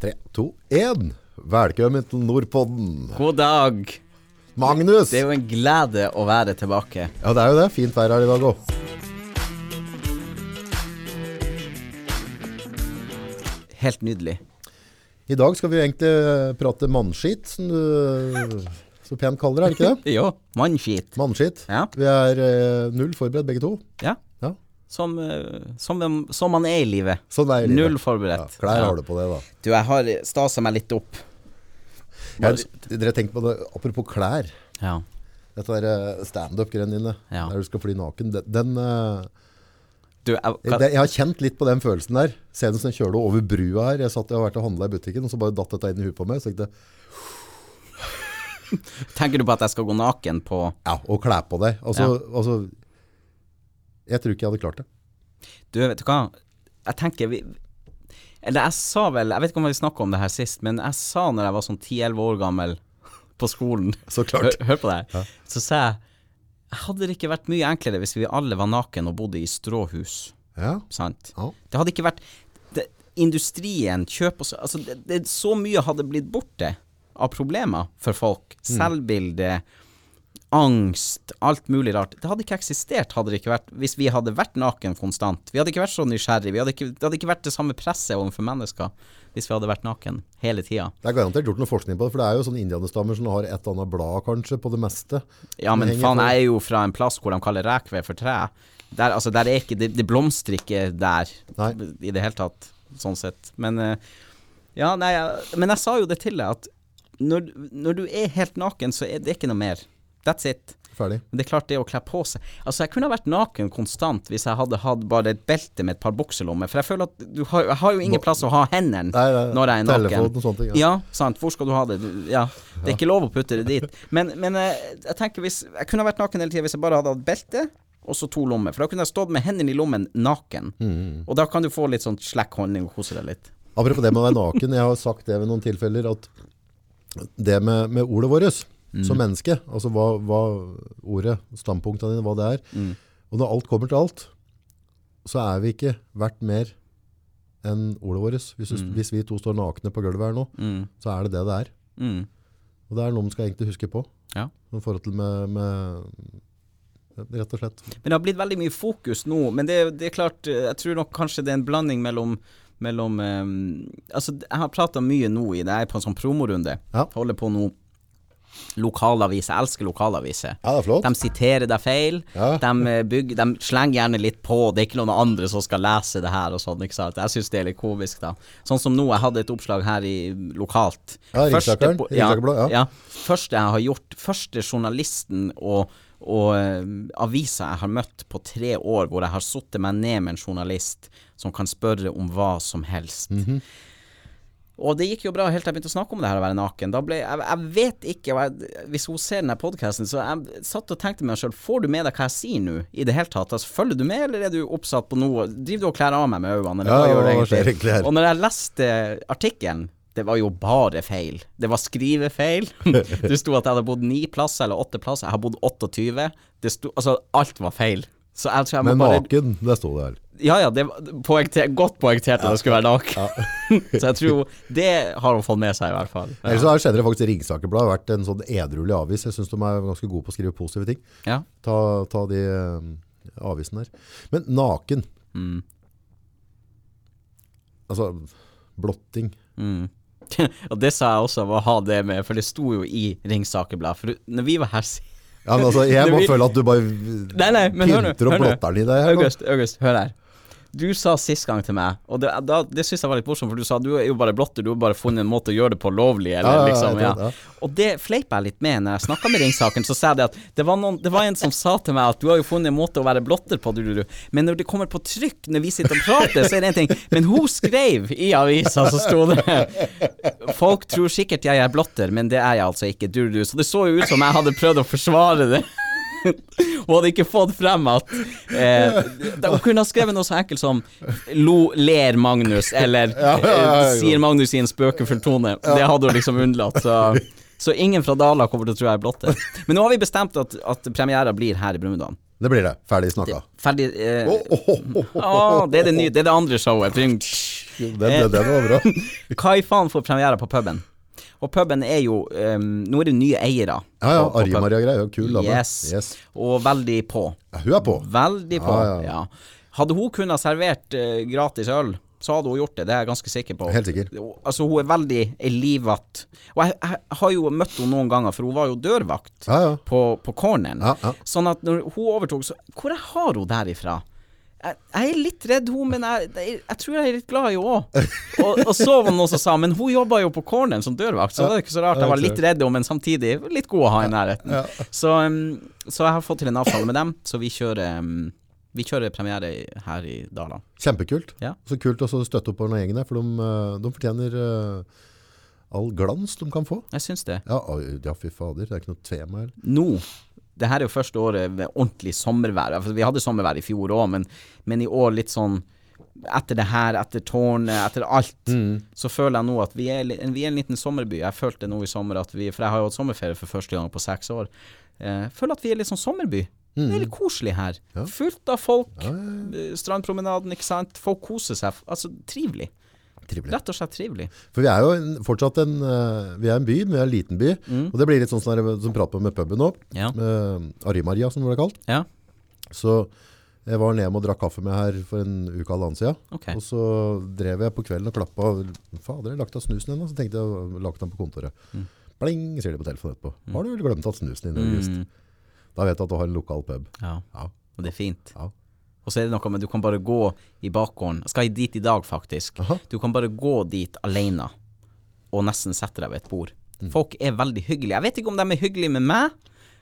Tre, to, én. Velkommen til Nordpodden. God dag. Magnus! Det er jo en glede å være tilbake. Ja, det er jo det. Fint vær her i dag òg. Helt nydelig. I dag skal vi jo egentlig eh, prate mannskitt, som du så pent kaller det, er det ikke det? Jo, mannskit. Mannskitt. Ja. Vi er eh, null forberedt begge to. Ja. Ja. Som, eh, som, som man er i livet. Sånn er livet. Null Ja, forberedt. klær har du på det, da. Du, jeg har stasa meg litt opp. Jeg, dere tenker på det, Apropos klær. Ja. Dette der eh, standup-greiene dine, Ja. der du skal fly naken. Den, den eh, Du, jeg, jeg, jeg har kjent litt på den følelsen der. Senest jeg kjørte over brua her. Jeg satt og har vært og handla i butikken, og så bare datt dette inn i huet på meg. Så tenkte tenker du på at jeg skal gå naken på ja, og kle på deg. Altså, altså Jeg tror ikke jeg hadde klart det. Du, vet du hva? Jeg tenker vi Eller jeg sa vel Jeg vet ikke om vi snakka om det her sist, men jeg sa når jeg var sånn 10-11 år gammel på skolen Så klart. Hør, hør på det her. Så sa jeg Hadde det ikke vært mye enklere hvis vi alle var naken og bodde i stråhus? Ja. Sant? Ja. Det hadde ikke vært det, Industrien, kjøp og så Altså, det, det, så mye hadde blitt borte av problemer for folk. Mm. Selvbilde, angst, alt mulig rart. Det hadde ikke eksistert hadde det ikke vært hvis vi hadde vært naken konstant. Vi hadde ikke vært så. Hadde ikke, det hadde ikke vært det samme presset overfor mennesker hvis vi hadde vært naken hele tida. Det er garantert gjort noe forskning på det, for det er jo sånne indianerstammer som har et annet blad kanskje på det meste. Ja, men faen, jeg er jo fra en plass hvor de kaller rekved for tre. Der, altså, der er ikke Det, det blomstrer ikke der Nei. i det hele tatt, sånn sett. Men eh, Ja, nei, men jeg sa jo det til deg, at når, når du er helt naken, så er det ikke noe mer. That's it. Ferdig. Men det er klart, det å kle på seg Altså, jeg kunne ha vært naken konstant hvis jeg hadde hatt bare et belte med et par bukselommer, for jeg føler at du har, jeg har jo ingen plass å ha hendene Nei, nei, når jeg er naken. telefon og sånne ting, ja. Ja, sant. Hvor skal du ha det? Du, ja. Det er ikke lov å putte det dit. Men, men eh, jeg tenker hvis Jeg kunne ha vært naken hele tida hvis jeg bare hadde hatt belte og så to lommer. For da kunne jeg stått med hendene i lommen naken. Mm. Og da kan du få litt sånn slack holdning og kose deg litt. Apropos det med å være naken, jeg har sagt det ved noen tilfeller, at det med, med ordet vårt Mm. som menneske, altså hva, hva ordet, standpunktene dine, hva det er, Mm. og når alt kommer til alt, så er vi ikke verdt mer enn ordet vårt. Hvis, mm. hvis vi to står nakne på gulvet her nå, Mm. så er det det det er. Mm. Og det er noe man skal egentlig huske på, Ja. i forhold til med, med rett og slett. Men det har blitt veldig mye fokus nå. Men det, det er klart, jeg tror nok kanskje det er en blanding mellom mellom um, Altså, jeg har prata mye nå i det, jeg er på en sånn promorunde. Ja. Holder på nå. Lokalaviser. Jeg elsker lokalaviser. Ja, det er flott. De siterer deg feil. Ja. De, eh, bygger, de slenger gjerne litt på. Det er ikke noen andre som skal lese det her og sånn. ikke sant? Jeg syns det er litt komisk, da. Sånn som nå, jeg hadde et oppslag her i lokalt. Ja, Riksakeren, ja, ja. ja. Første jeg har gjort, første journalisten og, og uh, avisa jeg har møtt på tre år, hvor jeg har satt meg ned med en journalist som kan spørre om hva som helst. Mhm. Og det gikk jo bra helt til jeg begynte å snakke om det her å være naken. Da ble, jeg, jeg vet ikke jeg, Hvis hun ser denne podkasten, så jeg satt og tenkte meg sjøl Får du med deg hva jeg sier nå, i det hele tatt? Altså, følger du med, eller er du oppsatt på noe Driver du og kler av meg med øynene, Ja, her? Og når jeg leste artikkelen det var jo bare feil. Det var skrivefeil. Det sto at jeg hadde bodd ni plasser eller åtte plasser. Jeg har bodd 28. Det sto, altså, alt var feil. Så jeg jeg Men bare naken, det sto det her. Ja ja, det var poengter, godt poengtert at det skulle være naken. Så jeg tror det har hun fått med seg, i hvert fall. Ja. Ellers så har senere faktisk Ringsakerbladet vært en sånn edruelig avis. Jeg syns de er ganske gode på å skrive positive ting. Ja. Ta, ta de eh, avisene der. Men naken Mm. Altså, blotting. Mm. og det sa jeg også, å ha det med, for det sto jo i Ringsakerblad. For når vi var her Ja, men altså, jeg må vil- føle at du bare Nei, nei, men hør nå. hør og blotter den i deg. August, August, hør her. Du sa sist gang til meg, og det, da, det syns jeg var litt morsomt, for du sa du er jo bare blotter, du har bare funnet en måte å gjøre det på lovlig, eller Ja, ja, ja, liksom, ja. det, Og det fleipa jeg litt med når jeg snakka med Ringsaken, så sa jeg det at det var, noen, det var en som sa til meg at du har jo funnet en måte å være blotter på, du, du, du. men når det kommer på trykk, når vi sitter og prater, så er det en ting. Men hun skrev i avisa, så sto det Folk tror sikkert jeg er blotter, men det er jeg altså ikke, du, du. Så det så jo ut som jeg hadde prøvd å forsvare det. Hun hadde ikke fått frem at eh, Hun kunne ha skrevet noe så enkelt som Lo, ler Magnus, eller Ja, ja, ja, eh, sier Magnus i en spøkefull tone. Det hadde hun liksom unnlatt. Så, så ingen fra Dala kommer til å tro jeg er blotter. Men nå har vi bestemt at, at premiera blir her i Brumunddal. Det blir det. Ferdig snakka. Ferdig eh, oh, oh, oh, det, er det, nye, det er det andre showet. Den, den, den var bra. Hva i faen får premiere på puben? Og puben er jo um, Nå er det nye eiere. Ja, ja. Ari-Maria-greier. Kul dame. Yes. Yes. Og veldig på. Ja, hun er på. Veldig på, Ja, ja. ja. Hadde hun kunnet servert uh, gratis øl, så hadde hun gjort det. Det er jeg ganske sikker på. Helt sikker. Altså, hun er veldig livatt. Og jeg, jeg har jo møtt henne noen ganger, for hun var jo dørvakt Ja, ja. på, på corneren. Ja, ja. Sånn at når hun overtok, så Hvor har hun derifra? Jeg, jeg er litt redd hun, men jeg, jeg, jeg tror jeg er litt glad i henne òg. Og, og så var det noen som sa Men hun jobba jo på corneren som dørvakt, så det er ikke så rart. Jeg var litt redd henne, men samtidig litt god å ha i nærheten. Så, um, så jeg har fått til en avtale med dem, så vi kjører um, vi kjører premiere her i Dala. Kjempekult. Ja. Så kult å støtte opp under gjengen her, for de, eh, de fortjener eh, all glans de kan få. Jeg syns det. Ja, ja, fy fader. Det er ikke noe tema her. Nå det her er jo første året med ordentlig sommervær. Altså, vi hadde sommervær i fjor òg, men, men i år litt sånn Etter det her, etter tårnet, etter alt, så føler jeg nå at vi er, vi er en liten sommerby. Jeg følte nå i sommer at vi For jeg har jo hatt sommerferie for første gang på seks år. Eh, føler at vi er litt sånn sommerby. Det er litt koselig her. Fullt av folk. eh, Strandpromenaden, ikke sant. Folk koser seg. Altså, trivelig. Trivelig. Rett og slett trivelig. For vi er jo en, fortsatt en, eh, vi er en by, men vi er en liten by. Og det blir litt sånn som, der, som prater med puben nå. Ja. med Arimaria, som det ble kalt. Ja. Så jeg var nede og drakk kaffe med her for en uke eller halvannen siden. Ok. Og så drev jeg på kvelden og klappa. Fader, jeg lagt av snusen ennå. Så tenkte jeg å lagt den på kontoret. Bling, sier de på telefonen etterpå. Har du vel glemt at snusen din, August? Mm. Da vet jeg at du har en lokal pub. ja. Ja. Og det er fint. Ja. Og så er det noe med du kan bare gå i bakgården. Jeg skal dit i dag, faktisk. Aha. Du kan bare gå dit alene og nesten sette deg ved et bord. Mm. Folk er veldig hyggelige. Jeg vet ikke om de er hyggelige med meg,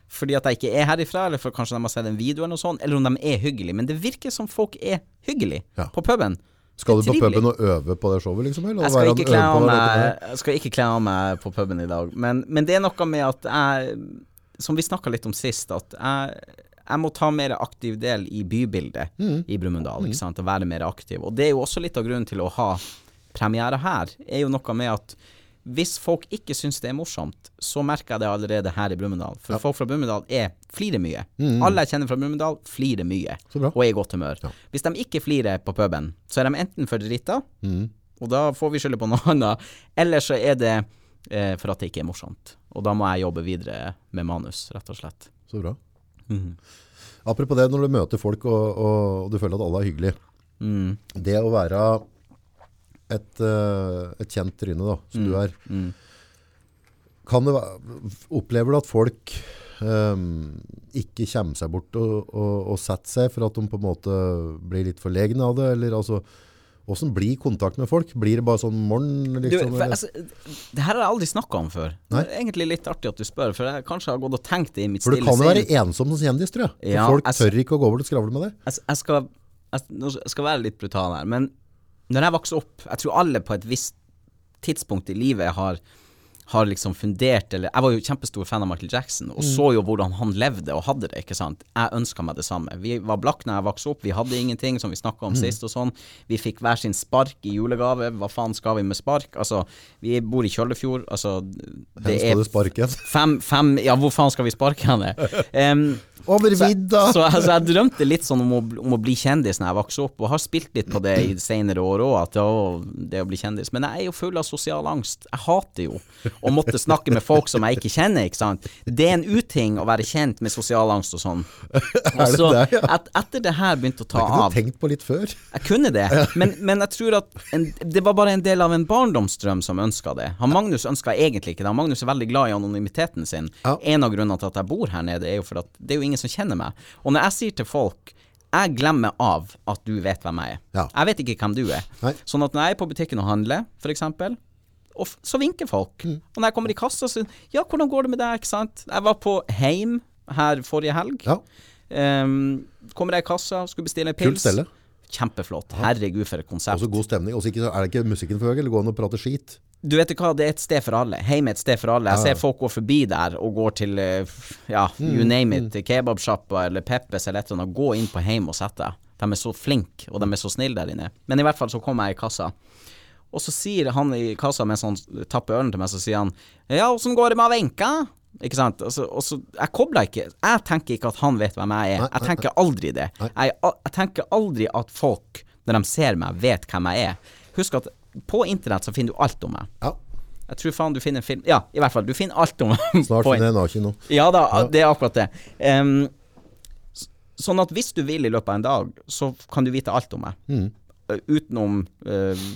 fordi at jeg ikke er herifra, eller for kanskje de har sett en video eller noe sånt, eller om de er hyggelige. Men det virker som folk er hyggelige Ja. på puben. Skal du på puben og øve på det showet, liksom? Eller Jeg skal, ikke kle av meg, jeg meg på puben i dag, men, men det er noe med at jeg, som vi snakka litt om sist, at jeg, jeg må ta mer aktiv del i bybildet Mm. i Brumunddal, ikke sant, og være mer aktiv. Og det er jo også litt av grunnen til å ha premiere her, er jo noe med at hvis folk ikke syns det er morsomt, så merker jeg det allerede her i Brumunddal. For folk fra Brumunddal er flirer mye. Alle jeg kjenner fra Brumunddal, flirer mye. Mm. Og er i godt humør. Hvis de ikke flirer på puben, så er de enten for drita, Mm. og da får vi skylde på noe annet, eller så er det eh, for at det ikke er morsomt. Og da må jeg jobbe videre med manus, rett og slett. Så bra. Mhm. Apropos det, når du møter folk og, og, og du føler at alle er hyggelige. Mm. Det å være et, eh, et kjent tryne, da, som du er. Mm. Kan det være, opplever du at folk um, ikke kommer seg bort og, og, og setter seg for at de på en måte blir litt forlegne av det? Eller altså, hvordan blir kontakt med folk? Blir det bare sånn morgen, Du, liksom? for, altså, det her har jeg aldri snakka om før. Nei. Det er egentlig litt artig at du spør, for jeg kanskje har gått og tenkt det i mitt for du stille kan jo være ensom som kjendis, tror jeg. Ja, folk jeg tør ikke å gå over og skravle med deg. Jeg, jeg, skal, jeg, skal være litt brutal her, men når jeg vokste opp Jeg tror alle på et visst tidspunkt i livet har har liksom fundert eller Jeg var jo kjempestor fan av Michael Jackson og så jo hvordan han levde og hadde det, ikke sant. Jeg ønska meg det samme. Vi var blakk når jeg vokste opp, vi hadde ingenting, som vi snakka om sist og sånn. Vi fikk hver sin spark i julegave. Hva faen skal vi med spark? Altså, vi bor i Kjøllefjord, altså Det Hvor skal du sparke? fem, fem Ja, hvor faen skal vi sparke henne? Um, Over vidda! så så, jeg drømte litt sånn om å, om å bli kjendis når jeg vokste opp, og har spilt litt på det i senere år òg, at å, det å bli kjendis. Men jeg er jo full av sosial angst. Jeg hater jo å måtte snakke med folk som jeg ikke kjenner, ikke sant. Det er en uting å være kjent med sosial angst og sånn. Og så, et, etter det her begynte å ta Det av ikke du tenkt på litt før? jeg kunne det, men, men jeg tror at en, det var bare en del av en barndomsdrøm som ønska det. Han Magnus ønska egentlig ikke det. Han Magnus er veldig glad i anonymiteten sin. Ja. En av grunnene til at jeg bor her nede, er jo for at det er jo ingen som kjenner meg. Og når jeg sier til folk jeg glemmer av at du vet hvem jeg er. Ja. Jeg vet ikke hvem du er. Nei. Sånn at når jeg er på butikken og handler, eksempel, og så vinker folk. Mm. Og når jeg kommer i kassa, så Ja, hvordan går det med deg, ikke sant? Jeg var på Heim her forrige helg. Ja, Um, kommer jeg i kassa, skulle bestille en kult pils. stelle. Kjempeflott. Herregud, for et konsept. Også god stemning. Også ikke, er det ikke musikken for høy, eller går an å prate skit? Du vet hva, det er et sted for alle. Heim er et sted for alle. Jeg ser folk gå forbi der og går til eh, ja, you name it, kebabsjappa eller Peppes eller et eller annet. Gå inn på Heim og sett deg. De er så flinke, og de er så snille der inne. Men i hvert fall så kommer jeg i kassa. Og så sier han i kassa mens han tapper ølen til meg, så sier han Ja, åssen går det med Wenche? Ikke sant? Og så, og så Jeg kobler ikke Jeg tenker ikke at han vet hvem jeg er. Jeg tenker aldri det. Jeg, jeg tenker aldri at folk, når de ser meg, vet hvem jeg er. husk at på internett så finner du alt om meg. Ja. Jeg tror faen du finner en film Ja, i hvert fall. Du finner alt om meg. Snart finner jeg naken nå. ja da, det er akkurat det. Um, sånn at hvis du vil i løpet av en dag, så kan du vite alt om meg. Mm. Eh, Utenom uh,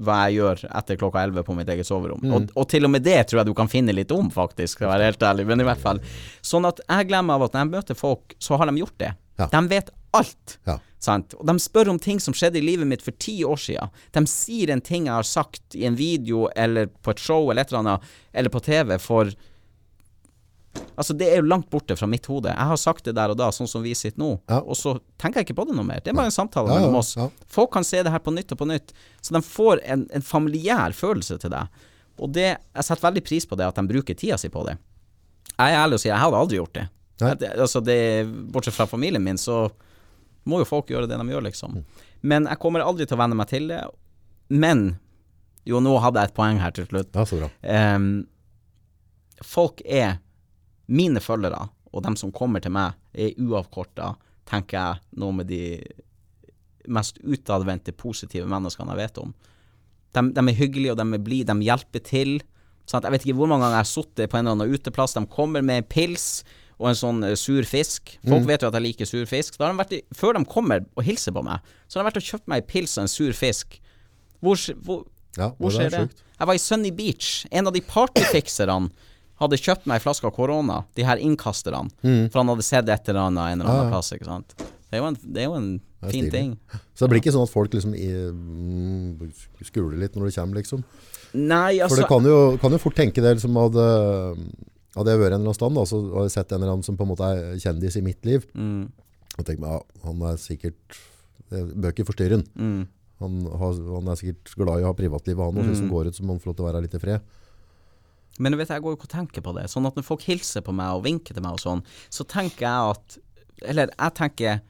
hva jeg gjør etter klokka 11 på mitt eget soverom. Mm. Og, og til og med det tror jeg du kan finne litt om, faktisk, skal være helt ærlig. Men i hvert fall. Sånn at jeg glemmer av at når jeg møter folk, så har de gjort det. Ja. De vet alt. Ja. Sant? Og de spør om ting som skjedde i livet mitt for ti år siden. De sier en ting jeg har sagt i en video eller på et show eller et eller annet, eller på TV for Altså, det er jo langt borte fra mitt hode. Jeg har sagt det der og da, sånn som vi sitter nå, Ja. og så tenker jeg ikke på det noe mer. Det er bare en samtale mellom oss. Folk kan se det her på nytt og på nytt, så de får en, en familiær følelse til det. Og det, jeg setter veldig pris på det, at de bruker tida si på det. Jeg er ærlig og sier, jeg hadde aldri gjort det. Det- altså det. Bortsett fra familien min, så må jo folk gjøre det de gjør, liksom. Men jeg kommer aldri til å venne meg til det. Men jo, nå hadde jeg et poeng her til slutt. Ja, så bra. Um, folk er mine følgere, og dem som kommer til meg, er uavkorta, tenker jeg, noe med de mest utadvendte, positive menneskene jeg vet om. De, de er hyggelige, og de er blide, de hjelper til. Sant? Jeg vet ikke hvor mange ganger jeg har sittet på en eller annen uteplass, de kommer med en pils og en sånn eh, sur fisk. Folk vet jo at jeg liker sur fisk. De i, før de kommer og hilser på meg, så har de vært og kjøpt meg en pils og en sur fisk. Hvor, hvor, Ja, hvor skjer er det? sjukt. Jeg var i Sunny Beach. En av de partyfikserne hadde kjøpt meg ei flaske av korona, de her innkasterne, for han hadde sett et eller annet en eller annen ah, Ja, plass, ikke sant. Det er jo en, det er jo en er fin ting. Så det blir ikke sånn at folk liksom i, mm, skuler litt når det kommer, liksom? Nei, For altså det kan jo, kan jo fort tenke det liksom hadde, hadde jeg vært en eller annen stand, da, så hadde jeg sett en eller annen som på en måte er kjendis i mitt liv, mm, og tenkt meg, ja, han er sikkert, Bøker forstyrrer han. mm, Han, har, han er sikkert glad i å ha privatlivet han, og mm. han går ut som om han får lov til å være litt i fred. Men du vet, jeg går jo ikke og tenker på det. Sånn at når folk hilser på meg og vinker til meg og sånn, så tenker jeg at Eller jeg tenker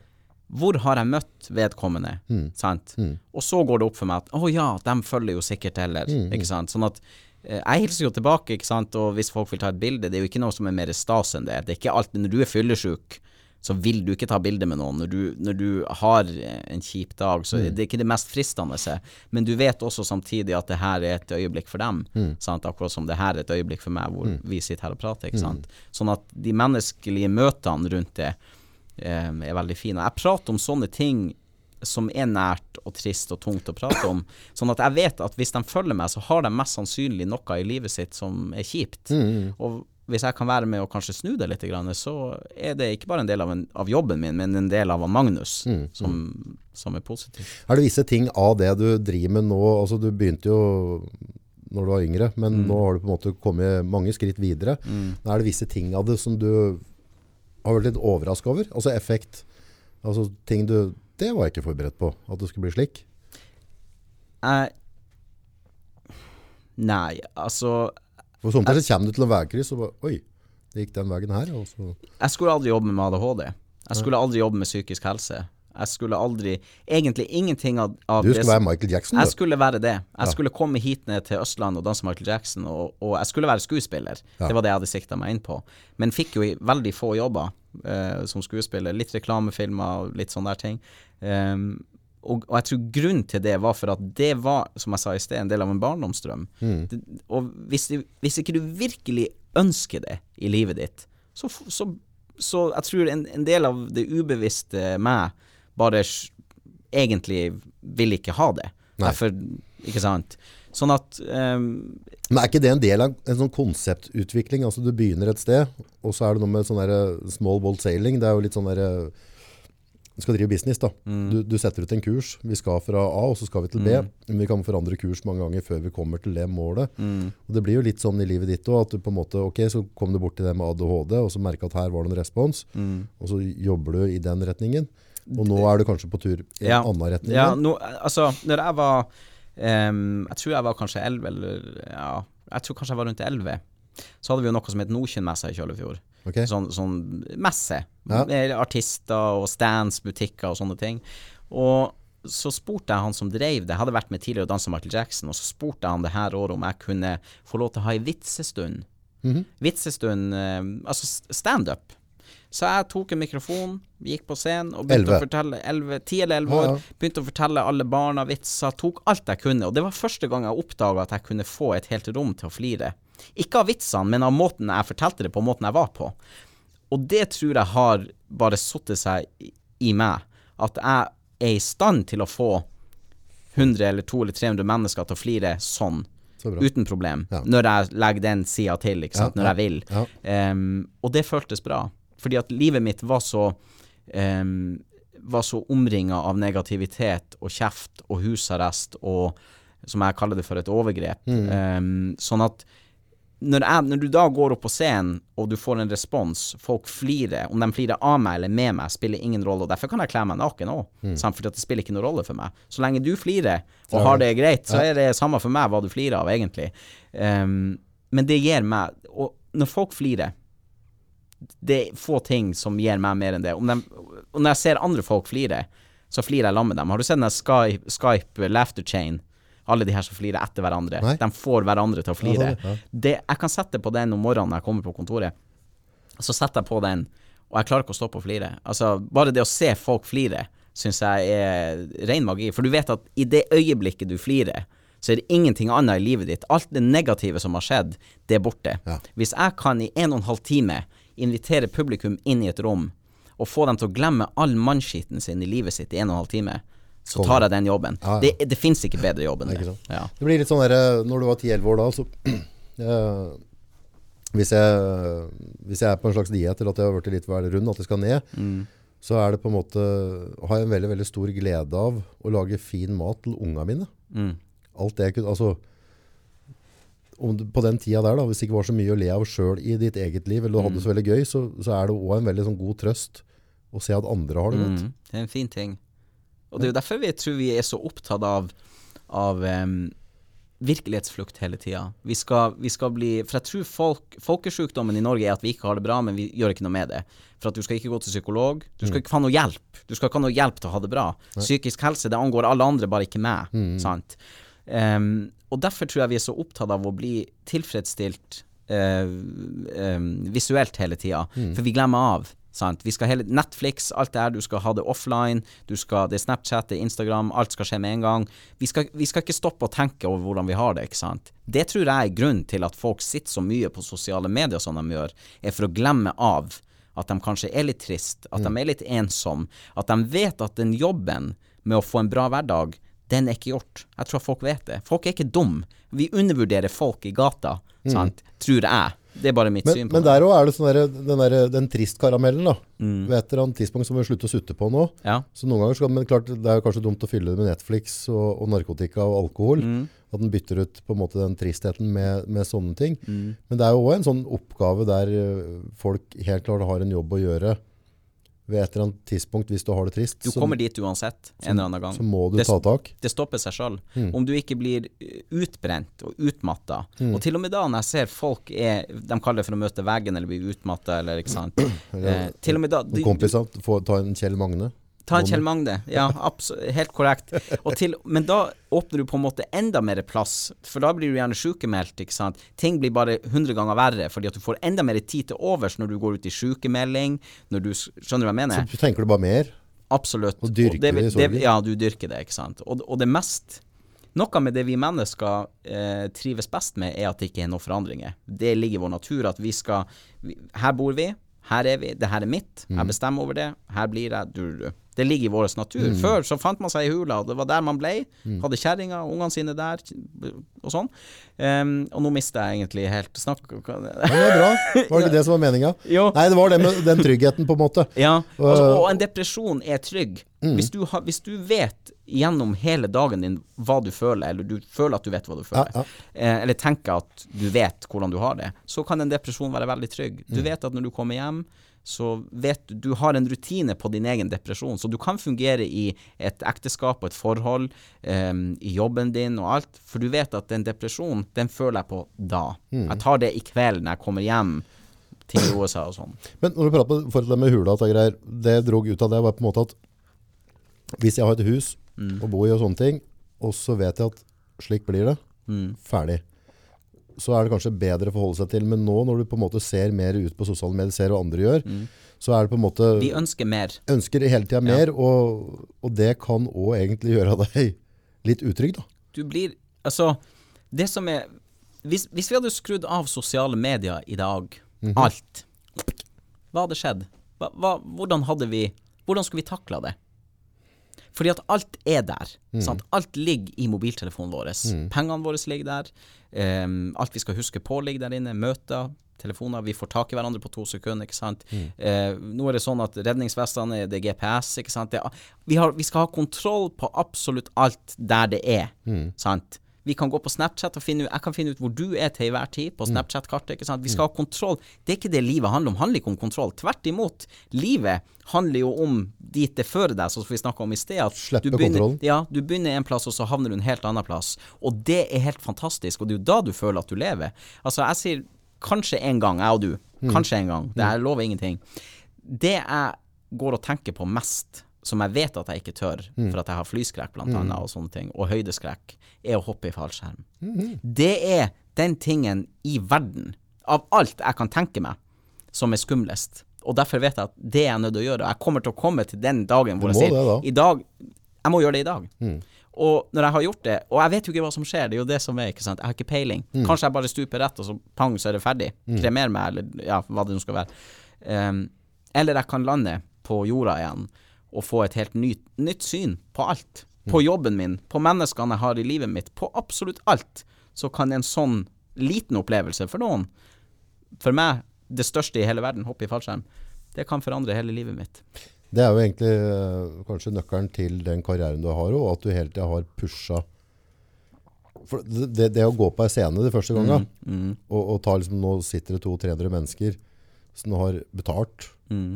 Hvor har jeg møtt vedkommende? Sant? Og så går det opp for meg at å ja, de følger jo sikkert heller. Ikke sant? Sånn at eh, jeg hilser jo tilbake, ikke sant, og hvis folk vil ta et bilde, det er jo ikke noe som er mer stas enn det. Det er ikke alt Når du er fyllesyk, så vil du ikke ta bilde med noen. Når du, når du har en kjip dag, så det er ikke det mest fristende. Men du vet også samtidig at det her er et øyeblikk for dem. Sant? Akkurat som det her er et øyeblikk for meg, hvor vi sitter her og prater. Sant? Sånn at de menneskelige møtene rundt det eh, er veldig fine. Jeg prater om sånne ting som er nært og trist og tungt å prate om. Sånn at jeg vet at hvis de følger meg, så har de mest sannsynlig noe i livet sitt som er kjipt. Og hvis jeg kan være med og kanskje snu det litt, så er det ikke bare en del av, en, av jobben min, men en del av Magnus Magnus som, som er positiv. Er det visse ting av det du driver med nå, altså du begynte jo når du var yngre, men nå har du på en måte kommet mange skritt videre. Er det visse ting av det som du har vært litt overrasket over? Altså effekt, altså ting du, det var jeg ikke forberedt på, at det skulle bli slik. Jeg Nei, altså For somtider så kommer du til en veikryss og bare, oi, det gikk den veien her. Jeg skulle aldri jobbe med ADHD. Jeg skulle aldri jobbe med psykisk helse. Jeg skulle aldri Egentlig ingenting av, av du skulle være Michael Jackson, Jeg du. skulle være det. Jeg skulle komme hit ned til Østlandet og danse Michael Jackson, og, og jeg skulle være skuespiller. Det var det jeg hadde sikta meg inn på. Men fikk jo veldig få jobber eh, som skuespiller. Litt reklamefilmer og litt sånne der ting. Ehm, og, og jeg tror grunnen til det var for at det var, som jeg sa i sted, en del av en barndomsdrøm. Det, og hvis, hvis ikke du virkelig ønsker det i livet ditt, så, så, så jeg tror en, en del av det ubevisste meg bare egentlig vil ikke ha det. Nei. Derfor, ikke sant. Sånn at um, Men er ikke det en del av en sånn konseptutvikling? Altså du begynner et sted, og så er det noe med sånn der small bolt sailing. Det er jo litt sånn der, du skal drive business da. Du, du setter ut en kurs. Vi skal fra A, og så skal vi til B. Men vi kan forandre kurs mange ganger før vi kommer til det målet. Og det blir jo litt sånn i livet ditt òg, at du på en måte, ok, så kom du bort til det med ADHD, og så merka at her var det en respons, og så jobber du i den retningen. Og nå er du kanskje på tur i en Ja. annen retning. Ja, nå, altså, når jeg var um, Jeg tror jeg var kanskje 11, eller ja, jeg tror kanskje jeg var rundt 11. Så hadde vi jo noe som het Nordkjønnmessa i Kjøllefjord. Ok. Sånn, sånn messe. Ja. Artister og stands, butikker og sånne ting. Og så spurte jeg han som drev det, jeg hadde vært med tidligere og dansa Michael Jackson, og så spurte jeg han det her året om jeg kunne få lov til å ha ei vitsestund. Mhm. Vitsestund, eh, altså st- standup. Så jeg tok en mikrofon, gikk på scenen og begynte Elleve. å fortelle 11, 10 eller 11 år. Begynte å fortelle alle barna vitser, tok alt jeg kunne. Og det var første gang jeg oppdaga at jeg kunne få et helt rom til å flire. Ikke av vitsene, men av måten jeg fortalte det på, måten jeg var på. Og det tror jeg har bare satt seg i- meg. At jeg er i stand til å få 100 eller 200 eller 300 mennesker til å flire sånn. Så. Uten problem. Ja. Når jeg legger den sida til. Ja, Når jeg vil. ja. Um, og det føltes bra. Fordi at livet mitt var så um, Var så omringa av negativitet og kjeft og husarrest og som jeg kaller det for et overgrep. Mm. Um, sånn at når, jeg, når du da går opp på scenen og du får en respons, folk flirer, om de flirer av meg eller med meg, spiller ingen rolle. og Derfor kan jeg kle meg naken òg, Mm. for det spiller ikke noen rolle for meg. Så lenge du flirer og har det greit, så er det samme for meg hva du flirer av, egentlig. Um, men det gir meg Og når folk flirer det er få ting som gir meg mer enn det. Om de, og når jeg ser andre folk flire, så flirer jeg sammen med dem. Har du sett den Skype, Skype laughter chain? Alle de her som flirer etter hverandre. Nei. De får hverandre til å flire. Ja, sånn. Det, jeg kan sette på den om morgenen når jeg kommer på kontoret. Så setter jeg på den, og jeg klarer ikke å stoppe å flire. Altså, bare det å se folk flire, syns jeg er ren magi. For du vet at i det øyeblikket du flirer, så er det ingenting annet i livet ditt. Alt det negative som har skjedd, det er borte. Ja. Hvis jeg kan i en og en halv time invitere publikum inn i et rom, og få dem til å glemme all mannskitten sin i livet sitt i en og en halv time, så tar jeg den jobben. Ja, ja. Det, det fins ikke bedre jobb enn det. Ja. Det blir litt sånn der, eh, Når du var 10-11 år da, så øh, hvis, jeg, hvis jeg er på en slags diett, eller at jeg har blitt litt vel rund, at jeg skal ned, Mm. så er det på en måte har jeg en veldig veldig stor glede av å lage fin mat til unga mine. Mm. Alt det jeg kunne Altså på den tida der, da, hvis det ikke var så mye å le av sjøl i ditt eget liv, eller du hadde det så veldig gøy, så, så er det òg en veldig sånn god trøst å se at andre har det godt. Mm, det er en fin ting. Og det er jo derfor vi tror vi er så opptatt av, av um, virkelighetsflukt hele tida. Vi, skal- vi skal bli For jeg tror folk, folkesjukdommen i Norge er at vi ikke har det bra, men vi gjør ikke noe med det. For at du skal ikke gå til psykolog. Du skal ikke få noe hjelp. Du skal ikke ha noe hjelp til å ha det bra. Psykisk helse, det angår alle andre, bare ikke meg. Sant? Um, og derfor tror jeg vi er så opptatt av å bli tilfredsstilt uh, um, visuelt hele tida, for vi glemmer av. Sant? Vi skal hele Netflix, alt det her, du skal ha det offline, du skal, det er Snapchat, det er Instagram, alt skal skje med en gang. Vi skal, vi skal ikke stoppe å tenke over hvordan vi har det, ikke sant. Det tror jeg er grunnen til at folk sitter så mye på sosiale medier som de gjør, er for å glemme av at de kanskje er litt trist, at de er litt ensom, at de vet at den jobben med å få en bra hverdag, den er ikke gjort. Jeg tror folk vet det. Folk er ikke dum. Vi undervurderer folk i gata, sant, tror jeg. Det er bare mitt Men, syn på men det. der òg er det sånn der, den, der, den tristkaramellen. da. Ved et eller annet tidspunkt så må vi slutte å sutte på nå. Ja. Så noen ganger skal, men klart, Det er jo kanskje dumt å fylle det med Netflix og, og narkotika og alkohol. At den bytter ut på en måte den tristheten med, med sånne ting. Men det er jo òg en sånn oppgave der folk helt klart har en jobb å gjøre ved et eller annet tidspunkt hvis du har det trist. Du så, kommer dit uansett, en eller annen gang. så må du Det- ta tak. Det stopper seg sjøl. Om du ikke blir uh, utbrent og utmatta. Og til og med da, når jeg ser folk er De kaller det for å møte veggen eller bli utmatta, eller ikke sant. Eh, til og med da Noen kompiser får ta en Kjell Magne. Ta en Kjell Magne. Ja, helt korrekt. Og til, men da åpner du på en måte enda mer plass, for da blir du gjerne sykemeldt, ikke sant. Ting blir bare 100 ganger verre, fordi at du får enda mer tid til overs når du går ut i sykemelding, når du Skjønner du hva jeg mener? Så tenker du bare mer. Absolutt. Og dyrker det, det i det, sorgen. Ja, du dyrker det, ikke sant. Og, og det mest Noe med det vi mennesker eh, trives best med, er at det ikke er noen forandringer. Det ligger i vår natur at vi skal vi, Her bor vi, her er vi, det her er mitt, Mm. jeg bestemmer over det, her blir jeg, du, du. Det ligger i vår natur. Mm. Før så fant man seg i hula, og det var der man ble. Hadde kjerringa, ungene sine der, og sånn. Um, og nå mister jeg egentlig helt snakk... Ja, det er bra. Var det ikke det som var meninga? Nei, det var det med den tryggheten, på en måte. Ja, altså, Og- og en depresjon er trygg. Hvis, du har, hvis du vet gjennom hele dagen din hva du føler, eller du føler at du vet hva du føler, Ja, Eh, eller tenker at du vet hvordan du har det, så kan en depresjon være veldig trygg. Du vet at når du kommer hjem, så vet du Du har en rutine på din egen depresjon, så du kan fungere i et ekteskap og et forhold, um, i jobben din og alt, for du vet at den depresjonen, den føler jeg på da. Jeg tar det i kveld når jeg kommer hjem, ting USA og sånn. Men når du prater på det med hula, og greier, det jeg drog ut av det, var på en måte at hvis jeg har et hus å bo i og sånne ting, og så vet jeg at slik blir det, ferdig. Så er det kanskje bedre å forholde seg til. Men nå når du på en måte ser mer ut på sosiale medier, ser hva andre gjør, så er det på en måte Vi ønsker mer. Ønsker hele tida mer, og, og det kan òg egentlig gjøre deg litt utrygg, da. Du blir Altså, det som er Hvis, hvis vi hadde skrudd av sosiale medier i dag, alt, hva hadde skjedd? Hva, hva, hvordan hadde vi Hvordan skulle vi takla det? Fordi at alt er der. Sant? Alt ligger i mobiltelefonen vår. Pengene våre ligger der. Um, alt vi skal huske på, ligger der inne. Møter, telefoner. Vi får tak i hverandre på to sekunder. ikke sant? Eh, nå er det sånn at redningsvestene det er GPS. ikke sant? Er- vi, har, vi skal ha kontroll på absolutt alt der det er. sant? Vi kan gå på Snapchat og finne ut Jeg kan finne ut hvor du er til enhver tid på Snapchat-kartet. ikke sant? Vi skal ha kontroll. Det er ikke det livet handler om. Det handler ikke om kontroll. Tvert imot. Livet handler jo om dit det fører deg, sånn som vi snakka om i sted. at Slippe du begynner, kontrollen. Ja, du begynner en plass, og så havner du en helt annen plass. Og det er helt fantastisk, og det er jo da du føler at du lever. Altså, jeg sier kanskje en gang, jeg og du. Kanskje en gang. Det jeg lover ingenting. Det jeg går og tenker på mest, som jeg vet at jeg ikke tør, for at jeg har flyskrekk blant annet, og sånne ting, og høydeskrekk, er å hoppe i fallskjerm. Det er den tingen i verden, av alt jeg kan tenke meg, som er skumlest. Og derfor vet jeg at det er jeg nødt til å gjøre. Og jeg kommer til å komme til den dagen hvor jeg sier det, da. i dag Jeg må gjøre det i dag. Og når jeg har gjort det Og jeg vet jo ikke hva som skjer, det er jo det som er, ikke sant. Jeg har ikke peiling. Kanskje jeg bare stuper rett, og så pang, så er det ferdig. Kremer meg, eller ja, hva det nå skal være. Um, eller jeg kan lande på jorda igjen og få et helt nytt, nytt syn på alt. På jobben min, på menneskene jeg har i livet mitt, på absolutt alt. Så kan en sånn liten opplevelse for noen, for meg det største i hele verden, hoppe i fallskjerm, det kan forandre hele livet mitt. Det er jo egentlig eh, kanskje nøkkelen til den karrieren du har, og at du hele tida har pusha For det, det, å gå på ei scene de første gangene, Mm, og, og ta liksom, nå sitter det 200-300 mennesker som har betalt mm,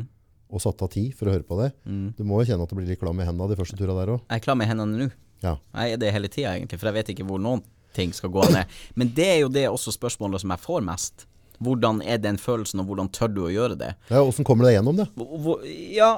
og satt av tid for å høre på det. mm. Du må jo kjenne at du blir litt klam i hendene de første turene der òg. Jeg er klar med hendene nå. Ja. Jeg er det hele tida, egentlig, for jeg vet ikke hvor noen ting skal gå ned. Men det er jo det også spørsmålet som jeg får mest. Hvordan er den følelsen, og hvordan tør du å gjøre det? Ja, Åssen kommer du deg gjennom det? Hvor, ja,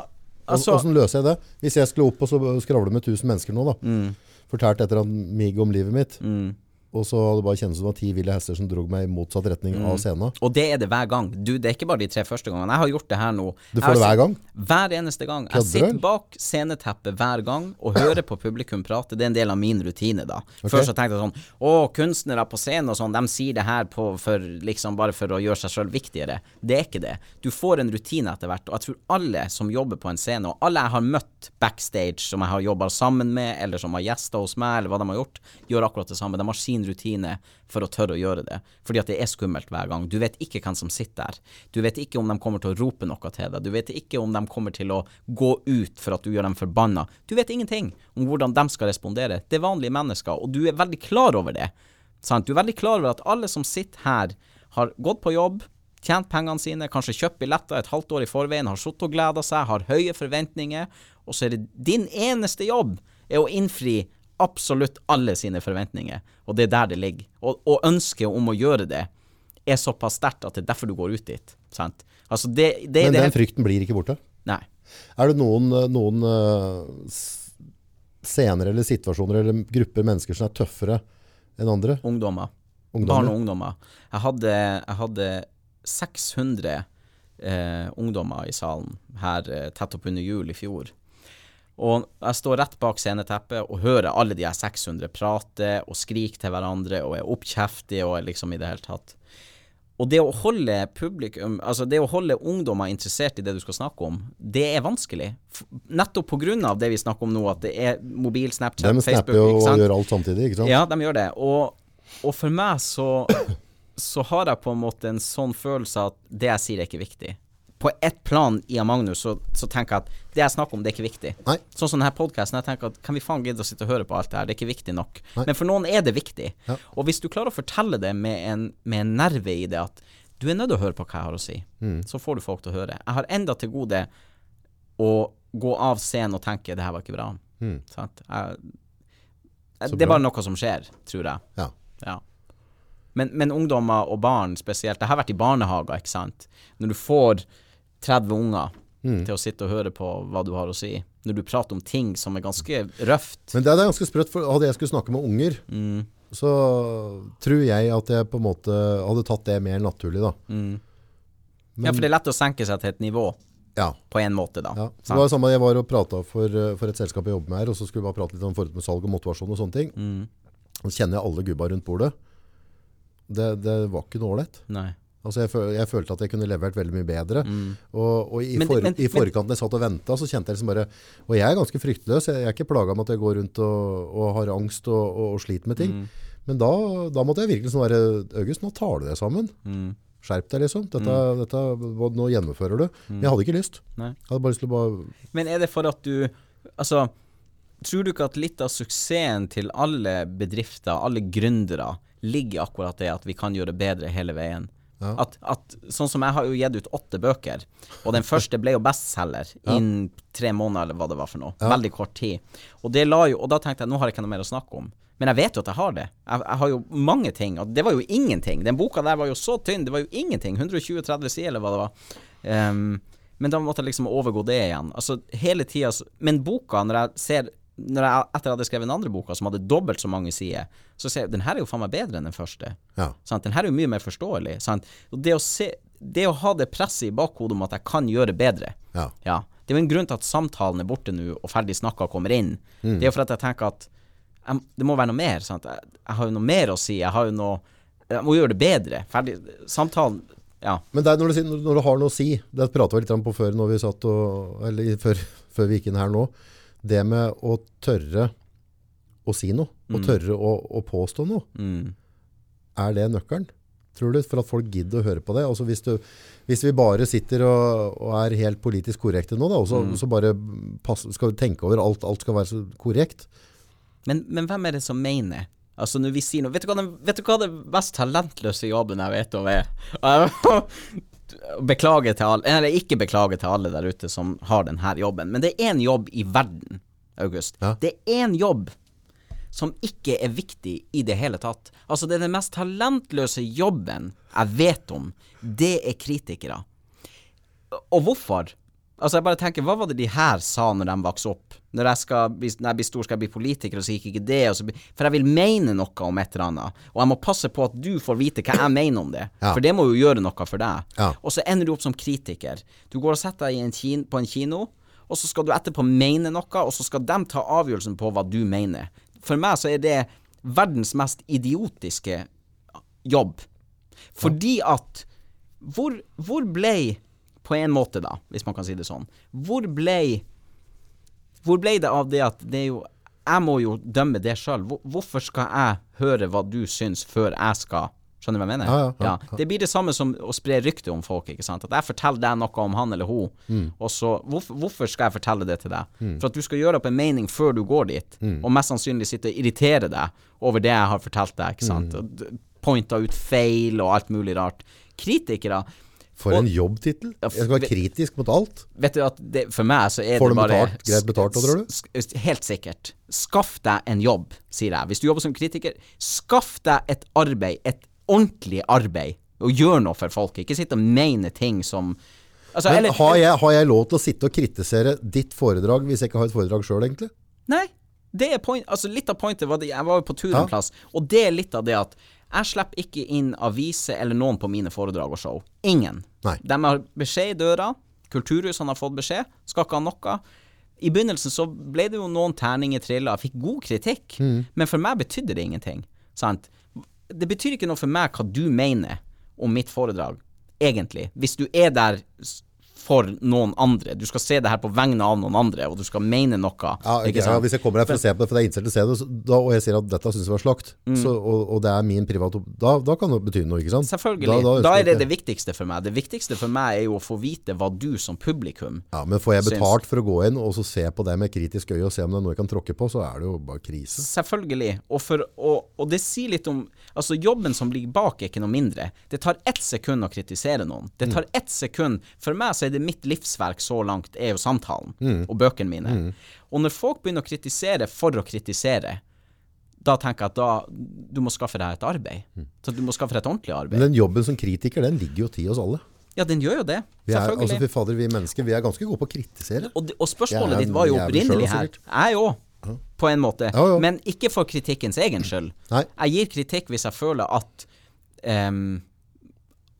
altså Åssen løser jeg det? Hvis jeg skulle opp og så skravle med 1000 mennesker nå, da. mm, Fortalt et eller annet mig om livet mitt, mm. Og så hadde det bare kjentes som det var ti ville hester som drog meg i motsatt retning Mm. av scenen. Og det er det hver gang. Du, det er ikke bare de tre første gangene. Jeg har gjort det her nå. Du får det hver gang? Hver eneste gang. Kødder Jeg sitter bak sceneteppet hver gang og hører på publikum prate. Det er en del av min rutine, da. Før så tenkte jeg sånn Å, kunstnere på scenen og sånn, de sier det her på for, liksom bare for å gjøre seg sjøl viktigere. Det er ikke det. Du får en rutine etter hvert, og jeg tror alle som jobber på en scene, og alle jeg har møtt backstage, som jeg har jobba sammen med, eller som har gjester hos meg, eller hva de har gjort, gjør akkurat det samme. De har sin rutine for å tørre å gjøre det. Fordi at det er skummelt hver gang. Du vet ikke hvem som sitter der. Du vet ikke om de kommer til å rope noe til deg. Du vet ikke om de kommer til å gå ut for at du gjør dem forbanna. Du vet ingenting om hvordan de skal respondere. Det er vanlige mennesker, og du er veldig klar over det. Sant? Du er veldig klar over at alle som sitter her, har gått på jobb, tjent pengene sine, kanskje kjøpt billetter et halvt år i forveien, har sittet og gleda seg, har høye forventninger, og så er det din eneste jobb er å innfri absolutt alle sine forventninger, og det er der det ligger. Og, og ønsket om å gjøre det er såpass sterkt at det er derfor du går ut dit. Sant? Altså det, det Men den frykten blir ikke borte. Nei. Er det noen, eh, noen eh, scener eller situasjoner eller grupper mennesker som er tøffere enn andre? Ungdommer. Barn og ungdommer. Jeg hadde, jeg hadde 600 eh, ungdommer i salen her eh, tett oppunder jul i fjor. Og jeg står rett bak sceneteppet og hører alle de her 600 prate og skrike til hverandre og er oppkjeftige og liksom i det hele tatt. Og det å holde publikum, altså det å holde ungdommer interessert i det du skal snakke om, det er vanskelig. Nettopp av det vi snakker om nå, at det er mobil, Snapchat, De Facebook, snapper jo og gjør alt samtidig, ikke sant? Ja, de gjør det. Og, og for meg så, så har jeg på en måte en sånn følelse at det jeg sier er ikke viktig. På ett plan i Magnus så, så tenker jeg at det jeg snakker om, det er ikke viktig. Nei. Sånn som denne podkasten. Jeg tenker at kan vi faen gidde å sitte og høre på alt det her? Det er ikke viktig nok. Nei. Men for noen er det viktig. Ja. Og hvis du klarer å fortelle det med en, med en nerve i det at du er nødt til å høre på hva jeg har å si, Mm. så får du folk til å høre. Jeg har enda til gode å gå av scenen og tenke det her var ikke bra. Mm. Jeg, det er bare noe som skjer, tror jeg. Ja. Ja. Men, men ungdommer og barn spesielt Jeg har vært i barnehager, ikke sant. Når du får 30 unger Mm. til å sitte og høre på hva du har å si, når du prater om ting som er ganske røft Men det er, ganske sprøtt, for hadde jeg skulle snakke med unger, mm, så tror jeg at jeg på en måte hadde tatt det mer naturlig, da. Mm. ja, for det er lett å senke seg til et nivå, Ja. på en måte, da. ja. Så det var det samme, Jeg var og prata for, eh, for et selskap jeg jobber med her, og så skulle vi bare prate litt om forhold med salg og motivasjon og sånne ting. Mm. Så kjenner jeg alle gubba rundt bordet. Det, det var ikke noe ålreit. Altså jeg, føl, jeg følte at jeg kunne levert veldig mye bedre. Og, og i, Mm. Men- for, men- i forkant jeg satt og venta, så kjente jeg liksom bare Og jeg er ganske fryktløs. Jeg, jeg er ikke plaga med at jeg går rundt og, og har angst og, og, sliter med ting. Mm. Men da, da måtte jeg virkelig sånn være August, nå tar du deg sammen. Mm. Skjerp deg, liksom. Dette, dette, nå gjennomfører du. Men jeg hadde ikke lyst. Nei. Jeg hadde bare lyst til å bare Men er det for at du Altså, tror du ikke at litt av suksessen til alle bedrifter, alle gründere, ligger akkurat det at vi kan gjøre bedre hele veien? Ja. At, at, sånn som jeg har jo gitt ut åtte bøker, og den første ble jo bestselger innen tre måneder, eller hva det var for noe. Veldig kort tid. Og, jo, og da tenkte jeg nå har jeg ikke noe mer å snakke om. Men jeg vet jo at jeg har det. Jeg, jeg har jo mange ting, og det var jo ingenting. Den boka der var jo så tynn, det var jo ingenting. 120-30 sider, eller hva det var. Um, men da måtte jeg liksom overgå det igjen. Altså hele tida Men boka, når jeg ser jeg, Etter jeg hadde skrevet den andre boka, som hadde dobbelt så mange sider, så ser jeg den her er jo faen meg bedre enn den første. Ja. Sant? Den her er jo mye mer forståelig. Det å, se, det å ha det presset i bakhodet om at jeg kan gjøre bedre Ja. ja. Det er jo en grunn til at samtalen er borte nå, og ferdig snakka kommer inn. Det er jo for at jeg tenker at jeg, det må være noe mer. Sant? Jeg, jeg har jo noe mer å si. Jeg har jo noe Jeg må gjøre det bedre. Ferdig. Samtalen Ja. Men det er når, du, når du har noe å si, det pratet vi litt om på før når vi satt og, eller før, før vi gikk inn her nå, det med å tørre å si noe, og tørre å, å påstå noe, Mm. er det nøkkelen? Tror du, for at folk gidder å høre på det? Altså hvis, du, hvis vi bare sitter og, og er helt politisk korrekte nå, da, og så, så bare pass, skal vi tenke over alt, alt skal være så korrekt. Men, men hvem er det som mener? Altså når vi sier noe Vet du hva den, vet du hva det mest talentløse jobben jeg vet om er? Beklager til alle Eller ikke beklager til alle der ute som har denne jobben, men det er én jobb i verden, August. Ja. Det er én jobb som ikke er viktig i det hele tatt. Altså, det er den mest talentløse jobben jeg vet om. Det er kritikere. Og hvorfor? Altså jeg bare tenker, Hva var det de her sa når de vokste opp? Når jeg, skal når jeg blir stor, skal jeg bli politiker, og så gikk ikke det. Så, for jeg vil mene noe om et eller annet. Og jeg må passe på at du får vite hva jeg mener om det. Ja. For det må jo gjøre noe for deg. Ja. Og så ender du opp som kritiker. Du går og setter deg i en kin på en kino, og så skal du etterpå mene noe, og så skal de ta avgjørelsen på hva du mener. For meg så er det verdens mest idiotiske jobb. Fordi at Hvor, hvor ble På en måte, da, hvis man kan si det sånn. Hvor ble Hvor ble det av det at det er jo Jeg må jo dømme det sjøl. Hvorfor skal jeg høre hva du syns, før jeg skal Skjønner du hva jeg mener? Ja, ja, ja, Det blir det samme som å spre rykte om folk. ikke sant? At jeg forteller deg noe om han eller hun, Mm. og så hvorfor, hvorfor skal jeg fortelle det til deg? For at du skal gjøre opp en mening før du går dit, Mm. og mest sannsynlig sitte og irritere deg over det jeg har fortalt deg. ikke sant? Mm. Pointa ut feil og alt mulig rart. Kritikere For Og- en jobbtittel. Jeg skal være kritisk mot alt. Vet du at det, For meg så er Får det de bare betalt? Greit betalt, tror du? Helt sikkert. Skaff deg en jobb, sier jeg. Hvis du jobber som kritiker, skaff deg et arbeid. Et ordentlig arbeid. Og gjør noe for folk. Ikke sitt og mene ting som altså, Men eller, har jeg, har jeg lov til å sitte og kritisere ditt foredrag hvis jeg ikke har et foredrag sjøl, egentlig? Nei. Det er point, altså Litt av pointet var det Jeg var jo på tur en plass, og det er litt av det at jeg slipper ikke inn aviser eller noen på mine foredrag og show. Ingen. Nei. De har beskjed i døra. Kulturhusene har fått beskjed. Skal ikke ha noe. I begynnelsen så ble det jo noen terninger trilla. Jeg fikk god kritikk, Mm. men for meg betydde det ingenting. Sant? Det betyr ikke noe for meg hva du mener om mitt foredrag, egentlig. Hvis du er der for noen andre. Du skal se det her på vegne av noen andre, og du skal mene noe. Ja, okay, ja, hvis jeg kommer her for å se på det, for det er innstilt å se det, da, og jeg sier at dette syns jeg var slakt, Mm. så, og, og det er min private da, da kan det bety noe, ikke sant? Selvfølgelig. Da, Da, er det det viktigste for meg. Det viktigste for meg er jo å få vite hva du som publikum Ja, men får jeg Syns- betalt for å gå inn og så se på det med kritisk øye og se om det er noe jeg kan tråkke på, så er det jo bare krise. Selvfølgelig. Og, for, og, og det sier litt om Altså, jobben som ligger bak, er ikke noe mindre. Det tar ett sekund å kritisere noen. Det tar ett sekund For meg så er det mitt livsverk så langt, er jo samtalen og bøkene mine. Og når folk begynner å kritisere for å kritisere, da tenker jeg at da Du må skaffe deg et arbeid. Så du må skaffe deg et ordentlig arbeid. Men den jobben som kritiker, den ligger jo til oss alle. Ja, den gjør jo det. Vi er, Selvfølgelig. altså, fy fader, vi mennesker, vi er ganske gode på å kritisere. Og, og spørsmålet ditt var jo opprinnelig her. Jeg òg. På en måte. Ja, ja. Men ikke for kritikkens egen skyld. Nei. Jeg gir kritikk hvis jeg føler at um,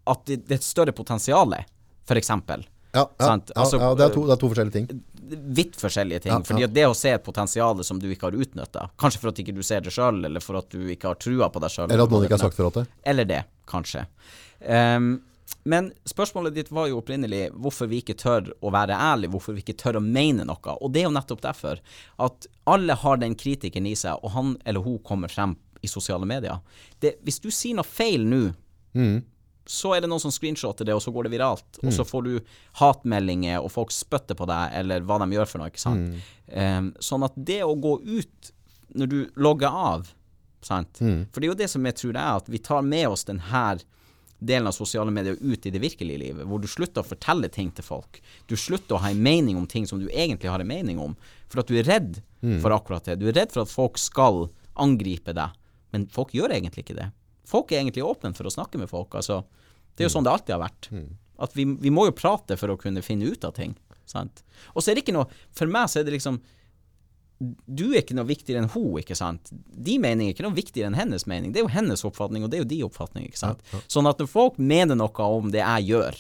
At det, det er et større potensial, eksempel. Ja, ja, altså, ja det, er to, det er to forskjellige ting. Vidt forskjellige ting. Ja, fordi det å se et potensial som du ikke har utnytta, kanskje for at ikke du ser det sjøl, eller for at du ikke har trua på deg sjøl Eller at noen ikke har sagt fra til. Eller det, kanskje. Ehm, men spørsmålet ditt var jo opprinnelig hvorfor vi ikke tør å være ærlige, hvorfor vi ikke tør å mene noe. Og det er jo nettopp derfor at alle har den kritikeren i seg, og han eller hun kommer frem i sosiale medier. Det, hvis du sier noe feil nå, så er det noen som screenshotter det, og så går det viralt. Og så får du hatmeldinger, og folk spytter på deg, eller hva de gjør for noe. ikke sant? Ehm, sånn at det å gå ut når du logger av sant? For det er jo det som jeg tror det er, at vi tar med oss den her delen av sosiale medier ut i det virkelige livet, hvor du slutter å fortelle ting til folk. Du slutter å ha en mening om ting som du egentlig har en mening om, for at du er redd for akkurat det. Du er redd for at folk skal angripe deg, men folk gjør egentlig ikke det. Folk er egentlig åpne for å snakke med folk. altså. Det er jo sånn det alltid har vært. At vi, vi må jo prate for å kunne finne ut av ting. sant? Og så er det ikke noe For meg så er det liksom du er ikke noe viktigere enn hun, ikke sant? De meninger er ikke noe viktigere enn hennes mening. Det er jo hennes oppfatning, og det er jo de oppfatning, ikke sant? Sånn at når folk mener noe om det jeg gjør,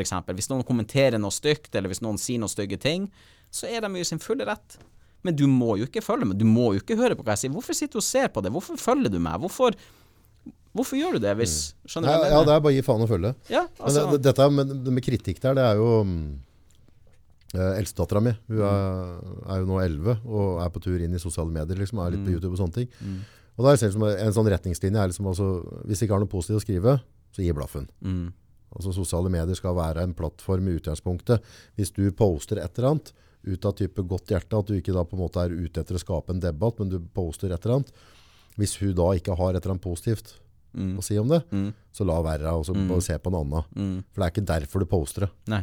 eksempel, hvis noen kommenterer noe stygt, eller hvis noen sier noen stygge ting, så er de jo i sin fulle rett. Men du må jo ikke følge med, du må jo ikke høre på hva jeg sier. Hvorfor sitter du og ser på det? Hvorfor følger du meg? Hvorfor, hvorfor gjør du det, hvis Skjønner du Ja, ja, det er bare å gi faen og følge. Ja, Men altså, det, dette med, med kritikk der, det er jo mm, eh, Eldstedattera mi hun er, er jo nå 11 og er på tur inn i sosiale medier. Liksom, er litt på YouTube og sånne ting. Og da er det liksom En sånn retningslinje er liksom altså, Hvis det ikke har noe positivt å skrive, så gi blaffen. mm, Altså Sosiale medier skal være en plattform i utgangspunktet. Hvis du poster et eller annet ut av type godt hjerte, at du ikke da på en måte er ute etter å skape en debatt, men du poster et eller annet. Hvis hun da ikke har et eller annet positivt mm, å si om det, mm, så la være, og så mm. se på en annen. mm. For det er ikke derfor du poster det. Nei.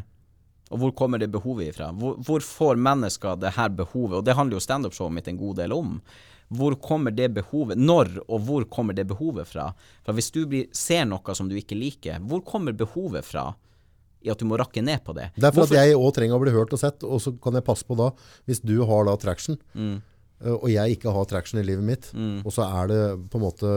Og hvor kommer det behovet ifra? Hvor, hvor får mennesker det her behovet? Og det handler jo standup-showet mitt en god del om. Hvor kommer det behovet? Når og hvor kommer det behovet fra? For hvis du blir, ser noe som du ikke liker, hvor kommer behovet fra i at du må rakke ned på det? Det er for Hvorfor- at jeg òg trenger å bli hørt og sett, og så kan jeg passe på da, hvis du har da traction, Mm. øh, og jeg ikke har traction i livet mitt, og så er det på en måte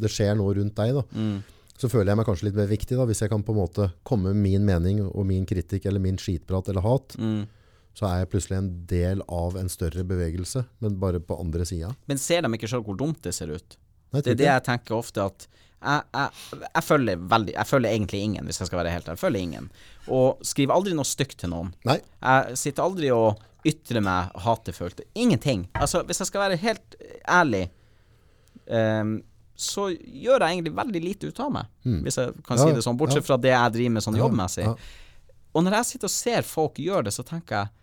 Det skjer noe rundt deg, da. Mm. Så føler jeg meg kanskje litt mer viktig, da, hvis jeg kan på en måte komme med min mening og min kritikk eller min skitprat eller hat. Mm. Så er jeg plutselig en del av en større bevegelse, men bare på andre sida. Men ser de ikke sjøl hvor dumt det ser ut? Nei, Det er det jeg tenker ofte at jeg, jeg, jeg, følger veldig, jeg følger egentlig ingen, hvis jeg skal være helt ærlig. Jeg følger ingen. Og skriver aldri noe stygt til noen. Nei. Jeg sitter aldri og ytrer meg hatefullt. Ingenting. Altså, hvis jeg skal være helt ærlig, ehm, så gjør jeg egentlig veldig lite ut av meg, hvis jeg kan Mm. Ja, si det sånn. Bortsett ja. fra det jeg driver med sånn jobbmessig. ja. Og når jeg sitter og ser folk gjøre det, så tenker jeg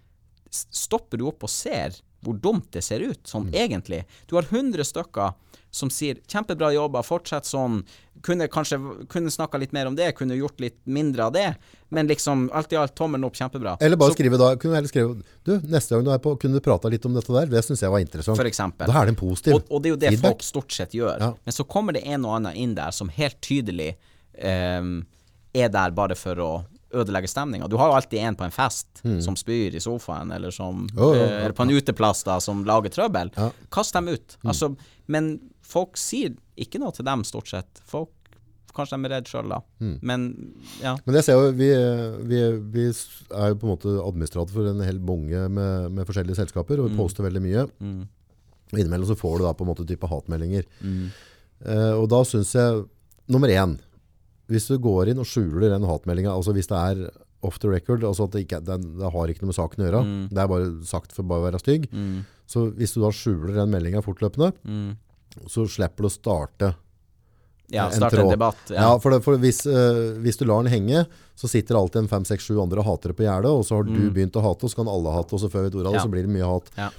Stopper du opp og ser hvor dumt det ser ut, sånn egentlig? Du har 100 stykker som sier 'kjempebra jobba, fortsett sånn', kunne kanskje kunne snakka litt mer om det, kunne gjort litt mindre av det, men liksom alt i alt tommelen opp, kjempebra. Eller bare Så- skrive da, kunne heller skrive Du, neste gang du er på, kunne du prata litt om dette der? Det syns jeg var interessant. For eksempel. Da er det en positiv Og, og det er jo det feedback. folk stort sett gjør. Ja. Men så kommer det en og annen inn der som helt tydelig um, er der bare for å ødelegge stemninga. Du har jo alltid en på en fest som spyr i sofaen, eller som oh, oh, oh, på en uteplass da, som lager trøbbel. Ja. Mm. Kast dem ut. Altså, men folk sier ikke noe til dem, stort sett. Folk Kanskje de er redde sjøl, da. Mm. Men ja. Men jeg ser jo, vi, vi, vi er jo på en måte administrator for en hel bunge med, med forskjellige selskaper, og vi poster veldig mye. Mm. Og innimellom så får du da på en måte type hatmeldinger. Eh, og da syns jeg, nummer én, hvis du går inn og skjuler den hatmeldinga, altså hvis det er off the record, altså at det, ikke, det, det har ikke noe med saken å gjøre, det er bare sagt for bare å være stygg, Mm. så hvis du da skjuler den meldinga fortløpende, Mm. Så slipper du å starte ja en starte en tråd. debatt. Ja, Ja. for, det, for hvis, uh, hvis du lar den henge, så sitter alltid en fem, seks, sju andre hatere på gjerdet, og så har du begynt å hate, og så kan alle hate, og så før vi vet ordet av det, Mm. Så blir det mye hat. Ja.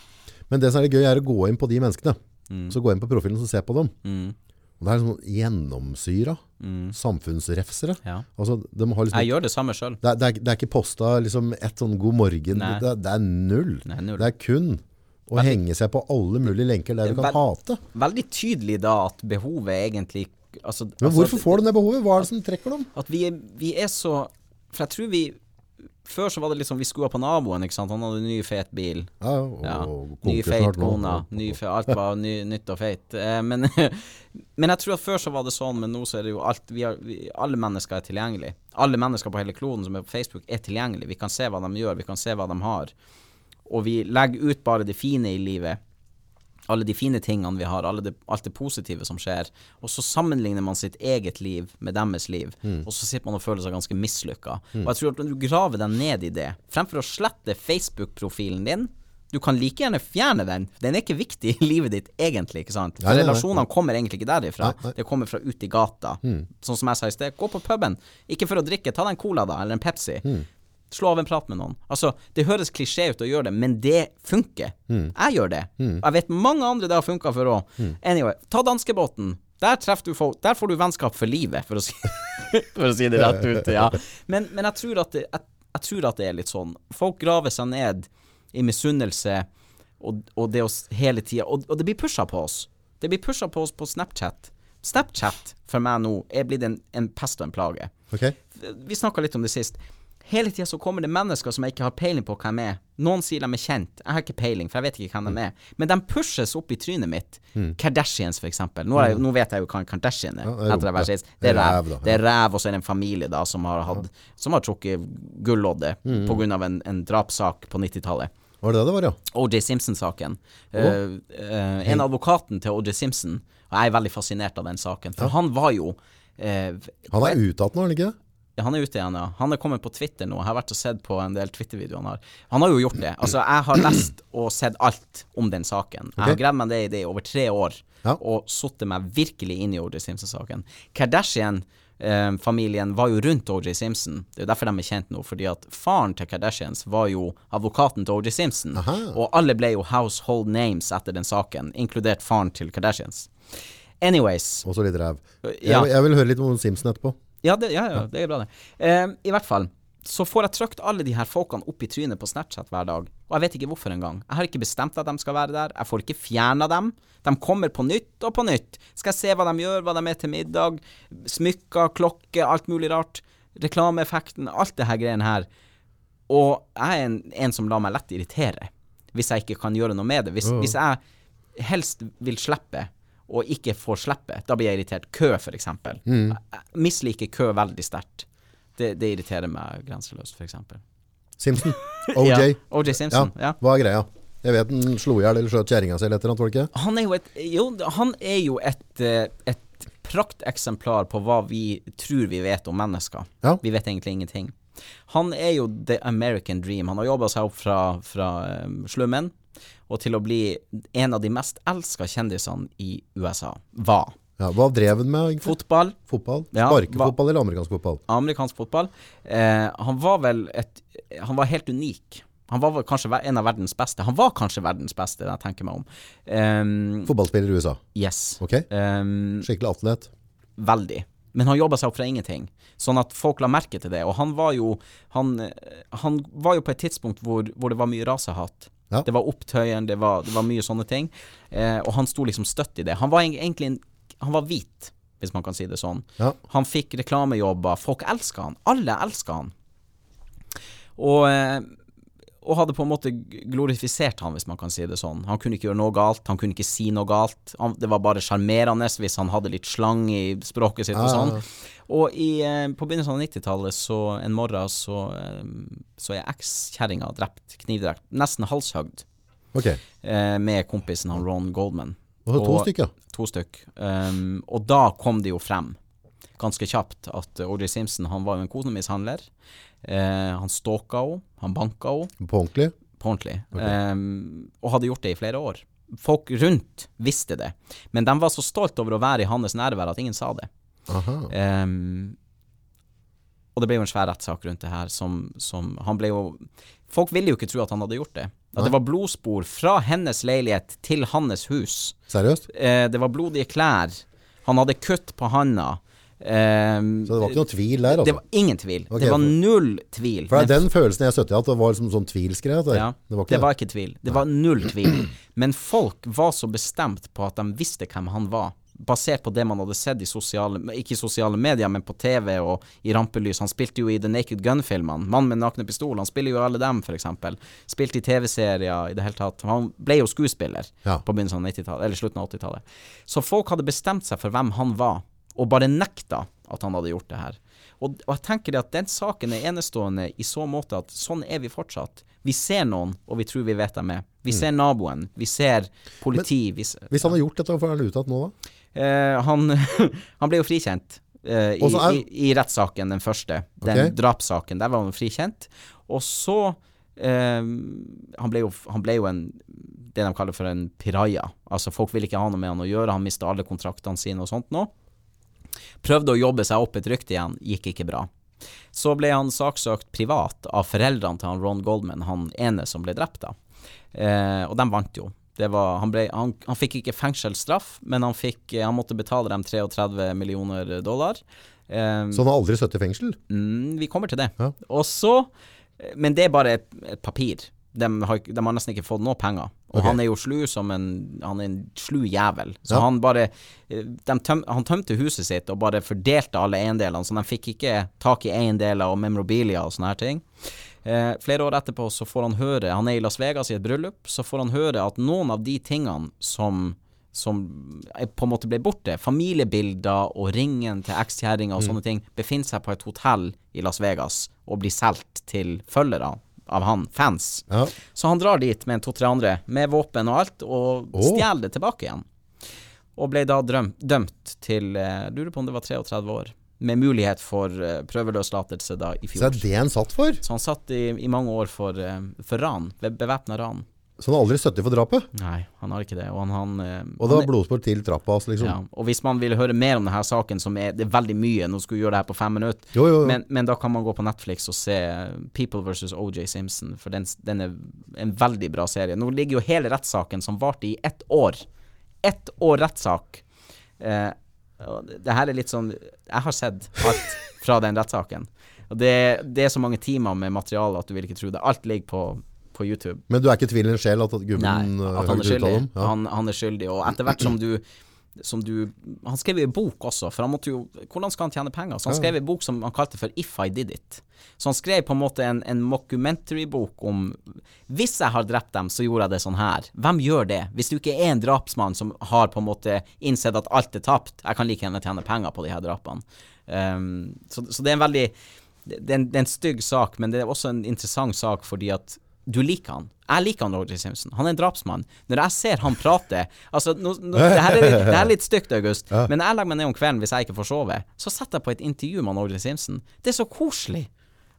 Men det som er det gøy, er å gå inn på de menneskene. Mm. Så gå inn på profilen og se på dem. Mm. Og det er sånn gjennomsyra Mm. samfunnsrefsere. ja. Altså, de har liksom, Jeg gjør det samme sjøl. det, det, det er ikke posta liksom et sånn god morgen. Det, det er null. Nei, null. Det er kun å henge seg på alle mulige lenker der du kan veld, hate. Veldig tydelig da at behovet egentlig altså, Men altså, hvorfor får de det behovet? Hva er det som trekker dem? At vi vi er så For jeg tror vi Før så var det liksom Vi skua på naboen, ikke sant. Han hadde ny, fet bil. Ja, og, Ja. og Ny, feit kone. Ny, alt var ny, nytt og feit. Eh, men, men jeg tror at før så var det sånn, men nå så er det jo alt vi har, vi, Alle mennesker er tilgjengelig. Alle mennesker på hele kloden som er på Facebook, er tilgjengelig. Vi kan se hva de gjør, vi kan se hva de har. Og vi legger ut bare det fine i livet. Alle de fine tingene vi har, det, alt det positive som skjer. Og så sammenligner man sitt eget liv med deres liv, og så sitter man og føler seg ganske mislykka. Og jeg tror at når du graver deg ned i det, fremfor å slette Facebook-profilen din du kan like gjerne fjerne den. Den er ikke viktig i livet ditt egentlig, ikke sant? For Nei, nei, nei. relasjonene kommer egentlig ikke derifra. Det kommer fra ute i gata. Sånn som jeg sa i sted, gå på puben. Ikke for å drikke, ta deg en cola da, eller en Pepsi. Slå av en prat med noen. Altså, det høres klisjé ut å gjøre det, men det funker. Jeg gjør det. Jeg vet mange andre det har funka for òg. Anyway, ta danskebåten. Der, du folk, der får du vennskap for livet, for å si, for å si det rett ut. Ja. Men, men jeg, tror det, jeg, jeg tror at det er litt sånn. Folk graver seg ned i misunnelse og, og det oss hele tida og, og det blir pusha på oss. Det blir pusha på oss på Snapchat. Snapchat for meg nå er blitt en, en pest og en plage. Okay. Vi snakka litt om det sist. Hele tida så kommer det mennesker som jeg ikke har peiling på hvem er. Noen sier de er kjent. Jeg har ikke peiling, for jeg vet ikke hvem de er. Men de pushes opp i trynet mitt. Kardashians, for eksempel. Nå, jeg, nå vet jeg jo hva en Kardashian er. Ja, det er. Det er Det ræv. Det er ræv, og så er det en familie da som har, hatt, som har trukket gulloddet Mm. av en, en drapssak på 90-tallet. Var det det det var, ja? OJ Simpson-saken. Oh. Uh, uh, en advokaten til OJ Simpson, og jeg er veldig fascinert av den saken, for han var jo Uh, Han er utdatt nå, er han ikke? Ja, han er ute igjen, ja. Han er kommet på Twitter nå. Jeg har vært og sett på en del Twitter-videoer han har. Han har jo gjort det. Altså, jeg har lest og sett alt om den saken. Jeg har gravd meg det i det i over tre år, Ja. og satt meg virkelig inn i OJ Simpson-saken. Kardashian-familien var jo rundt OJ Simpson. Det er jo derfor de er kjent nå, fordi at faren til Kardashians var jo advokaten til OJ Simpson. Aha. Og alle ble jo household names etter den saken, inkludert faren til Kardashians. Anyways. Og så litt ræv. Jeg, Ja. jeg vil høre litt om Simpson etterpå. Ja, det, ja, ja, det er bra, det. Eh, I hvert fall så får jeg trykt alle de her folkene opp i trynet på Snapchat hver dag. Og jeg vet ikke hvorfor engang. Jeg har ikke bestemt at de skal være der. Jeg får ikke fjerna dem. De kommer på nytt og på nytt. Skal jeg se hva de gjør, hva de er til middag. Smykker, klokke, alt mulig rart. Reklameeffekten, alt det her greiene her. Og jeg er en, en som lar meg lett irritere, hvis jeg ikke kan gjøre noe med det. Hvis, hvis jeg helst vil slippe, og ikke får slippe, da blir jeg irritert. Kø, for eksempel. Jeg misliker kø veldig sterkt. Det, det irriterer meg grenseløst, eksempel. Simpson. OJ. Ja, Ja. OJ Simpson, ja. Hva er greia? Jeg vet han slo i hjel eller skjøt kjerringa si eller et eller annet, var det ikke? Han er jo et, jo, han er jo et, eh, et prakteksemplar på hva vi tror vi vet om mennesker. Ja. Vi vet egentlig ingenting. Han er jo the American dream. Han har jobba seg opp fra, fra um, slummen og til å bli en av de mest elska kjendisene i USA. Var. Ja, hva drev han med? egentlig? Fotball, Fotball? Ja, Sparkefotball eller amerikansk fotball? amerikansk fotball. Eh, han var vel et Han var helt unik. Han var kanskje en av verdens beste. Han var kanskje verdens beste, det jeg tenker meg om. Um, Fotballspiller i USA. yes. Ok. Um, Skikkelig atlet. Veldig. Men han jobba seg opp fra ingenting, sånn at folk la merke til det. Og han var jo Han, eh, han var jo på et tidspunkt hvor, hvor det var mye rasehat. Ja. Det var opptøyen, det var, det var mye sånne ting. Eh, og han sto liksom støtt i det. Han var egentlig en, Han var hvit, hvis man kan si det sånn. Ja. Han fikk reklamejobber. Folk elska han. Alle elska han. Og, eh, og hadde på en måte glorifisert han, hvis man kan si det sånn. Han kunne ikke gjøre noe galt, han kunne ikke si noe galt. Han, det var bare sjarmerende hvis han hadde litt slang i språket sitt og sånn. Og i, eh, på begynnelsen av 90-tallet, så en morgen, så, eh, så er ekskjerringa drept, knivdrept, nesten halshøgd, Ok. eh, med kompisen han Ron Goldman. Og to stykker. To stykk. Um, og da kom det jo frem, ganske kjapt, at Audrey Simpson han var jo en konemishandler. Eh, han stalka henne, han banka henne På ordentlig. på ordentlig, um, og hadde gjort det i flere år. Folk rundt visste det, men de var så stolt over å være i hans nærvær at ingen sa det. Um, og det ble jo en svær rettssak rundt det her, som, som Han ble jo Folk ville jo ikke tro at han hadde gjort det. At det var blodspor fra hennes leilighet til hans hus. Seriøst? Eh, det var blodige klær. Han hadde kutt på handa. Ehm, Så det var ikke noe tvil der, det altså? var ingen tvil. Okay, det var null tvil. For det er den følelsen jeg støtter i, at det var liksom sånn tvilsgreie. ja, Det var ikke det var ikke tvil. Det var null tvil. Men folk var så bestemt på at de visste hvem han var. basert på det man hadde sett i sosiale Ikke i sosiale medier, men på TV og i rampelys. Han spilte jo i The Naked Gun-filmene. 'Mann med nakne pistol'. Han spiller jo alle dem, f.eks. Spilte i TV-serier i det hele tatt. Han ble jo skuespiller Ja. på begynnelsen av 90-tallet, eller slutten av 80-tallet. Så folk hadde bestemt seg for hvem han var, og bare nekta at han hadde gjort det her. Og, og jeg tenker det at den saken er enestående i så måte at sånn er vi fortsatt. Vi ser noen, og vi tror vi vet dem er. Vi ser naboen, vi ser politi. vi ser, Hvis han har gjort dette, hvorfor er han ute igjen nå, da? Eh, han, han ble jo frikjent eh, i, er- i, i rettssaken, den første. Den okay. drapssaken. Der var han frikjent. Og så eh, han, ble jo, han ble jo en det de kaller for en piraya. Altså Folk ville ikke ha noe med han å gjøre. Han mista alle kontraktene sine og sånt nå. Prøvde å jobbe seg opp et rykte igjen, gikk ikke bra. Så ble han saksøkt privat av foreldrene til han Ron Goldman, han ene som ble drept da. Eh, og de vant jo. Det var, han, ble, han, han fikk ikke fengselsstraff, men han, fikk, han måtte betale dem 33 millioner dollar. Eh, Så han har aldri sittet i fengsel? Mm, vi kommer til det. Ja. Og så Men det er bare et, et papir. De har, de har nesten ikke fått noe penger. Og okay. han er jo slu som en Han er en slu jævel. Så Ja. han bare eh, tøm, Han tømte huset sitt og bare fordelte alle eiendelene, så de fikk ikke tak i eiendeler og memorabilia og sånne her ting. Eh, flere år etterpå så får han høre Han er i Las Vegas i et bryllup. Så får han høre at noen av de tingene som som er- på en måte ble borte, familiebilder og ringen til ekskjerringa og sånne ting, befinner seg på et hotell i Las Vegas og blir solgt til følgere av han, fans. Ja. Så han drar dit med to-tre andre, med våpen og alt, og oh. stjeler det tilbake igjen. Og ble da drømt, dømt til uh, Lurer på om det var 33 år, med mulighet for uh, prøveløslatelse da i fjor. Så er det han satt for? Så han satt i, i mange år for, uh, for ran, bevæpna ran. Så han har aldri støttet for drapet? Nei, han har ikke det. Og han, han, eh, Og det var blodspor til trappa hans, liksom? ja, og hvis man vil høre mer om denne saken, som er, det er veldig mye, nå skulle vi gjøre det her på fem minutter, Jo, jo, jo. men, men da kan man gå på Netflix og se People vs. OJ Simpson, for den, den er en veldig bra serie. Nå ligger jo hele rettssaken, som varte i ett år. Ett år rettssak. Eh, det her er litt sånn Jeg har sett alt fra den rettssaken. Og det, det er så mange timer med materiale at du vil ikke tro det. Alt ligger på, på YouTube. Men du er ikke i tvil en sjel at gubben Nei, at han er ut av skyldig. dem? Ja. Han, han er skyldig, og etter hvert som du som du Han skrev en bok også, for han måtte jo Hvordan skal han tjene penger? Så han skrev en bok som han kalte for If I Did It. Så han skrev på en måte en, en mockumentary-bok om Hvis jeg har drept dem, så gjorde jeg det sånn her. Hvem gjør det? Hvis du ikke er en drapsmann som har på en måte innsett at alt er tapt, jeg kan like gjerne tjene penger på de her drapene. Um, så, så det er en veldig det er, en, det er en stygg sak, men det er også en interessant sak fordi at du liker han. Jeg liker han Roger Simpson. Han er en drapsmann. Når jeg ser han prate Altså, nå, nå, det, her er litt, det her er litt stygt, August, men når jeg legger meg ned om kvelden hvis jeg ikke får sove, så setter jeg på et intervju med han Roger Simpson. Det er så koselig.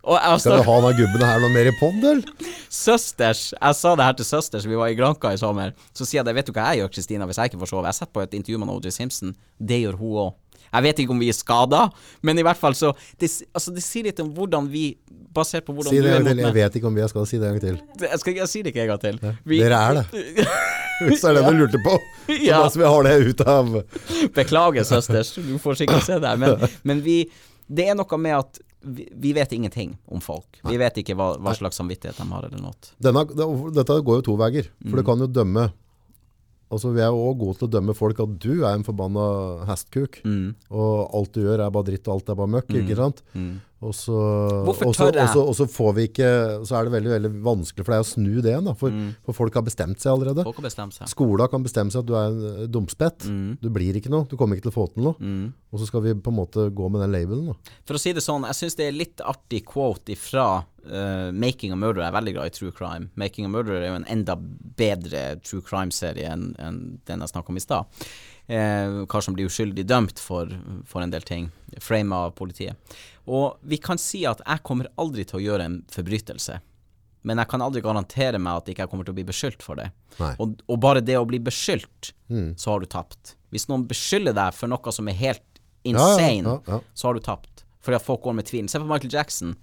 Og jeg, Skal altså, du ha den gubben her noe mer i pod, eller? søsters Jeg sa det her til søsters, vi var i Granka i sommer. Så sier jeg det, vet du hva jeg gjør, Kristina, hvis jeg ikke får sove? Jeg setter på et intervju med O.J. Simpson. Det gjør hun òg. Jeg vet ikke om vi er skada, men i hvert fall så det, altså det sier litt om hvordan vi Basert på hvordan Si det du er mot meg. Jeg vet ikke om vi er skada. si det en gang til. Jeg, skal, jeg sier det ikke en gang til. Vi- Dere er det. Hvis det er det du lurte på. Så Ja. vi har det ut av Beklager, søsters. Du får sikkert se det. Men, men vi Det er noe med at vi, vi vet ingenting om folk. Vi vet ikke hva, hva slags samvittighet de har, eller noe. Denne, Dette går jo to veier. For Mm. du kan jo dømme Altså Vi er også gode til å dømme folk at du er en forbanna hestkuk. Mm. Og alt du gjør er bare dritt, og alt er bare møkk. ikke sant? Og så, og så- og så- Og så får vi ikke Så er det veldig veldig vanskelig for deg å snu det igjen. For, Mm. for folk har bestemt seg allerede. Folk har bestemt seg. Skolen kan bestemme seg at du er en eh, dumspett. Mm. Du blir ikke noe. Du kommer ikke til å få til noe. Og så skal vi på en måte gå med den labelen. da. For å si det sånn, jeg syns det er litt artig quote ifra uh, Making a Murderer. Jeg er veldig glad i true crime. Making a Murderer er jo en enda bedre true crime-serie enn en den jeg snakka om i stad. Eh, kar som blir uskyldig dømt for, for en del ting. frama av politiet. Og vi kan si at jeg kommer aldri til å gjøre en forbrytelse. Men jeg kan aldri garantere meg at ikke jeg kommer til å bli beskyldt for det. Og, og bare det å bli beskyldt, så har du tapt. Hvis noen beskylder deg for noe som er helt ja, insane, ja, ja. så har du tapt. Fordi at folk går med tvil. Se på Michael Jackson.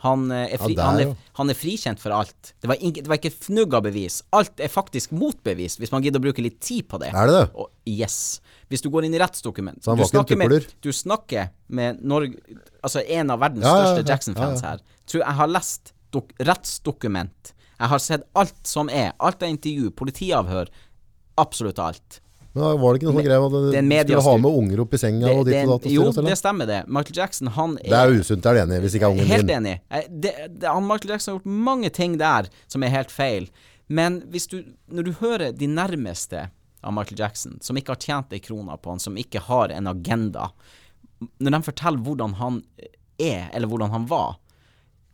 Han, eh, er fri, der, han, er, han er frikjent for alt. Det var, ing- det var ikke fnugg av bevis. Alt er faktisk motbevist, hvis man gidder å bruke litt tid på det. Er det det? Og, yes. Hvis du går inn i rettsdokument han du ikke snakker med, du snakker med Norge Altså en av verdens Ja, ja, ja, største ja, Jackson-fans ja, ja. her. Tror jeg har lest dok rettsdokument. Jeg har sett alt som er. Alt av intervju, politiavhør. Absolutt alt. Men da var det ikke noe sånn greie at du skulle ha med unger opp i senga Det, og ditt og datt jo, stell? det stemmer det. Michael Jackson, han er Det er usunt, er du enig hvis ikke er ungen Helt din. enig. Eh, Det, det, han Michael Jackson har gjort mange ting der som er helt feil. Men du, når du hører de nærmeste av Michael Jackson, som ikke har tjent ei krone på han, som ikke har en agenda, når de forteller hvordan han er, eller hvordan han var,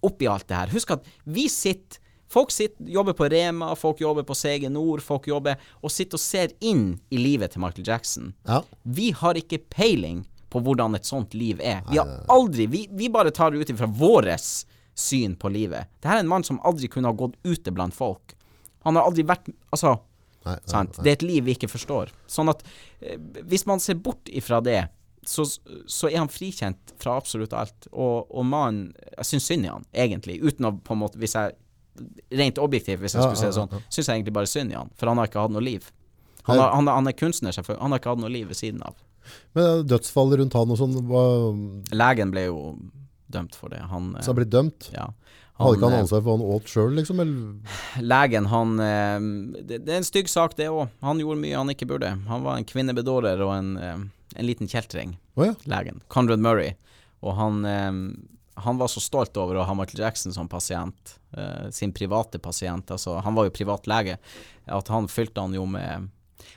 oppi alt det her Husk at vi sitter Folk sitter, jobber på Rema, folk jobber på CG Nord, folk jobber og sitter og ser inn i livet til Michael Jackson. Ja. Vi har ikke peiling på hvordan et sånt liv er. Vi har aldri Vi, vi bare tar det ut ifra våres syn på livet. Dette er en mann som aldri kunne ha gått ute blant folk. Han har aldri vært Altså, Nei, nei, sant. Det er et liv vi ikke forstår. Sånn at eh, hvis man ser bort ifra det, så, så er han frikjent fra absolutt alt. Og, og mannen Jeg syns synd i han, egentlig. Uten å på en måte Hvis jeg Rent objektivt, hvis jeg skulle si det sånn, syns jeg egentlig bare synd i han. For han har ikke hatt noe liv. Han, har, han, han er kunstner, selvfølgelig. Han har ikke hatt noe liv ved siden av. Men dødsfall rundt han og sånn, var, Legen ble jo dømt for det. Han så han ble dømt? Ja. Hadde ikke han eh, ansvar for han åt sjøl, liksom? Eller? Legen, han eh, det, det er en stygg sak, det òg. Han gjorde mye han ikke burde. Han var en kvinnebedårer og en, eh, en liten kjeltring, Oh, ja. legen. Conrad Murray. Og han, eh, han var så stolt over å ha Michael Jackson som pasient. eh, sin private pasient. Altså, han var jo privatlege. At han fylte han jo med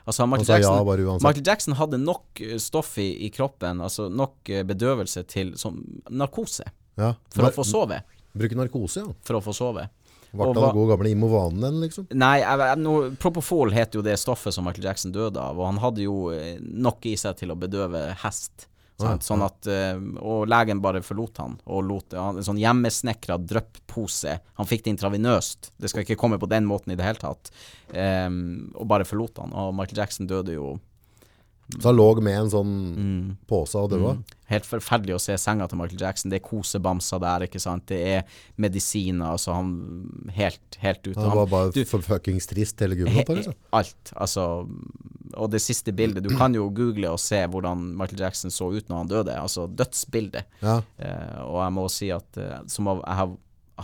Altså, Michael sa Jackson, ja. Michael Jackson hadde nok eh, stoff i, i kroppen, altså nok eh, bedøvelse til som narkose, Ja. for å få sove. Bruke narkose, ja. For å få sove. Ble han hva- god gamle Imovanen, liksom? Nei, no, Propofol het jo det stoffet som Michael Jackson døde av, og han hadde jo eh, nok i seg til å bedøve hest. Sant? Sånn at, eh, og legen bare forlot han, og lot han, en sånn hjemmesnekra drypp-pose. Han fikk det intravenøst, det skal ikke komme på den måten i det hele tatt. Um, og bare forlot han, og Michael Jackson døde jo Så han lå med en sånn mm, pose og døde? Mm. Helt forferdelig å se senga til Michael Jackson. Det er kosebamser der, ikke sant. Det er medisiner, altså han Helt, helt ute. Han- var bare du- for fuckings trist hele gubben? Liksom. Alt. Altså Og det siste bildet Du kan jo google og se hvordan Michael Jackson så ut når han døde. Altså dødsbildet. Ja. Uh, og jeg må si at eh, som av, har,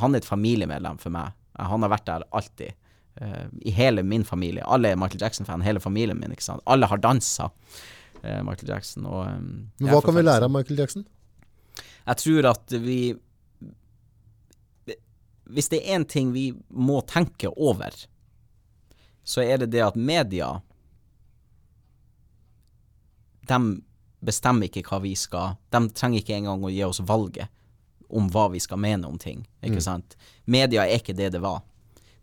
han er et familiemedlem for meg. Eh, Han har vært der alltid. Uh, I hele min familie. Alle er Michael Jackson-fan. Hele familien min. ikke sant Alle har dansa uh, Michael Jackson. Og, um, Men hva kan vi lære av Michael Jackson? Jeg tror at vi Hvis det er én ting vi må tenke over, så er det det at media De bestemmer ikke hva vi skal De trenger ikke engang å gi oss valget om hva vi skal mene om ting. Ikke sant? Media er ikke det det var.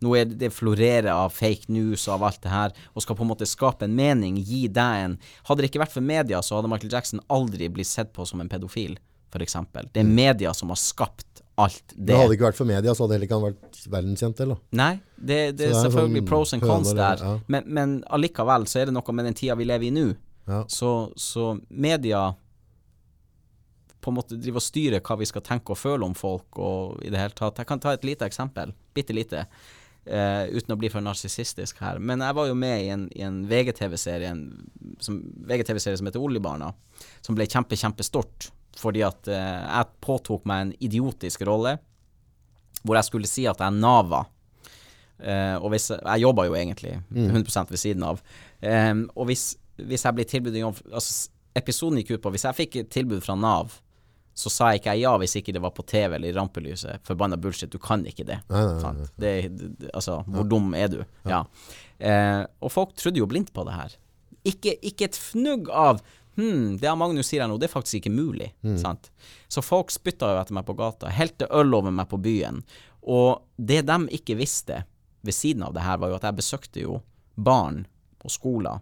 Nå er det, det florerer av fake news og av alt det her, og skal på en måte skape en mening, gi deg en Hadde det ikke vært for media, så hadde Michael Jackson aldri blitt sett på som en pedofil, f.eks. Det er media som har skapt alt det. Det hadde ikke vært for media, så hadde heller ikke han vært verdenskjent. Eller? Nei, det, det det er selvfølgelig sånn pros and cons der, ja. men, men allikevel så er det noe med den tida vi lever i nå. Ja. Så, så media på en måte driver og styrer hva vi skal tenke og føle om folk, og i det hele tatt Jeg kan ta et lite eksempel, bitte lite, uh, uten å bli for narsissistisk her. Men jeg var jo med i en, en VGTV-serie som, VGTV-serie som heter Oljebarna, som ble kjempe, kjempestort fordi at uh, jeg påtok meg en idiotisk rolle hvor jeg skulle si at jeg nava. Uh, og hvis Jeg jobba jo egentlig 100 ved siden av. Um, og hvis, hvis jeg blir tilbudt en jobb altså, Episoden gikk ut på Hvis jeg fikk tilbud fra Nav, så sa jeg ikke ja hvis ikke det var på TV eller i rampelyset. Forbanna bullshit, du kan ikke det. Nei, nei, nei, det, altså, hvor dum er du? Ja. Eh, og folk trodde jo blindt på det her. Ikke, ikke et fnugg av Hm, det Magnus sier her nå, det er faktisk ikke mulig. Sant? Så folk spytta jo etter meg på gata, helte øl over meg på byen. Og det de ikke visste ved siden av det her, var jo at jeg besøkte jo barn på skoler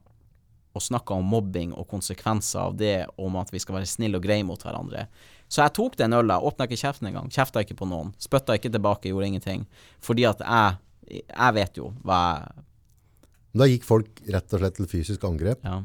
og snakka om mobbing og konsekvenser av det, om at vi skal være snille og greie mot hverandre. Så jeg tok den øla, åpna ikke kjeften engang, kjefta ikke på noen, spytta ikke tilbake, gjorde ingenting. Fordi at jeg, jeg vet jo hva jeg Da gikk folk rett og slett til fysisk angrep. Ja.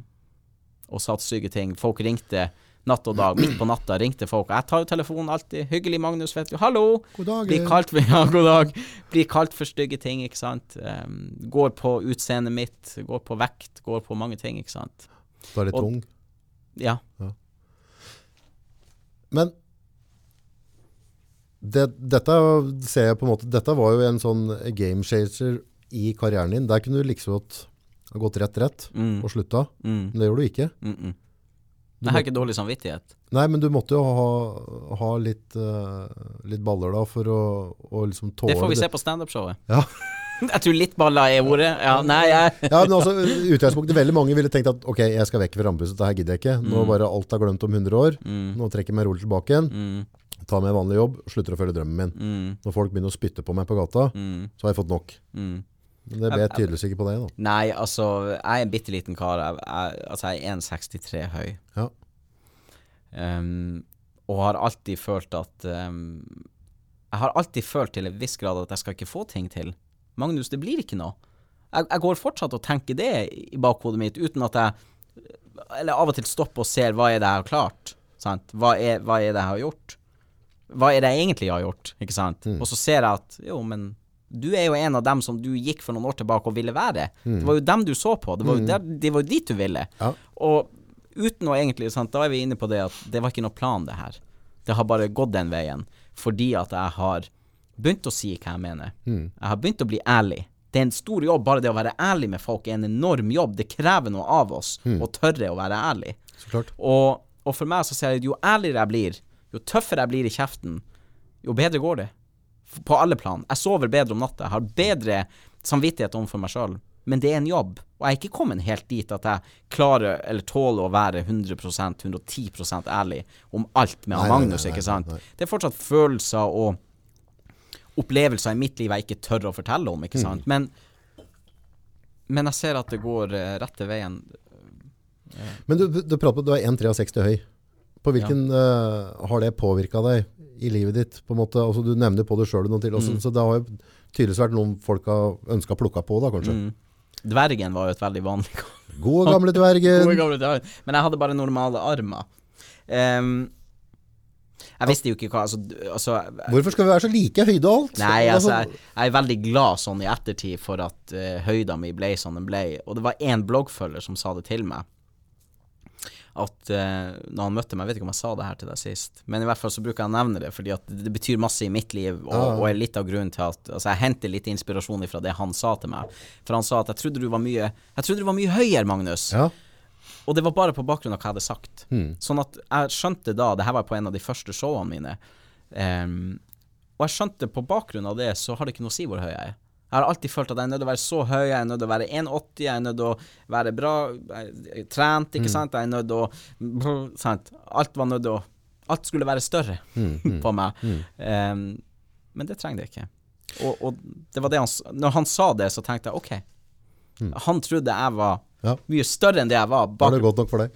Og satt stygge ting. Folk ringte natt og dag. Midt på natta ringte folk. Jeg tar jo telefonen alltid. 'Hyggelig, Magnus, vet du. Hallo!' God dag. Blir kalt for, ja, god dag. Blir kalt for stygge ting, ikke sant. Um, går på utseendet mitt, går på vekt, går på mange ting, ikke sant. Da er litt og- tung. Ja. Men det, dette ser jeg på en måte Dette var jo en sånn game changer i karrieren din. Der kunne du liksom gått rett rett Mm. og slutta. Mm. Men det gjorde du ikke. Mm -mm. Du Jeg har ikke dårlig samvittighet. Nei, men du måtte jo ha, ha litt, uh, litt baller da for å, å liksom tåle Det får vi se på standup-showet. Ja. jeg tror litt baller er ordet. Ja, nei, jeg Ja, men altså, utgangspunktet veldig mange ville tenkt at ok, jeg skal vekk fra rampehuset, dette gidder jeg ikke. Nå Mm. bare alt er glemt om 100 år. mm. Nå trekker jeg meg rolig tilbake igjen, Mm. tar meg en vanlig jobb, slutter å følge drømmen min. Mm. Når folk begynner å spytte på meg på gata, Mm. så har jeg fått nok. Mm. Men det jeg tydeligvis ikke på deg da. Nei, altså, jeg er en bitte liten kar. Jeg, jeg, altså, jeg er 1,63 høy. Ja. Um, og har alltid følt at um, Jeg har alltid følt til en viss grad at jeg skal ikke få ting til. Magnus, det blir ikke noe. Jeg, jeg går fortsatt og tenker det i bakhodet mitt, uten at jeg Eller av og til stopper og ser hva er det jeg har klart. Sant? Hva, er, hva er det jeg har gjort? Hva er det jeg egentlig har gjort? Ikke sant? Og så ser jeg at jo, men du er jo en av dem som du gikk for noen år tilbake og ville være. Det var jo dem du så på. Det var jo, der, det var jo dit du ville. Ja. Og uten å egentlig sant, Da er vi inne på det at det var ikke noe plan, det her. Det har bare gått den veien. Fordi at jeg har begynt å si hva jeg mener. Jeg har begynt å bli ærlig. Det er en stor jobb. Bare det å være ærlig med folk er en enorm jobb. Det krever noe av oss å tørre å være ærlig. Så. Og, og for meg så ser jeg at jo ærligere jeg blir, jo tøffere jeg blir i kjeften, jo bedre går det. På alle plan. Jeg sover bedre om natta. Jeg har bedre samvittighet overfor meg sjøl. Men det er en jobb. Og jeg er ikke kommet helt dit at jeg klarer eller tåler å være 100% 110% ærlig om alt med Nei, Magnus, nei, nei, ikke sant. Det er fortsatt følelser og opplevelser i mitt liv jeg ikke tør å fortelle om, Mm. ikke sant. Men, men jeg ser at det går eh, rette veien. Men du, du prater på, du er 1,63 høy. På hvilken, eh, har det påvirka deg i livet ditt? på en måte? Altså, du nevner på det sjøl noen til. Mm. Altså, Så det har jo tydeligvis vært noen folk har ønska plukka på, da kanskje. Mm. Dvergen var jo et veldig vanlig Gode, gamle Gode gamle dvergen. Men jeg hadde bare normale armer. Um, jeg visste jo ikke hva Altså, altså Hvorfor skal vi være så like høyde og alt? Nei, altså, jeg, jeg er veldig glad sånn i ettertid for at uh, høyda mi ble som den ble. Og det var én bloggfølger som sa det til meg. At uh, når han møtte meg Jeg vet ikke om jeg sa det her til deg sist, men i hvert fall så bruker jeg å nevne det, fordi at det, betyr masse i mitt liv, og, ah. og er litt av grunnen til at Altså, jeg henter litt inspirasjon fra det han sa til meg. For han sa at jeg trodde du var mye Jeg trodde du var mye høyere, Magnus. Ja. Og det var bare på bakgrunn av hva jeg hadde sagt. Mm. Sånn at jeg skjønte da Det her var på en av de første showene mine. Um, og jeg skjønte på bakgrunn av det, så har det ikke noe å si hvor høy jeg er. Jeg har alltid følt at jeg er nødt til å være så høy, jeg er nødt til å være 1,80, jeg er nødt til å være bra trent, ikke sant. Jeg er nødt til å sant? Alt var nødt til å Alt skulle være større på meg. Um, men det trenger det ikke. Og, og det var det han Når han sa det, så tenkte jeg OK. Han trodde jeg var mye større enn det jeg var. Var det godt nok for deg?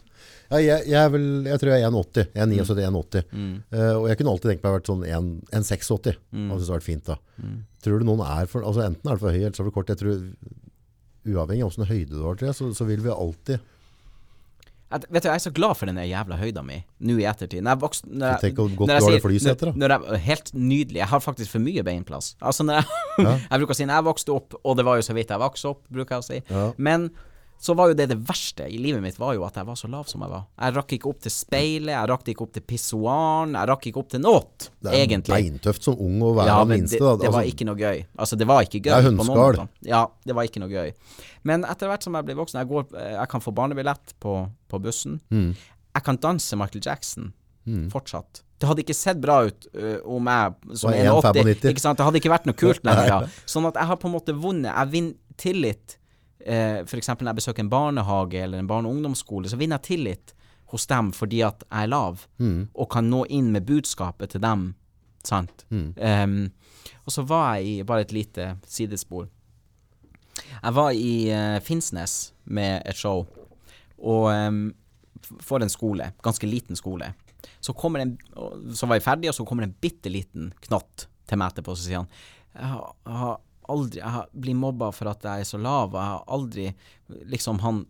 Ja, jeg, jeg, er vel, jeg tror jeg er 1,80. Jeg er 79-1,80. Mm. Uh, og jeg kunne alltid tenkt meg å vært sånn 1 1,86. Mm. Hadde vært fint da. Tror du noen er for altså Enten er det for høy eller så er det for kort. Jeg tror Uavhengig av hvilken høyde du har, tror jeg, så, så vil vi alltid at, vet du, jeg er så glad for den jævla høyda mi nå i ettertid. Når jeg vokste når jeg, Tenk hvor godt når jeg du har det flysetet, da. jeg, Helt nydelig. Jeg har faktisk for mye beinplass. Altså når jeg, Ja. jeg bruker å si når jeg vokste opp, og det var jo så vidt jeg vokste opp, bruker jeg å si. Ja. Men så var jo det det verste i livet mitt, var jo at jeg var så lav som jeg var. Jeg rakk ikke opp til speilet, jeg rakk ikke opp til pissoaren, jeg rakk ikke opp til noe, Det er egentlig. beintøft som ung å være Ja, den minste. det, da. det var Altså, ikke noe gøy. Altså, det var ikke gøy. Det er på hundskall. Ja, det var ikke noe gøy. Men etter hvert som jeg blir voksen, jeg, går, jeg kan få barnebillett på, på bussen. Mm. Jeg kan danse Michael Jackson fortsatt. Det hadde ikke sett bra ut uh, om jeg som Var 1,80 1,95. Ikke sant? Det hadde ikke vært noe kult lenger. Sånn at jeg har på en måte vunnet. Jeg vinner tillit. Eh, eksempel når jeg besøker en barnehage eller en barne- og ungdomsskole, så vinner jeg tillit hos dem fordi at jeg er lav, og kan nå inn med budskapet til dem. Sant? Em, og så var jeg i Bare et lite sidespor. Jeg var i uh, Finnsnes med et show, og um, for en skole, ganske liten skole. Så kommer en, så var jeg ferdig, og så kommer en bitte liten knott til meg etterpå, så sier han jeg har aldri, jeg blitt mobba for at jeg er så lav, og jeg har aldri liksom han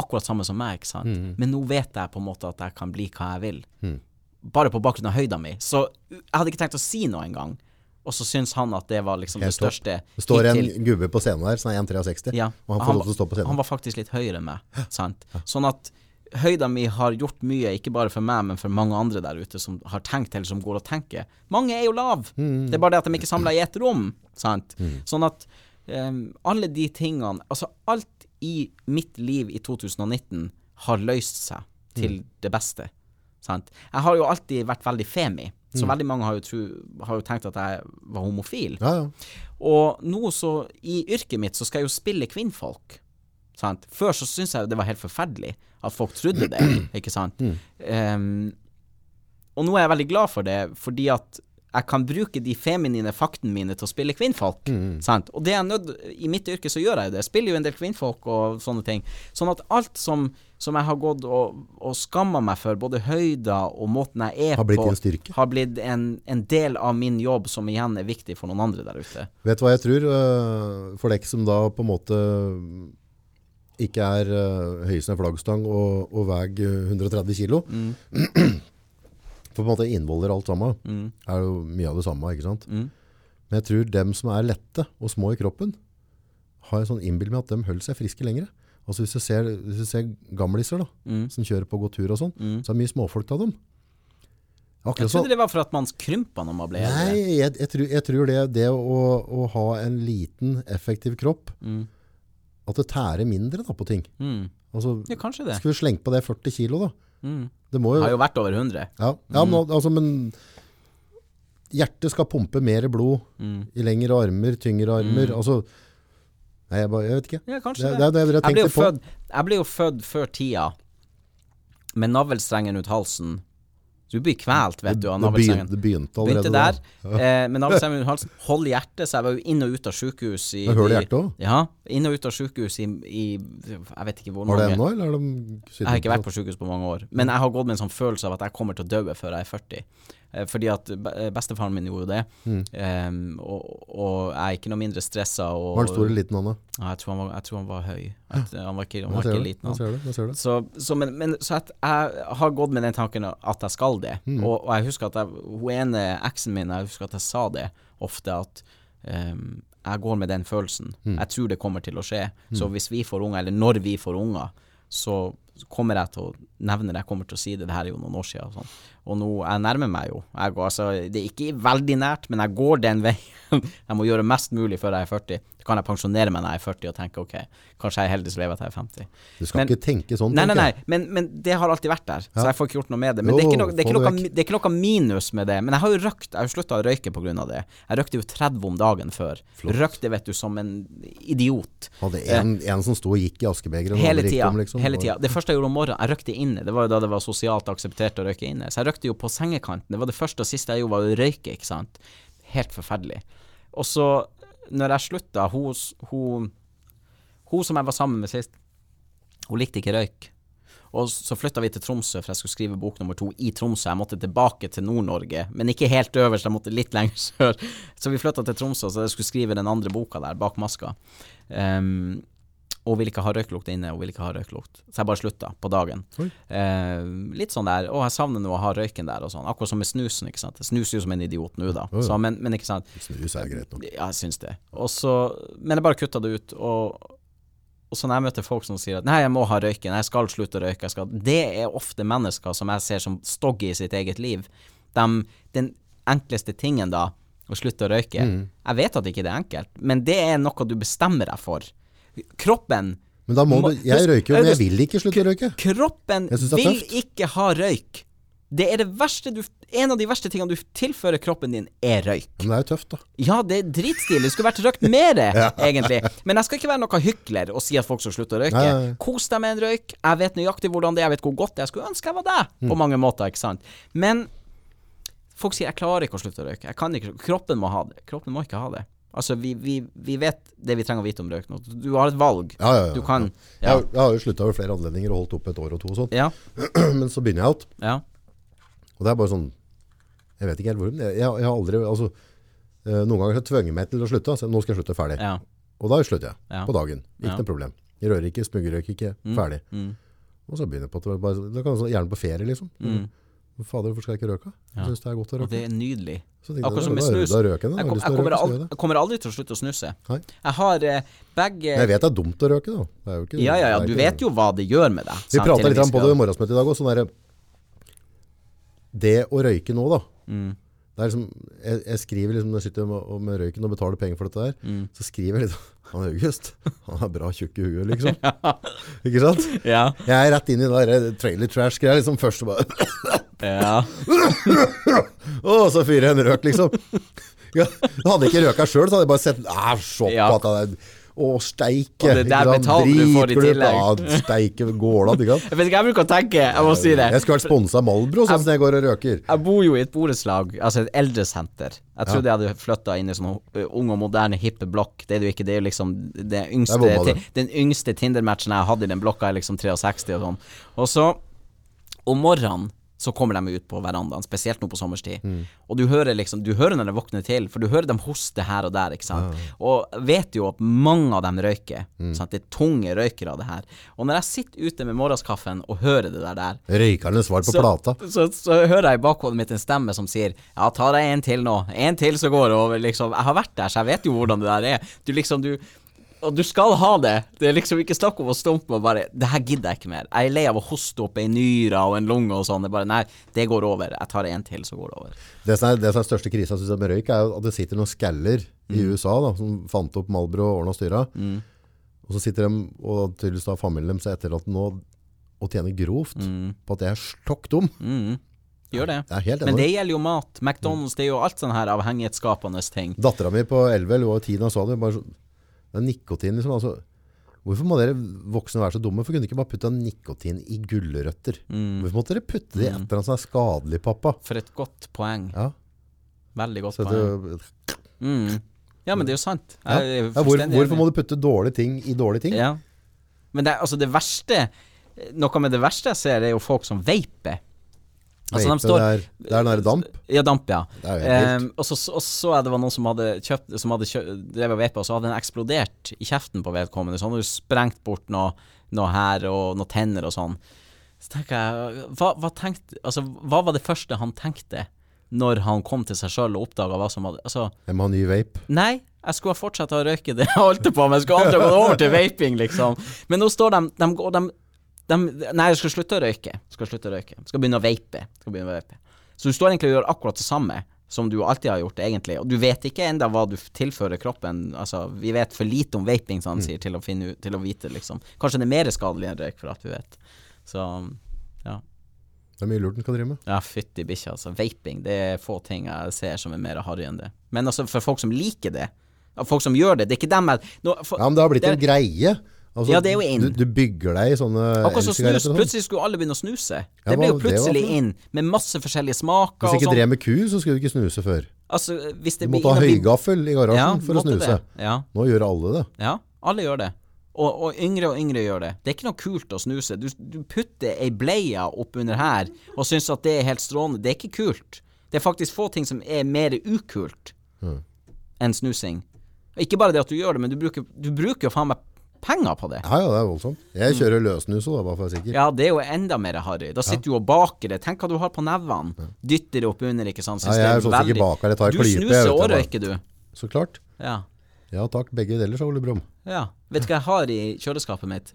akkurat samme som meg, ikke sant. Men nå vet jeg på en måte at jeg kan bli hva jeg vil. Bare på bakgrunn av høyda mi. Så jeg hadde ikke tenkt å si noe engang. Og så syns han at det var liksom Helt det topp. største det står en hittil. gubbe på scenen der som er 1,63, Ja. og han får lov til å stå på scenen. Han var faktisk litt høyere enn meg. Sant? Sånn at høyda mi har gjort mye, ikke bare for meg, men for mange andre der ute som har tenkt, eller som går og tenker. Mange er jo lav. Mm. Det er bare det at de ikke samler i ett rom. Sant? Sånn at um, alle de tingene Altså, alt i mitt liv i 2019 har løst seg til Mm. det beste. Sant? Jeg har jo alltid vært veldig femi, Mm. så veldig mange har jo, tro, har jo tenkt at jeg var homofil. Ja, ja. Og nå så, i yrket mitt, så skal jeg jo spille kvinnfolk. Sant? Før så syntes jeg det var helt forferdelig at folk trodde det, ikke sant? Um, og nå er jeg veldig glad for det, fordi at jeg kan bruke de feminine faktene mine til å spille kvinnfolk. Sant? Og det er nød, I mitt yrke så gjør jeg det. Jeg spiller jo en del kvinnfolk og sånne ting. Sånn at alt som, som jeg har gått og, og skamma meg for, både høyder og måten jeg er Har på, har blitt en, en del av min jobb som igjen er viktig for noen andre der ute. Vet du hva jeg tror? øh, For dere som da på en måte ikke er øh, høyest en flaggstang og, og veier 130 kilo. For på en måte innvolder alt sammen er jo mye av det samme, ikke sant? Mm. Men jeg tror dem som er lette og små i kroppen, har en sånn innbill med at de holder seg friske lengre. Altså hvis du ser, hvis du ser gamliser da, Mm. som kjører på gå tur og sånn, så er det mye småfolk av dem. Jeg trodde det var for at man krymper når man ble eldre. Nei, jeg, jeg, tror, jeg tror det, det å, å ha en liten, effektiv kropp, Mm. At det tærer mindre da, på ting. Mm. Altså, Ja, kanskje det. skal vi slenge på det 40 kilo da? Mm. Det må jo... Har jo vært over 100. Ja, ja men, altså, men hjertet skal pumpe mer blod Mm. i lengre armer, tyngre armer. Altså, nei, jeg, bare, jeg vet ikke. Ja, kanskje det, det. det, det jeg Jeg ble, født, jeg ble jo født før tida med navlestrengen ut halsen. Du blir kvalt, vet du, av det, begynte, allerede begynte der, da. eh, med navlesengen ut halsen. Hold hjertet, så jeg var jo inn og ut av sjukehus i hører i- hjertet også. Ja, inn og ut av sjukehus i, i Jeg vet ikke hvor mange Har det ennå, eller er de Jeg har ikke vært på sykehus på mange år, men jeg har gått med en sånn følelse av at jeg kommer til å dø før jeg er 40. Eh, Fordi at eh, bestefaren min gjorde det, Mm. um, og, og jeg er ikke noe mindre stressa. Og, Var han stor eller liten, Anna? Ja, jeg, tror han var, jeg tror han var høy. At, han var ikke, han var ikke liten. Han. det, det. Så, så, men, men, så jeg har gått med den tanken at jeg skal det. Mm. Og, og jeg husker at jeg, hun ene eksen min, jeg husker at jeg sa det ofte, at um, jeg går med den følelsen. Mm. Jeg tror det kommer til å skje. Så hvis vi får unger, eller når vi får unger, så kommer jeg til å nevne det. Jeg kommer til å si det. Det her er jo noen år siden. Og, sånn. Og nå, jeg nærmer meg jo. Jeg går, altså, det er ikke veldig nært, men jeg går den veien. Jeg må gjøre mest mulig før jeg er 40. Så kan jeg pensjonere meg når jeg er 40 og tenke ok, kanskje jeg er heldig som lever til jeg er 50. Du skal Men- ikke tenke sånn, Nei, nei, tenker nei, men, men det har alltid vært der, så jeg får ikke gjort noe med det. Men det, er noe, det, er noe, det er ikke noe minus med det. Men jeg har jo røkt, jeg har jo slutta å røyke pga. det. Jeg røykte jo 30 om dagen før. Flott. Røykte, vet du, som en idiot. Hadde en, en som sto og gikk i askebegeret. Hele tida. liksom. Hele tida. Det første jeg gjorde om morgenen, jeg røykte inne. Det var jo da det var sosialt akseptert å røyke inne. Så jeg røykte jo på sengekanten. Det var det første og siste jeg gjorde, var å røyke, ikke sant. Helt forferdelig. Og så, når jeg slutta, hun, hun, hun som jeg var sammen med sist, hun likte ikke røyk. Og så flytta vi til Tromsø, for jeg skulle skrive bok nummer to i Tromsø. Jeg måtte tilbake til Nord-Norge, men ikke helt øverst, jeg måtte litt lenger sør. Så vi flytta til Tromsø, så jeg skulle skrive den andre boka der, bak maska. Ehm, og ville ikke ha røyklukt inne, og ville ikke ha røyklukt. Så jeg bare slutta på dagen. Eh, litt sånn der Å, jeg savner nå å ha røyken der, og sånn. Akkurat som med snusen, ikke sant. Jeg snuser jo som en idiot nå, da. Så, men, men ikke sant. Snus er greit nok. Ja, jeg syns det. Også, Men jeg bare kutta det ut. Og, og så når jeg møter folk som sier at nei, jeg må ha røyken, jeg skal slutte å røyke, skal Det er ofte mennesker som jeg ser som stoggy i sitt eget liv. De, den enkleste tingen da, å slutte å røyke Jeg vet at ikke det er enkelt, men det er noe du bestemmer deg for. Kroppen Men da må du Jeg røyker jo, men jeg vil ikke slutte å røyke. Kroppen vil ikke ha røyk. Det er det verste du En av de verste tingene du tilfører kroppen din, er røyk. Men det er jo tøft, da. Ja, det er dritstilig. Det skulle vært røykt mer, egentlig. Men jeg skal ikke være noe hykler og si at folk skal slutte å røyke. Nei, nei. Kos deg med en røyk. Jeg vet nøyaktig hvordan det er, jeg vet hvor godt det er. Jeg skulle ønske jeg var deg, Mm. på mange måter, ikke sant. Men folk sier jeg klarer ikke å slutte å røyke. Jeg kan ikke. Kroppen må ha det. Kroppen må ikke ha det. Altså, vi, vi, vi vet det vi trenger å vite om røyk nå. Du har et valg. Ja, ja, ja. Du kan Jeg, Ja. har- jeg har jo slutta ved flere anledninger og holdt opp et år og to og sånn. Ja. Men så begynner jeg alt. ja. Og det er bare sånn Jeg vet ikke helt hvor Jeg, jeg, jeg har aldri altså, eh, Noen ganger så tvunget jeg meg til å slutte. Så nå skal jeg slutte ferdig. ja. Og da slutter jeg. Ja. På dagen. Ikke noe problem. Jeg rører ikke, smuggerrøyker ikke. Ferdig. Mm. Og så begynner jeg på at det bare, det kan jeg så- gjerne på ferie, liksom. Mm. Fader, hvorfor skal jeg ikke røke? Jeg Ja. syns det er godt å Og det er nydelig. Akkurat som med snus. Jeg. Kommer aldri, jeg kommer aldri til å slutte å snuse. Nei. Jeg har eh, begge Jeg vet det er dumt å røke, da. Ikke, Ja, ja, ja, du vet jo hva det gjør med deg. Vi prata litt om på det i morgensmøtet i dag òg. Sånn derre Det å røyke nå, da. Mm. Liksom, jeg, jeg skriver liksom, når jeg sitter med, med røyken og betaler penger for dette der, Mm. så skriver jeg litt han August, han er bra tjukk i huet, liksom. Ikke sant? Ja. Jeg er rett inn i det der trailer trash-greia, liksom først bare, ja. og så fyrer jeg en røk, liksom. Ja, hadde jeg ikke røka selv, så hadde jeg bare sett, ah, se på Ja. at han er, å, steike. Og det der betaler du for i tillegg. Ja, steike gårda, ikke sant? Jeg vet ikke, jeg bruker å tenke, jeg må si det. Jeg skulle vært sponset av Malbro, sånn som jeg går og røker. Jeg bor jo i et borettslag, altså et eldresenter. Jeg trodde jeg hadde flytta inn i sånn uh, ung og moderne, hippe blokk. Det er det jo ikke. Det er jo liksom det yngste, Det er den yngste Tinder-matchen jeg hadde i den blokka, er liksom 63 og sånn. Og så, om morgenen, så kommer de ut på verandaen, spesielt nå på sommerstid. Mm. Og du hører liksom, du hører når de våkner til, for du hører dem hoste her og der, ikke sant. Og vet jo at mange av dem røyker. Mm. Sant? Det er tunge røykere, det her. Og når jeg sitter ute med morgenskaffen og hører det der der, Røykernes svar på så, plata. Så, så hører jeg i bakhodet mitt en stemme som sier Ja, ta deg en til nå. En til så går det over. Liksom. Jeg har vært der, så jeg vet jo hvordan det der er. Du liksom, du Og du skal ha det. Det er liksom ikke snakk om å stumpe og bare Det her gidder jeg ikke mer. Jeg er lei av å hoste opp ei nyre og en lunge og sånn. Det er bare Nei, det går over. Jeg tar en til, så går det over. Det som er, det som er største krisa synes jeg, med røyk, er at det sitter noen skaller Mm. i USA da, som fant opp Malbro og ordna styra. Og så sitter de, og tydeligvis da familien deres etter at nå og tjener grovt på at jeg er stokk dum. Mm. Gjør det. Det Men det gjelder jo mat. McDonald's, det er jo alt sånn her avhengighetsskapende ting. Dattera mi på 11 eller hun var 10 da sa det, bare det er nikotin liksom. Altså, hvorfor må dere voksne være så dumme? For kunne ikke bare putte nikotin i gulrøtter? Mm. Hvorfor måtte dere putte det i et eller annet som er skadelig, pappa? For et godt poeng. Ja, Veldig godt poeng. Mm. Ja, men det er jo sant. ja. Er hvor, hvorfor må du putte dårlige ting i dårlige ting? Ja. Men det, altså det verste Noe med det verste jeg ser, er jo folk som veiper. Altså, de står- det er, det er damp. Ja, damp, ja. Ehm, og så og så er det noen som hadde kjøpt Som hadde kjøpt, drev og så hadde den eksplodert i kjeften på vedkommende. Så han hadde sprengt bort noe, noe her og noen tenner og sånn. Så tenker jeg hva, hva tenkte Altså, hva var det første han tenkte når han kom til seg sjøl og oppdaga hva som hadde Altså, Jeg må ha ny vape. Nei, jeg skulle ha fortsatt å røyke det jeg holdt på med. Jeg skulle aldri gått over til vaping, liksom. Men nå står de, de, går- de, de Nei, jeg skal slutte å røyke. Skal slutte å røyke. Skal begynne å vape. Skal begynne å vape. Så du står egentlig og gjør akkurat det samme som du alltid har gjort, egentlig. Og du vet ikke enda hva du tilfører kroppen. Altså, vi vet for lite om vaping, som han sier, til å, finne, til å vite, liksom. Kanskje det er mer skadelig enn røyk, for at vi vet. Så, ja. Det er mye lurt en skal drive med. Ja, fytti bikkja, altså. Vaping, det er få ting jeg ser som er mer harry enn det. Men altså, for folk som liker det, folk som gjør det, det er ikke dem jeg nå, for, Ja, men det har blitt det en greie. Altså, Ja, det er jo inn. Du, du bygger deg i sånne Akkurat som snus. sånn. Plutselig skulle alle begynne å snuse. Ja, Det ble jo var plutselig inn, med masse forskjellige smaker Hvis ikke sånn. drev med ku, så skulle du ikke snuse før. Altså, Du måtte ha høygaffel i garasjen ja, for å snuse. Ja, Nå gjør alle det. ja, alle gjør det. Og, og yngre og yngre gjør det. Det er ikke noe kult å snuse. Du, du putter ei bleie opp under her og syns at det er helt strålende. Det er ikke kult. Det er faktisk få ting som er mer ukult enn snusing. Ikke bare det at du gjør det, men du bruker, du bruker jo faen meg penger på det. Ja, ja, det er voldsomt. Jeg kjører løssnus òg, bare for å være sikker. Ja, det er jo enda mer harry. Da sitter du og baker det. Tenk hva du har på nevene. Dytter det opp under, ikke sant. Syns Ja, jeg er sånn som ikke baker, det, tar Du klype, jeg snuser og røyker, du. Så klart. Ja. Ja takk, begge deler, sa Ole Brumm. ja. Vet du hva jeg har i kjøleskapet mitt?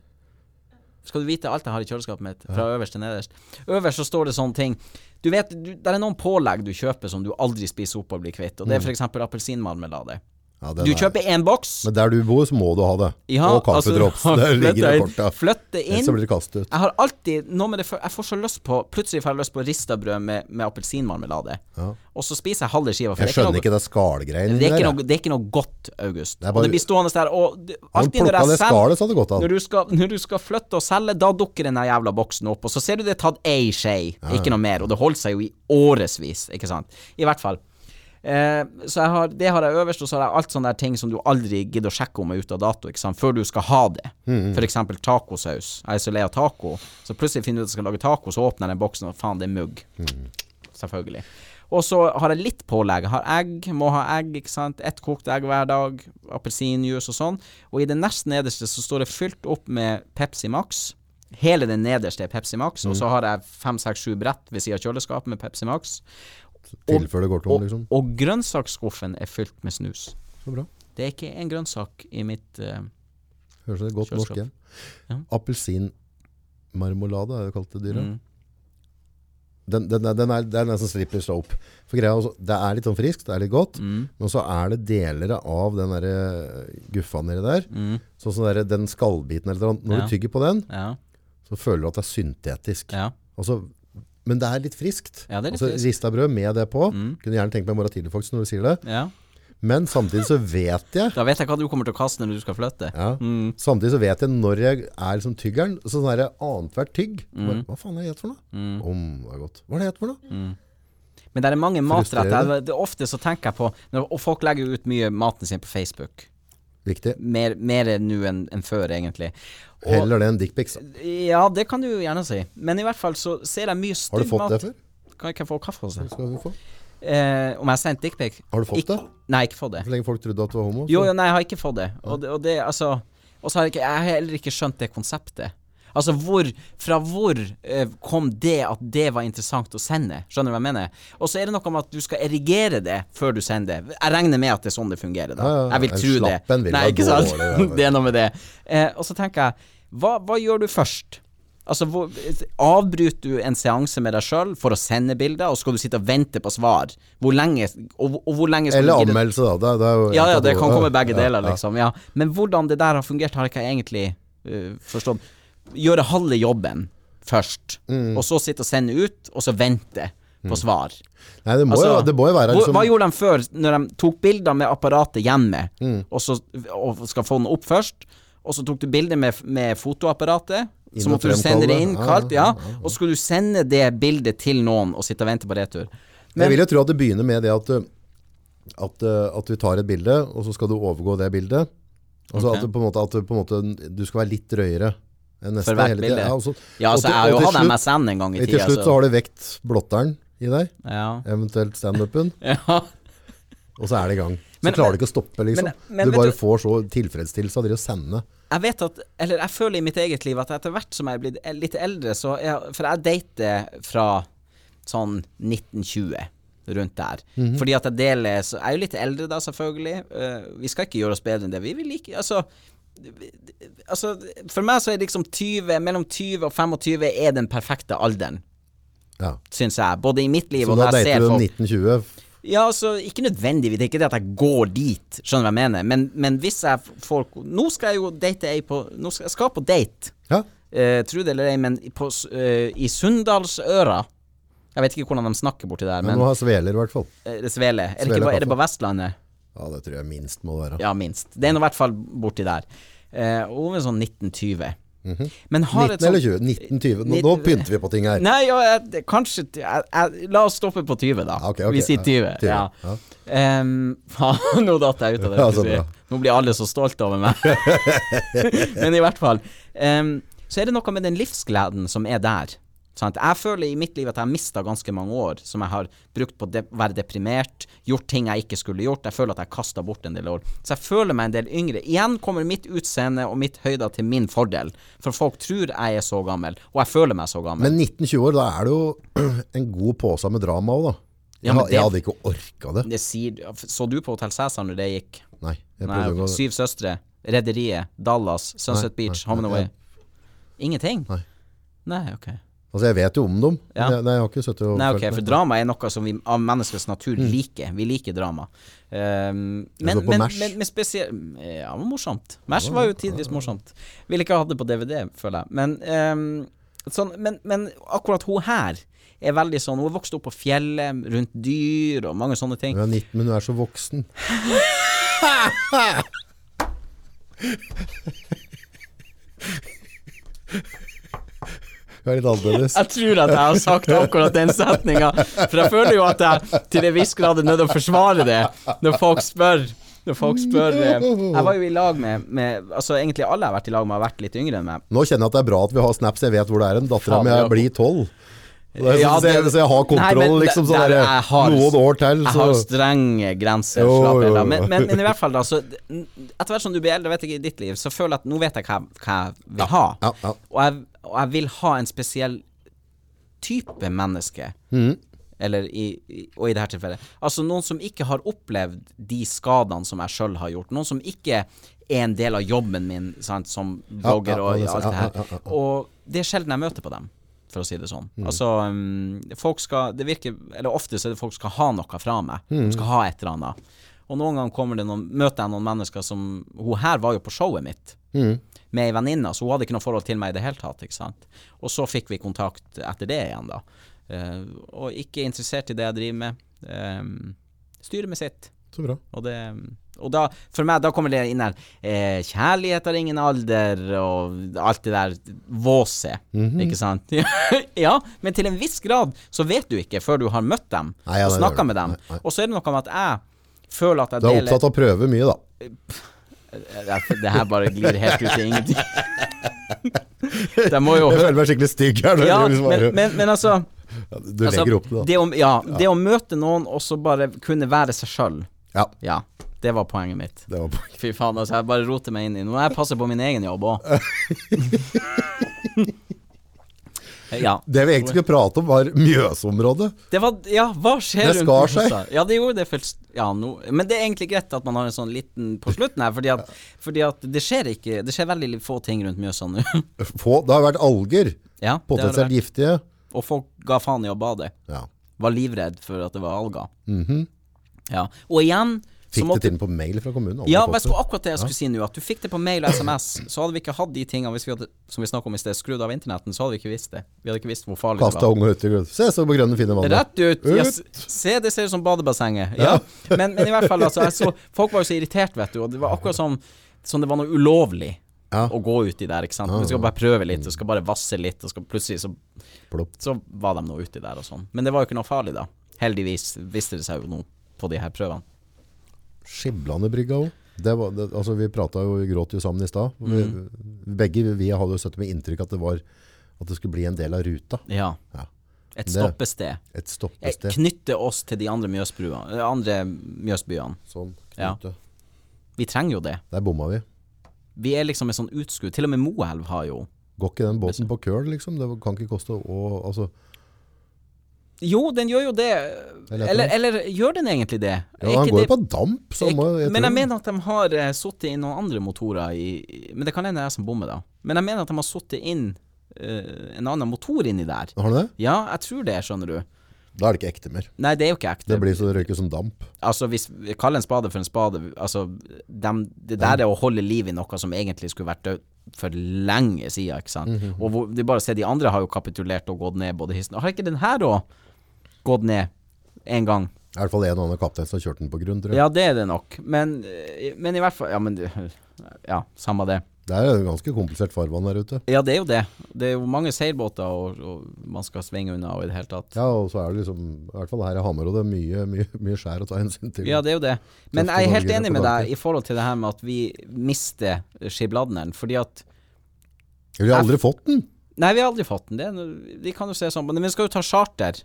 Skal du vite alt jeg har i kjøleskapet mitt, fra øverst til nederst? Øverst så står det sånne ting. Du vet, du, det er noen pålegg du kjøper som du aldri spiser opp og blir kvitt, og det er f.eks. appelsinmarmelade. Ja, Du er- kjøper én boks. Men der du bor, så må du ha det. Ja, og kaffedrops. altså, der ligger flytte inn- Flytte Ellers inn. så blir det kastet ut. Jeg har alltid det Jeg får så lyst på Plutselig får jeg lyst på rista brød med, med appelsinmarmelade. Ja. Og så spiser jeg halve skiva. Jeg det er ikke skjønner noe- ikke det skallgreiene det ikke der. noe, det er ikke noe godt, August. er og det blir stående der. Og alltid når jeg selger så når du, skal, når du skal flytte og selge, da dukker den jævla boksen opp, og så ser du det er tatt ei skje, ikke noe mer, og det holder seg jo i årevis, ikke sant. I hvert fall. Eh, så jeg har, det har jeg øverst, og så har jeg alt sånne der ting som du aldri gidder å sjekke om er ute av dato, ikke sant, før du skal ha det. For eksempel tacosaus. Jeg er så lei av taco, så plutselig finner du ut at jeg skal lage taco, så åpner jeg den boksen, og faen, det er mugg. Selvfølgelig. Og så har jeg litt pålegg. Jeg har egg, må ha egg, ikke sant. Ett kokt egg hver dag. Appelsinjuice og sånn. Og i det nest nederste så står det fylt opp med Pepsi Max. Hele den nederste er Pepsi Max, og så har jeg fem, seks, sju brett ved siden av kjøleskapet med Pepsi Max. Tilfør det går tom, Og, liksom. og grønnsaksskuffen er fylt med snus. Så bra. Det er ikke en grønnsak i mitt uh, Høres det godt norsk igjen. Ja. Appelsinmarmolade er jo kalt det dyret. mm. den, den, den er, den er som slipper seg opp. For greia, også, det er litt sånn friskt, det er litt godt, Mm. men så er det deler av den der eh, guffa nedi der, sånn som der, den skallbiten eller noe. Når Mm. Ja. du tygger på den, Ja. så føler du at det er syntetisk. Ja. Altså, men det er litt friskt. Ja, det er litt altså, friskt. Mm. Rista brød med det på. Kunne gjerne tenkt meg i morgen tidlig faktisk når du sier det. ja. Men samtidig så vet jeg Da vet jeg hva du kommer til å kaste når du skal flytte. ja, Mm. Samtidig så vet jeg når jeg er liksom tyggeren Sånn der annethvert tygg Mm. Hva faen det jeg for noe? Om, det er godt Hva er det jeg for noe? Men det er mange matretter. Det, ofte så tenker jeg på når, Og folk legger jo ut mye maten sin på Facebook. Viktig Mer, mer nå enn enn før, egentlig. Og, Heller det enn dickpics ja, det kan du jo gjerne si. Men i hvert fall så ser jeg mye Har du fått mat. det før? Kan ikke jeg få kaffe hos deg? Skal du få? Eh, om jeg har sendt dickpic? Har du fått Ik det? Nei, ikke fått det. For lenge folk trodde at du var homo Jo, så- jo, nei, jeg har ikke fått det. Og det, og det altså Og så har jeg ikke Jeg har heller ikke skjønt det konseptet. Altså, hvor Fra hvor eh, kom det at det var interessant å sende? Skjønner du hva jeg mener? Og så er det noe med at du skal erigere det før du sender det. Jeg regner med at det er sånn det fungerer, da. Ja, ja, Jeg vil tro det. vil Nei, ikke sant? dårlig, det er noe med det. Eh, og så tenker jeg, hva, hva gjør du først? Altså, hvor, Avbryter du en seanse med deg sjøl for å sende bilder, og skal du sitte og vente på svar? Hvor lenge Og, og hvor lenge Eller du anmeldelse da det, det jo ja, ja, det kan komme begge ja, deler, liksom. Ja. Men hvordan det der har fungert, har jeg ikke egentlig uh, forstått. Gjøre halve jobben først, Mm. og så sitte og sende ut, og så vente på svar. Nei, det må, Altså, jo, det må jo være liksom, Hva gjorde de før, når de tok bilder med apparatet hjemme, Mm. og så og skal få den opp først, og så tok du bilder med, med fotoapparatet, Inn så måtte du sende det inn kaldt, ja, ja, ja, ja. og så skulle du sende det bildet til noen og sitte og vente på retur. Jeg vil jo tro at det begynner med det at, at, uh, at du tar et bilde, og så skal du overgå det bildet. Altså okay. at, måte, at du, på en måte, du skal være litt drøyere neste. For hvert bilde. Ja, og Ja, og altså, jeg har jo slutt- MSN en gang i Til slutt så har du vekt blotteren i deg, ja. eventuelt stand-upen, ja. og så er det i gang. Så Men- klarer du ikke å stoppe, liksom. men- men du bare du- får så tilfredsstillelse av det å sende. Jeg vet at, eller jeg føler i mitt eget liv at etter hvert som jeg er blitt litt eldre, så jeg, For jeg dater fra sånn 1920, rundt der. Mhm. Fordi at jeg deler så Jeg er jo litt eldre da, selvfølgelig. Uh, vi skal ikke gjøre oss bedre enn det vi vil like. Altså Altså, for meg så er liksom 20, mellom 20 og 25 er den perfekte alderen, Ja. syns jeg. Både i mitt liv Så og da når jeg dater ser du folk 1920. ja, altså, ikke nødvendigvis. Det er ikke det at jeg går dit, skjønner du hva jeg mener. Men, men hvis jeg får Nå skal jeg jo date ei på Nå skal jeg skal på date, Ja. eh, tro det eller ei, men på, eh, i Sunndalsøra. Jeg vet ikke hvordan de snakker borti der, Men men nå har sveler i hvert fall. eh, det Svele. Er er det på Vestlandet? Ja, det tror jeg minst må være. Ja, minst. Det er nå i hvert fall borti der. Eh, over er sånn 1920. Men har 19 et eller 20? 1920. Nå, Nitt- nå pynter vi på ting her. Nei, ja, kanskje jeg, jeg, La oss stoppe på 20, da. Okay, ok, ok, Vi sier ja, 20. 20, Ja. Ehm, faen, nå datt jeg ut av det. Ja, skal så bra. Nå blir alle så stolte over meg. Men i hvert fall. Um, så er det noe med den livsgleden som er der. Sant? Jeg føler i mitt liv at jeg har mista ganske mange år som jeg har brukt på å de være deprimert, gjort ting jeg ikke skulle gjort. Jeg føler at jeg kasta bort en del år. Så jeg føler meg en del yngre. Igjen kommer mitt utseende og mitt høyde til min fordel. For folk tror jeg er så gammel, og jeg føler meg så gammel. Men 19-20 år, da er det jo en god pose med drama òg, da. Ja, ha- jeg hadde ikke orka det. det sier, så du på Hotell Cæsar når det gikk? Nei. Nei, å Syv søstre, Rederiet, Dallas, Sunset Nei, Beach, Home and Away. Ingenting? Nei. Nei, ok. Altså, jeg vet jo om dem. Ja. jeg, nei, jeg har ikke sittet og Nei, ok, For drama er noe som vi av menneskets natur liker. Vi liker drama. Um, men, men, men, men spesielt Ja, det var morsomt. Mash var jo tidvis morsomt. Ville ikke ha det på DVD, føler jeg. Men, um, sånn, men, men akkurat hun her er veldig sånn Hun er vokst opp på fjellet, rundt dyr og mange sånne ting. Hun er 19, men hun er så voksen. Hun er litt annerledes. Jeg tror at jeg har sagt akkurat den setninga, for jeg føler jo at jeg til en viss grad er nødt til å forsvare det når folk spør. Når folk spør eh, Jeg var jo i lag med, med Altså egentlig alle jeg har vært i lag med, har vært litt yngre enn meg. Nå kjenner jeg at det er bra at vi har snaps, jeg vet hvor det er en. Dattera mi blir tolv. Så, Ja, så, jeg, så jeg har kontroll, Nei, men liksom. det- Sånn der der, jeg har- noen år til, Jeg har strenge grenser. Jo, jo, jo. Men, men, men i hvert fall, da, så Etter hvert som du blir eldre, vet jeg i ditt liv, så føler jeg at nå vet jeg hva, hva jeg vil ha. ja, ja. Og, jeg, og jeg vil ha en spesiell type menneske. Mm. Eller i, i, og i dette tilfellet Altså noen som ikke har opplevd de skadene som jeg sjøl har gjort. Noen som ikke er en del av jobben min sant, som blogger og alt det her. Og det er sjelden jeg møter på dem. for å si det sånn. Altså, um, folk skal Det virker Eller ofte så er det folk skal ha noe fra meg. De skal ha et eller annet. Og noen ganger kommer det noen, møter jeg noen mennesker som Hun her var jo på showet mitt Mm. Med ei venninne, så hun hadde ikke noe forhold til meg i det hele tatt. ikke sant? Og så fikk vi kontakt etter det igjen, da. Uh, og ikke interessert i det jeg driver med. Um, styrer med sitt. Så bra. Og det Og da, for meg, da kommer det inn her eh, Kjærlighet har ingen alder, og alt det der våset, -hmm. ikke sant? ja, men til en viss grad så vet du ikke før du har møtt dem Nei, ja, og snakka med dem. nei, nei. Og så er det noe med at jeg føler at jeg deler Du er opptatt av å prøve mye, da. Det her bare glir helt ut i ingenting. De må jo Jeg føler meg skikkelig stygg her. Ja, men, men, men altså Ja, Du altså, opp det, da. det å, ja, det å møte noen og så bare kunne være seg sjøl. Ja, Ja, det var poenget mitt. det var poenget. Fy faen, altså, jeg bare roter meg inn i Nå må jeg passe på min egen jobb òg. ja. Det vi egentlig skulle prate om, var Mjøsområdet. Det var Ja, hva skjer Det skar seg. Ja, det gjorde det først. Ja, no. Men det er egentlig greit at man har en sånn liten på slutten her, fordi at, fordi at det skjer ikke Det skjer veldig få ting rundt Mjøsa nå. Få, det har vært alger. ja, Potensielt giftige. Og folk ga faen i å bade. Ja. Var livredd for at det var alger. Mhm. Ja. Og igjen Fikk måtte det til på mail fra kommunen. Ja, vet du akkurat det jeg skulle si nå. At du fikk det på mail og SMS, så hadde vi ikke hatt de tingene hvis vi hadde, som vi om i sted, skrudd av internetten, så hadde vi ikke visst det. Vi hadde ikke visst hvor farlig Kasta det var. unge ut grønn. Se så på grønne, fine vannet. Rett ut! Ut. s- se, det ser ut som badebassenget. Ja. Men, men i hvert fall, altså, så, folk var jo så irritert, vet du, og det var akkurat som, som det var noe ulovlig. Ja. Å gå uti der, ikke sant. Vi skal bare prøve litt, du skal bare vasse litt, og plutselig så, så var de nå uti der og sånn. Men det var jo ikke noe farlig, da. Heldigvis viste det seg jo nå på de her prøvene. Skiblandebrygga òg. Det altså, vi prata jo, vi gråt jo sammen i stad. Mm. Begge vi hadde jo sittet med inntrykk at det var at det skulle bli en del av ruta. Ja. Ja. Et stoppested. Et Eh, stoppested. Knytte oss til de andre, eh, andre Mjøsbyene. Sånn. Ja. Vi trenger jo det. Der bomma vi. Vi er liksom en sånn utskudd. Til og med Moelv har jo Går ikke den båten på køl, liksom? Det kan ikke koste å altså, Jo, den gjør jo det. Eller Eller, gjør den egentlig det? Ja, den går jo på damp. Må, jeg men jeg mener at de har uh, sittet inn noen andre motorer i Men det kan hende jeg som bommer, da. Men jeg mener at de har sittet inn uh, en annen motor inni der. Har du det? Ja, jeg tror det, skjønner du. Da er det ikke ekte mer. Nei, det er jo ikke ekte. Det blir så det røyker som damp. Altså, hvis vi kaller en spade for en spade Altså, dem, det der er å holde liv i noe som egentlig skulle vært død for lenge siden, ikke sant. Mhm. Og hvor, de bare ser de andre har jo kapitulert og gått ned, både hissen Har ikke den her òg gått ned en gang? I hvert fall en og annen kaptein som har kjørt den på grunn, tror jeg. Ja, det er det nok. Men, eh, men i hvert fall Ja, men Ja, samme det. Det er jo ganske komplisert farvann der ute. Ja, det er jo det. Det er jo mange seilbåter, og, og man skal svinge unna og i det hele tatt. Ja, og så er det liksom, i hvert fall her i Hamarødet, mye, mye, mye skjær å ta hensyn til. Ja, det er jo det. Men jeg er helt enig med deg i forhold til det her med at vi mister skibladneren. Fordi at Vi har aldri fått den. Nei, vi har aldri fått den. Det, er vi kan jo se sånn Men vi skal jo ta charter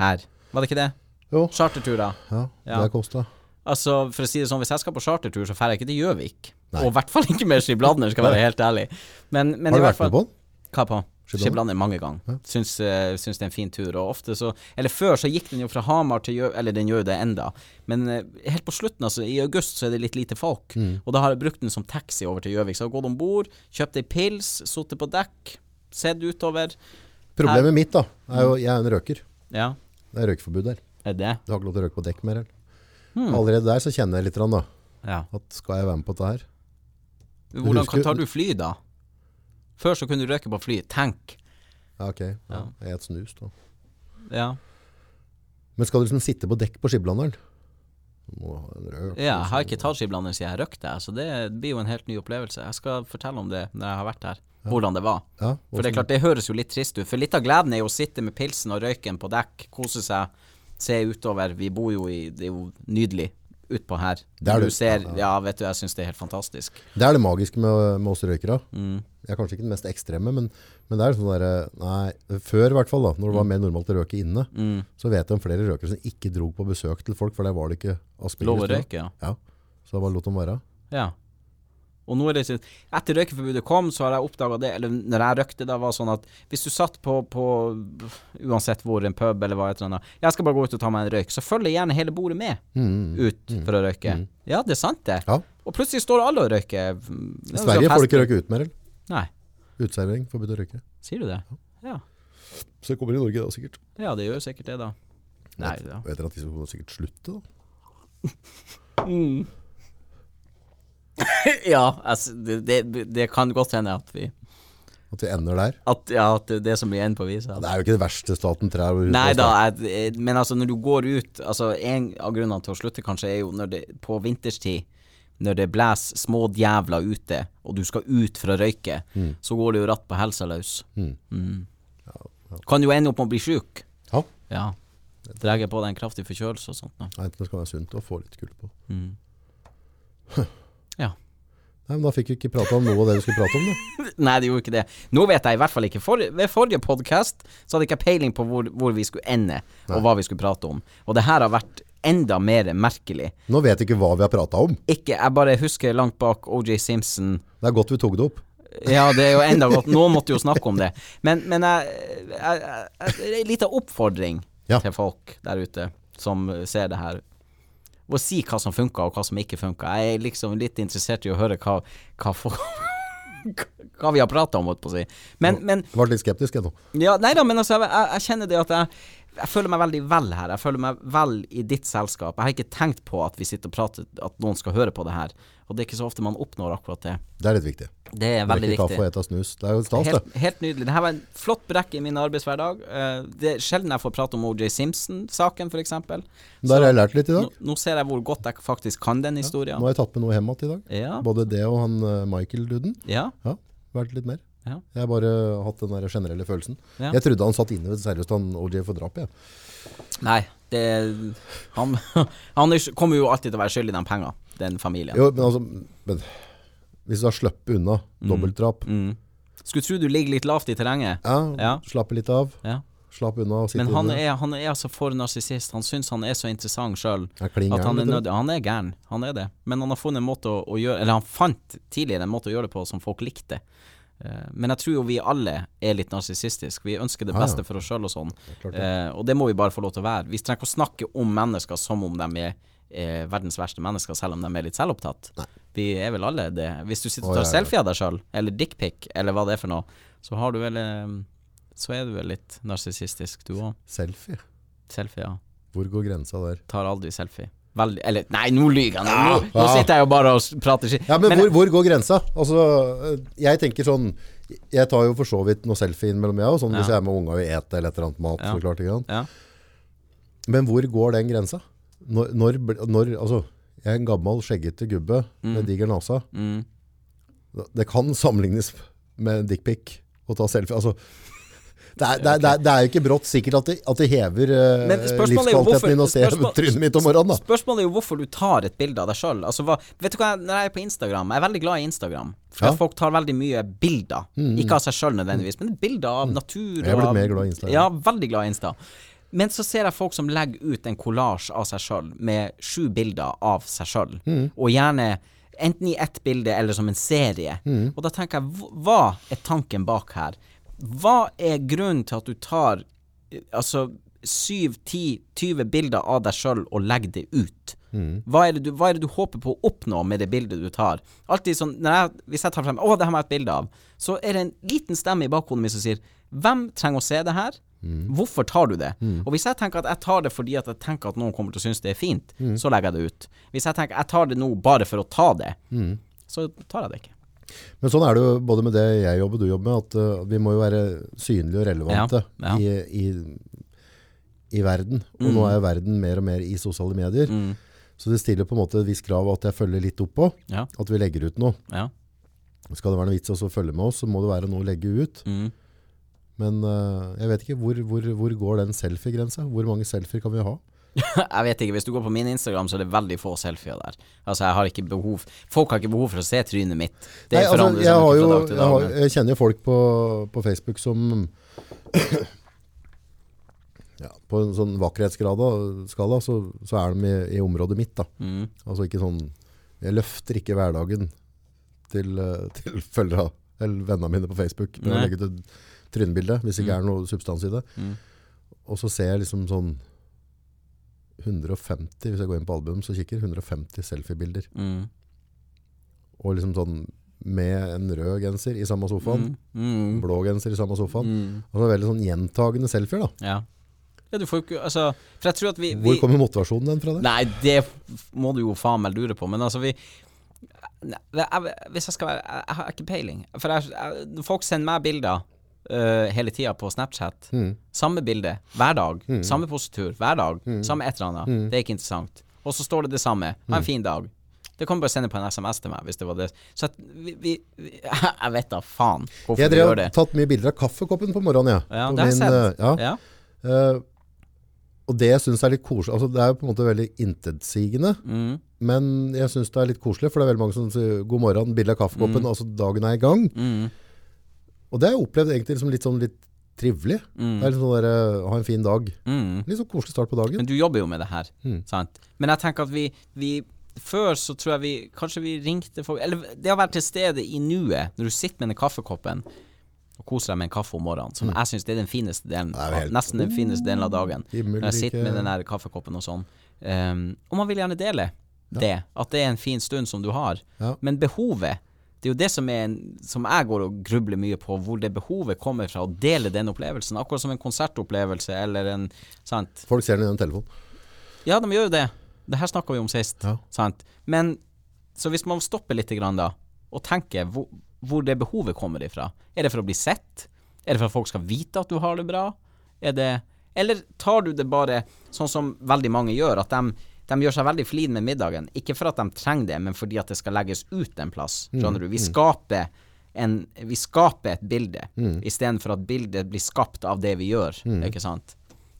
her. Var det ikke det? Jo, Charterturer. ja, Ja. det kosta. Altså, for å si det sånn, hvis jeg skal på chartertur, så drar jeg ikke til Gjøvik. Og i hvert fall ikke med skibladner, skal jeg være helt ærlig. Men, men Har i du vært med på den? Hva på? Skibladner? Mange ganger. Syns, uh, syns det er en fin tur. Og ofte så Eller før så gikk den jo fra Hamar til Gjøvik Eller den gjør jo det enda. Men uh, helt på slutten, altså, i august så er det litt lite folk. Mm. Og da har jeg brukt den som taxi over til Gjøvik. Så jeg har gått om bord, kjøpt ei pils, sittet på dekk, sett utover. Problemet mitt da, er jo, jeg er en røker. Ja, Det er røykeforbud der. er det? Du har ikke lov til å røyke på dekk mer. Eller? Hmm. Allerede der så kjenner jeg litt, da, Ja. at skal jeg være med på dette her? Hvordan husker- tar du fly, da? Før så kunne du røyke på fly. Tenk. Ja, ok. Ja. Jeg et snus da. Ja. Men skal du liksom sitte på dekk på skiblanderen? Må ha en røk. ja. Jeg har ikke tatt skiblanderen siden jeg røykte, så det blir jo en helt ny opplevelse. Jeg skal fortelle om det når jeg har vært her. Hvordan det var. Ja, For det er klart, det høres jo litt trist ut. For litt av gleden er jo å sitte med pilsen og røyken på dekk, kose seg, se utover. Vi bor jo i Det er jo nydelig utpå her. Det er du ser Ja, vet du, jeg syns det er helt fantastisk. Det er det magiske med, med oss røykere. Mm. Jeg er kanskje ikke den mest ekstreme, men, men det er sånn der, nei, før i hvert fall da, når det var mer normalt å røke inne, Mm. så vet jeg om flere røykere som ikke dro på besøk til folk, for der var det ikke aspirins. Lov å røyke, ja. Ja, så det var lot dem være. Ja. Og nå er det sånn Etter røykeforbudet kom, så har jeg oppdaga det Eller når jeg røykte, da var sånn at hvis du satt på, på Uansett hvor, en pub eller hva et eller annet Jeg skal bare gå ut og ta meg en røyk. Så følger gjerne hele bordet med Mm. ut for å røyke. Ja, det er sant, det. Ja. Og plutselig står alle og røyker. I Sverige får du ikke røyke ut mer, eller? Nei. Utservering, forbudt å røyke. Sier du det? Ja. Så det kommer i Norge da, sikkert. Ja, det gjør sikkert det, da. Nei, ja. Vet dere at de skal sikkert slutte, da? ja altså, det, det, kan godt hende at vi At vi ender der? At, ja, at det det som blir igjen på visa. Det er jo ikke det verste staten trær Nei da, jeg, men altså når du går ut Altså En av grunnene til å slutte kanskje er jo når det på vinterstid, når det blåser små djævler ute, og du skal ut for å røyke, så går det jo ratt på helsa løs. Mm. Kan jo ende opp med å bli sjuk. Ja. Ja. Drar på deg en kraftig forkjølelse og sånt. Nei, det skal være sunt å få litt kulde på. Nei, men Da fikk vi ikke prata om noe av det vi skulle prate om. da Nei, det gjorde ikke det. Nå vet jeg i hvert fall ikke. For, ved forrige podkast så hadde jeg ikke peiling på hvor, hvor vi skulle ende, og hva vi skulle prate om. Og det her har vært enda mer merkelig. Nå vet jeg ikke hva vi har prata om. Ikke, Jeg bare husker langt bak OJ Simpson Det er godt vi tok det opp. Ja, det er jo enda godt. Noen måtte jo snakke om det. Men, men jeg, jeg, jeg, en liten oppfordring Ja. til folk der ute som ser det her. Å si hva som funka, og hva som ikke funka. Jeg er liksom litt interessert i å høre hva, hva, folk, hva vi har prata om, holdt på å si. Men, men ble litt skeptisk jeg nå. ja, nei da, men altså, jeg, jeg, jeg kjenner det at jeg jeg føler meg veldig vel her. Jeg føler meg vel i ditt selskap. Jeg har ikke tenkt på at vi sitter og prater At noen skal høre på det her. Og det er ikke så ofte man oppnår akkurat det. Det er litt viktig. Det er veldig viktig. kaffe og ete snus. Det er jo stas, Helt, det. helt nydelig. Det her var en flott brekke i min arbeidshverdag. Eh, det er sjelden jeg får prate om OJ Simpson-saken, f.eks. Der har jeg lært litt i Nå, dag. nå ser jeg hvor godt jeg faktisk kan den historien. Nå har jeg tatt med noe hjem igjen i dag. Ja. Både det og han eh, Michael-duden. Ja. Ja, vært litt mer. Ja. Jeg har bare hatt den der generelle følelsen. Ja. Jeg trodde han satt inne ved seriøst han OJ for drap. Ja. Nei, det Han, han er, kommer jo alltid til å være skyldig i de pengene, den familien. Jo, men altså men, Hvis du har sluppet unna dobbeltdrap Mm. Skulle tro du ligger litt lavt i terrenget. ja, Ja. Slappe litt av. Ja. Slapp unna og sitte Men han er, han er altså for narsissist. Han syns han er så interessant sjøl at han er vet Han er gæren, han er det. Men han har funnet en måte å, å gjøre Eller han fant tidligere en måte å gjøre det på som folk likte. Eh, Men jeg tror jo vi alle er litt narsissistiske. Vi ønsker det beste for oss sjøl og sånn. Eh, og det må vi bare få lov til å være. Vi trenger ikke å snakke om mennesker som om de er verdens verste mennesker, selv om de er litt selvopptatt. Vi er vel alle det. Hvis du sitter og tar selfie av deg sjøl, eller dickpic, eller hva det er for noe, så har du vel eh, Så er du vel litt narsissistisk, du òg. Selfie. Selfie, ja. Hvor går grensa der? Tar aldri selfie. Veldig Eller, nei, nå lyver jeg! Nå, nå, nå sitter jeg jo bare og prater skitt. Ja, men, hvor, hvor går grensa? Altså, jeg tenker sånn Jeg tar jo for så vidt noe selfie innimellom, jeg òg. Sånn, Ja. Hvis jeg er med unga og vil ete eller et eller annet mat. Ja. Så klart, ikke sant? Ja. Men hvor går den grensa? Når, når, når Altså, jeg er en gammel, skjeggete gubbe med diger nase. Mm. Det kan sammenlignes med dickpic å ta selfie. Altså, det, er, det, er, det, er, er jo ikke brått sikkert at det, at det hever uh, livskvaliteten din å se trynet mitt om morgenen. da. Spørsmålet er jo hvorfor du tar et bilde av deg sjøl. Altså, vet du hva, når jeg er på Instagram Jeg er veldig glad i Instagram. For Ja. folk tar veldig mye bilder. Ikke av seg sjøl nødvendigvis, men bilder av natur. Jeg er blitt mer glad i Instagram. Ja, veldig glad i Insta. Men så ser jeg folk som legger ut en kollasj av seg sjøl med sju bilder av seg sjøl, og gjerne enten i ett bilde eller som en serie. Og da tenker jeg, hva er tanken bak her? Hva er grunnen til at du tar altså 7-10-20 bilder av deg sjøl og legger det ut? Hva, er det du, hva er det du håper på å oppnå med det bildet du tar? Alltid sånn, jeg, Hvis jeg tar frem 'Å, det her må jeg ha et bilde av', så er det en liten stemme i bakhodet mitt som sier 'Hvem trenger å se det her? Hvorfor tar du det?' Og hvis jeg tenker at jeg tar det fordi at jeg tenker at noen kommer til å synes det er fint, så legger jeg det ut. Hvis jeg tenker jeg tar det nå bare for å ta det, så tar jeg det ikke. Men sånn er det jo både med det jeg jobber og du jobber med, at uh, vi må jo være synlige og relevante Ja, ja. I, i, i verden. Og nå er jo verden mer og mer i sosiale medier. Mm. Så det stiller på en måte et visst krav at jeg følger litt opp på. Ja. At vi legger ut noe. Ja. Skal det være noe vits i å følge med oss, så må det være noe å legge ut. Mm. Men uh, jeg vet ikke, hvor, hvor, hvor går den selfie-grensa? Hvor mange selfier kan vi ha? jeg vet ikke, hvis du går på min Instagram, så er det veldig få selfier der. Altså, jeg har ikke behov Folk har ikke behov for å se trynet mitt. Det Nei, altså, jeg, har jo, dag jeg, har, jeg kjenner jo folk på, på Facebook som ja, På en sånn vakkerhetsskala skala, så, så er de i, i området mitt. da. Mm. Altså ikke sånn Jeg løfter ikke hverdagen til, eh, til følgere eller vennene mine på Facebook med å legge ut et trynebilde, hvis det ikke er noe substans i det. Mm. Og så ser jeg liksom sånn 150, hvis jeg går inn på album, så kikker 150 selfiebilder. Mm. Og liksom sånn med en rød genser i samme sofaen, Mm. blå genser i samme sofaen. Mm. Altså veldig sånn gjentagende selfier da. Ja. ja. Du får jo ikke Altså, for jeg tror at vi, vi Hvor kommer motivasjonen den fra det? Nei, det må du jo faen meg lure på, men altså, vi Nei, jeg, Hvis jeg skal være Jeg, jeg har ikke peiling. For jeg, folk sender meg bilder øh, hele tida på Snapchat, Mm. samme bilde hver dag, samme positur hver dag, samme et eller annet, Mm. det er ikke interessant. Og så står det det samme. Ha en fin dag. Det kan du bare sende på en SMS til meg, hvis det var det. Så at vi, vi, vi Jeg vet da faen hvorfor Jeg vi gjør det. tatt mye bilder av kaffekoppen på morgenen, jeg. Ja, På det har jeg sett. eh, Ja. Ja. Uh, og det jeg syns er litt koselig altså Det er jo på en måte veldig intetsigende, Mm, men jeg syns det er litt koselig, for det er veldig mange som sier 'god morgen', bilde av kaffekoppen, altså dagen er i gang. mm, Og det har jeg opplevd egentlig som litt sånn litt trivelig. mm, Det er litt sånn der, eh, ha en fin dag. mm. Litt sånn koselig start på dagen. Men du jobber jo med det her, Mm. sant? Men jeg tenker at vi, vi Før så tror jeg vi Kanskje vi ringte folk Eller det å være til stede i nuet, når du sitter med den kaffekoppen og koser deg med en kaffe om morgenen, som jeg syns det er den fineste delen, Mm. Av, helt- nesten den fineste delen av dagen. Himmel, Når jeg sitter med den der kaffekoppen og sånn. Um, og man vil gjerne dele det. At det er en fin stund som du har. Ja. Men behovet det er jo det som, er som jeg går og grubler mye på, hvor det behovet kommer fra å dele den opplevelsen. Akkurat som en konsertopplevelse eller en Sant? Folk ser den i den telefonen. Ja, de gjør jo det. Det her snakka vi om sist. Ja. Sant? Men så hvis man stopper litt grann da, og tenker hvor, hvor det behovet kommer ifra Er det for å bli sett? Er det for at folk skal vite at du har det bra? Er det Eller tar du det bare sånn som veldig mange gjør, at de, de gjør seg veldig flid med middagen. Ikke for at de trenger det, men fordi at det skal legges ut en plass. Skjønner du? Vi skaper en, vi skaper et bilde, Mm. istedenfor at bildet blir skapt av det vi gjør. Ikke sant?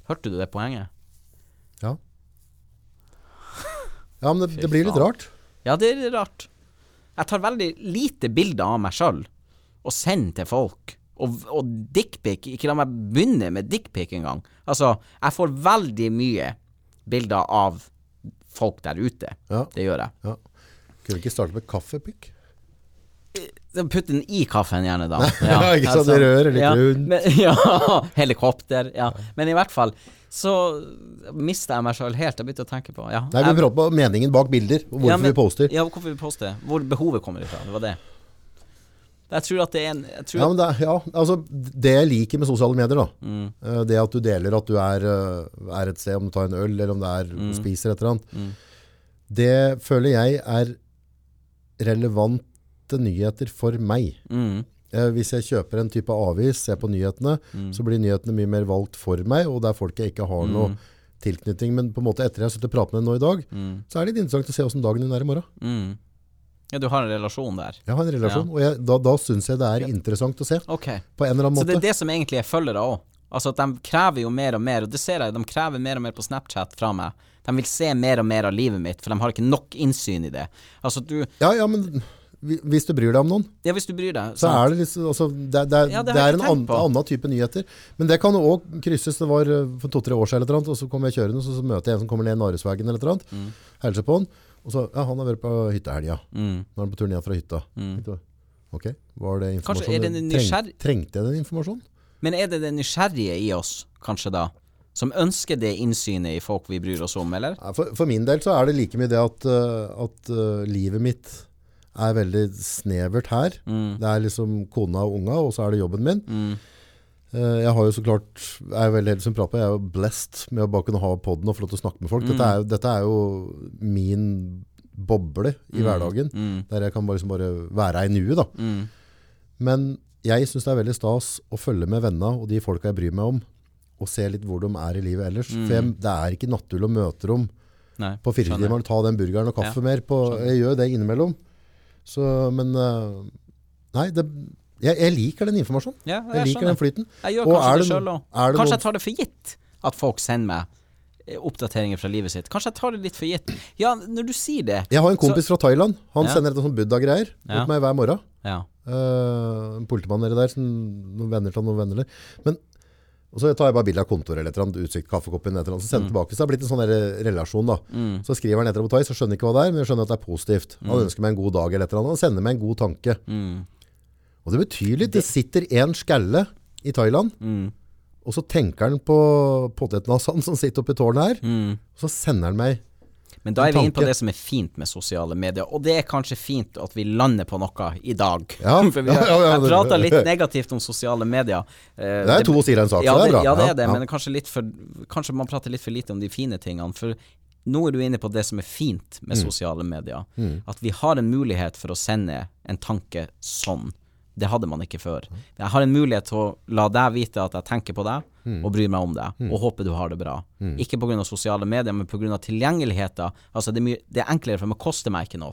Hørte du det poenget? Ja. Ja, men det, det blir litt rart. Ja, det er rart. Jeg tar veldig lite bilder av meg sjøl og sender til folk. Og, og dickpic Ikke la meg begynne med dickpic engang. Altså, jeg får veldig mye bilder av folk der ute. Ja. Det gjør jeg. Ja. Kunne vi ikke starte med kaffepikk? Putt den i kaffen gjerne, da. Ja, ikke sant, det rører litt ja, rundt. Men, ja, helikopter. Ja. Men i hvert fall så mista jeg meg sjøl helt. Jeg begynte å tenke på ja, Nei, vi prøver prater på meningen bak bilder, og hvorfor Ja, men- vi poster. Ja, hvorfor vi poster. Hvor behovet kommer ifra. Det var det. Jeg tror at det er en Ja, men det, ja, altså, det jeg liker med sosiale medier, da, Mm. eh, det at du deler at du er, eh, er et sted, om du tar en øl, eller om det er Mm. spiser et eller annet, det føler jeg er relevante nyheter for meg. Mm. Eh, hvis jeg kjøper en type avis, ser på nyhetene, Mm. så blir nyhetene mye mer valgt for meg, og det er folk jeg ikke har noe tilknytning. Men på en måte etter jeg har sittet og pratet med deg nå i dag, Mm. så er det litt interessant å se hvordan dagen din er i morgen. Mm. Ja, du har en relasjon der. Jeg har en relasjon, og jeg, da, da synes jeg det er interessant å se, Okay. på en eller annen måte. Så det er det som egentlig er følgere òg. Altså at de krever jo mer og mer, og det ser jeg, de krever mer og mer på Snapchat fra meg. De vil se mer og mer av livet mitt, for de har ikke nok innsyn i det. Altså du Ja, ja, men hvis du bryr deg om noen, Ja, hvis du bryr deg. så er det liksom altså, det, det, Ja, det det, er en an, annen, type nyheter. Men det kan òg krysses. Det var eh, for to-tre år siden, eller et annet, og så kommer jeg kjørende, så, så møter jeg en som kommer ned Naresvegen eller et eller annet. Hilser på han, og så Ja, han har vært på hyttehelga. mm. Nå er han på tur ned fra hytta. Mm. Ok, var det informasjon? er det nysgjerr- Trengte jeg den informasjonen? Men er det det nysgjerrige i oss, kanskje da, som ønsker det innsynet i folk vi bryr oss om, eller? For, for min del så er det like mye det at, eh, at uh, livet mitt er veldig snevert her. Mm. Det er liksom kona og unga, og så er det jobben min. Mm. Eh, Jeg har jo så klart Jeg er veldig heldig som prater. Jeg er jo blessed med å bare kunne ha podden og få lov til å snakke med folk. Dette, er jo, dette er jo min boble i hverdagen. Mm. Der jeg kan bare, liksom bare være i nuet, da. Mm. Men jeg syns det er veldig stas å følge med venna og de folka jeg bryr meg om, og se litt hvor de er i livet ellers. For jeg, det er ikke naturlig å møte dem Nei, på skjønner. og ta den burgeren og kaffe Ja, mer. På, jeg gjør det innimellom. Så, men eh, Nei, det, jeg, jeg liker den informasjonen. Ja, Jeg jeg liker skjønner. den flyten. Jeg gjør Og kanskje det det sjøl òg. Kanskje noe- jeg tar det for gitt at folk sender meg eh, oppdateringer fra livet sitt. Kanskje jeg tar det litt for gitt. Ja, når du sier det Jeg har en kompis fra Thailand. Han Ja. sender et sånt buddha-greier mot meg hver morgen. Ja. Uh, politimann nede der, noen venner han, noen venner der. Men, og så tar jeg bare bilde av kontoret eller et utsikt, kaffekoppen, eller annet, så sender jeg tilbake. Så det har blitt en sånn relasjon da. Mm. Så skriver han etter på thai, så skjønner ikke hva det er, men jeg skjønner at det er positivt. Han ønsker meg en god dag eller et eller annet. og sender meg en god tanke. Mm. Og det betyr litt. Det sitter en skalle i Thailand, Mm. og så tenker han på han som sitter oppe i tårnet her, Mm. og så sender han meg Men da er vi inne på det som er fint med sosiale medier, og det er kanskje fint at vi lander på noe i dag. Ja, For vi har, ja, ja, prata litt negativt om sosiale medier. Eh, Det er to sider av en sak, ja, så det er bra. Ja, det er det, men kanskje, for, kanskje man prater litt for lite om de fine tingene. For nå er du inne på det som er fint med Mm. sosiale medier. At vi har en mulighet for å sende en tanke sånn. Det hadde man ikke før. Jeg har en mulighet til å la deg vite at jeg tenker på deg, Mm. og bryr meg om deg, og håper du har det bra. Ikke pga. sosiale medier, men pga. tilgjengeligheten. Altså, det er, det er enklere, for meg, koster meg ikke noe.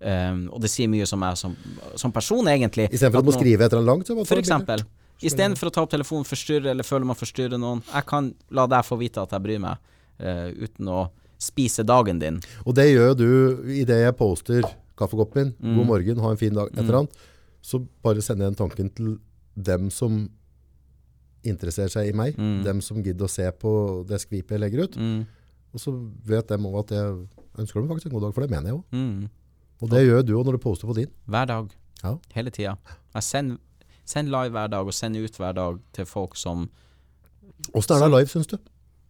Um, og det sier mye som jeg som, som person, egentlig. Istedenfor At du må skrive etter en langt, for eksempel. Istedenfor å ta opp telefonen, forstyrre eller føle man forstyrrer noen. Jeg kan la deg få vite at jeg bryr meg, uh, uten å spise dagen din. Og det gjør du idet jeg poster kaffekoppen min. Mm. God morgen, ha en fin dag. Et eller annet. Så bare sender jeg den tanken til dem som interesserer seg i meg. Dem som gidder å se på det skvipet jeg legger ut. Mm. Og så vet dem òg at jeg ønsker dem faktisk en god dag, for det mener jeg òg. Mm. Og det gjør du òg når du poster på din. Hver dag. Ja. Hele tida. Send, send live hver dag, og send ut hver dag til folk som Åssen er det live, syns du?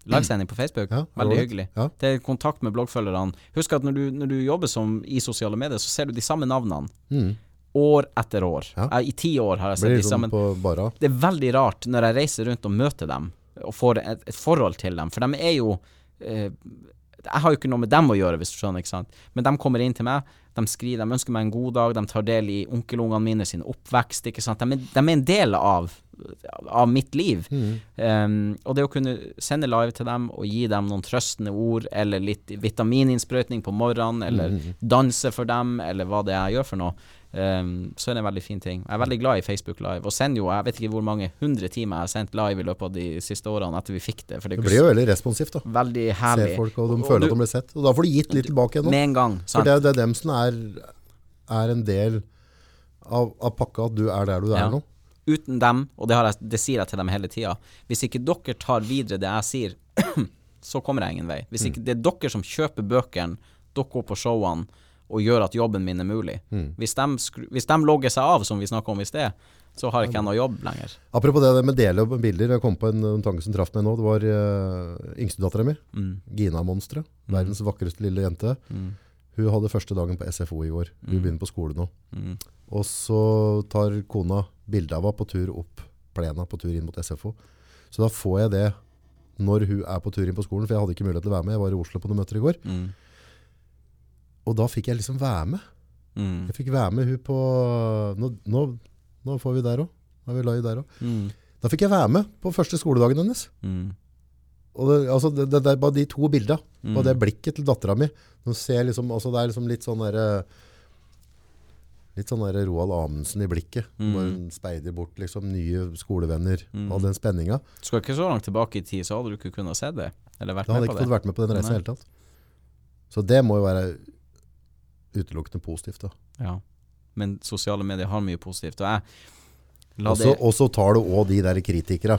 Livesending på Facebook. Ja, Veldig hyggelig. Ja. Det er kontakt med bloggfølgerne. Husk at når du, når du jobber som i sosiale medier, så ser du de samme navnene. Mm. År etter år. Ja. Jeg- I ti år har jeg sett de det samme på bara? det er veldig rart når jeg reiser rundt og møter dem, og får et, et forhold til dem, for de er jo eh, Jeg har jo ikke noe med dem å gjøre, hvis du skjønner, ikke sant. Men de kommer inn til meg, de skriver, de ønsker meg en god dag, de tar del i onkelungene mine sin oppvekst, ikke sant. De de er en del av, av mitt liv. Um, og det å kunne sende live til dem og gi dem noen trøstende ord, eller litt vitamininnsprøytning på morgenen, eller danse for dem, eller hva det er jeg gjør for noe, um, så er det en veldig fin ting. Jeg er veldig glad i Facebook Live, og sender jo, jeg vet ikke hvor mange hundre timer jeg har sendt live i løpet av de siste årene etter vi fikk det, det Det blir jo veldig responsivt, da. veldig Ser se folk, og de Og føler du- at de blir sett. Og da får du gitt litt tilbake igjen. Med en gang, For det, det er dem som er, er en del av, av pakka, at du er der du er Ja. nå. Uten dem, og det, har jeg, det sier jeg til dem hele tida, hvis ikke dere tar videre det jeg sier, så kommer jeg ingen vei. Hvis ikke det er dere som kjøper bøkene, dere går på showene og gjør at jobben min er mulig. Hvis, de hvis de logger seg av, som vi snakka om i sted, så har ikke jeg noe jobb lenger. Apropos det med dele opp bilder, jeg kom på en, en tanke som traff meg nå. Det var uh, yngstedattera mi, Mm. Gina-monsteret. Verdens vakreste lille jente. Hun hadde første dagen på SFO i går. Hun begynner på skole nå. Mm. Og så tar kona bilde av henne på tur opp plena, på tur inn mot SFO. Så da får jeg det når hun er på tur inn på skolen, for jeg hadde ikke mulighet til å være med. Jeg var i Oslo på noen møter i går. Mm. Og da fikk jeg liksom være med. Mm. Jeg fikk være med hun på Nå, nå, nå får vi der òg. Nå er vi live der òg. Mm. Da fikk jeg være med på første skoledagen hennes. Mm. Og det, altså det, det, er bare de to bildene. Mm. det blikket til dattera mi. Liksom, altså det er liksom litt sånn derre Litt sånn der Roald Amundsen i blikket. Mm. Bare hun speider bort liksom nye skolevenner. Og den spenninga. Skal ikke så langt tilbake i tid, så hadde du ikke kunnet se det. Eller vært Da hadde jeg ikke fått vært med på den reisa i det hele tatt. Så det må jo være utelukkende positivt. da. Ja. Men sosiale medier har mye positivt. Og jeg Og så tar du òg de der kritikere.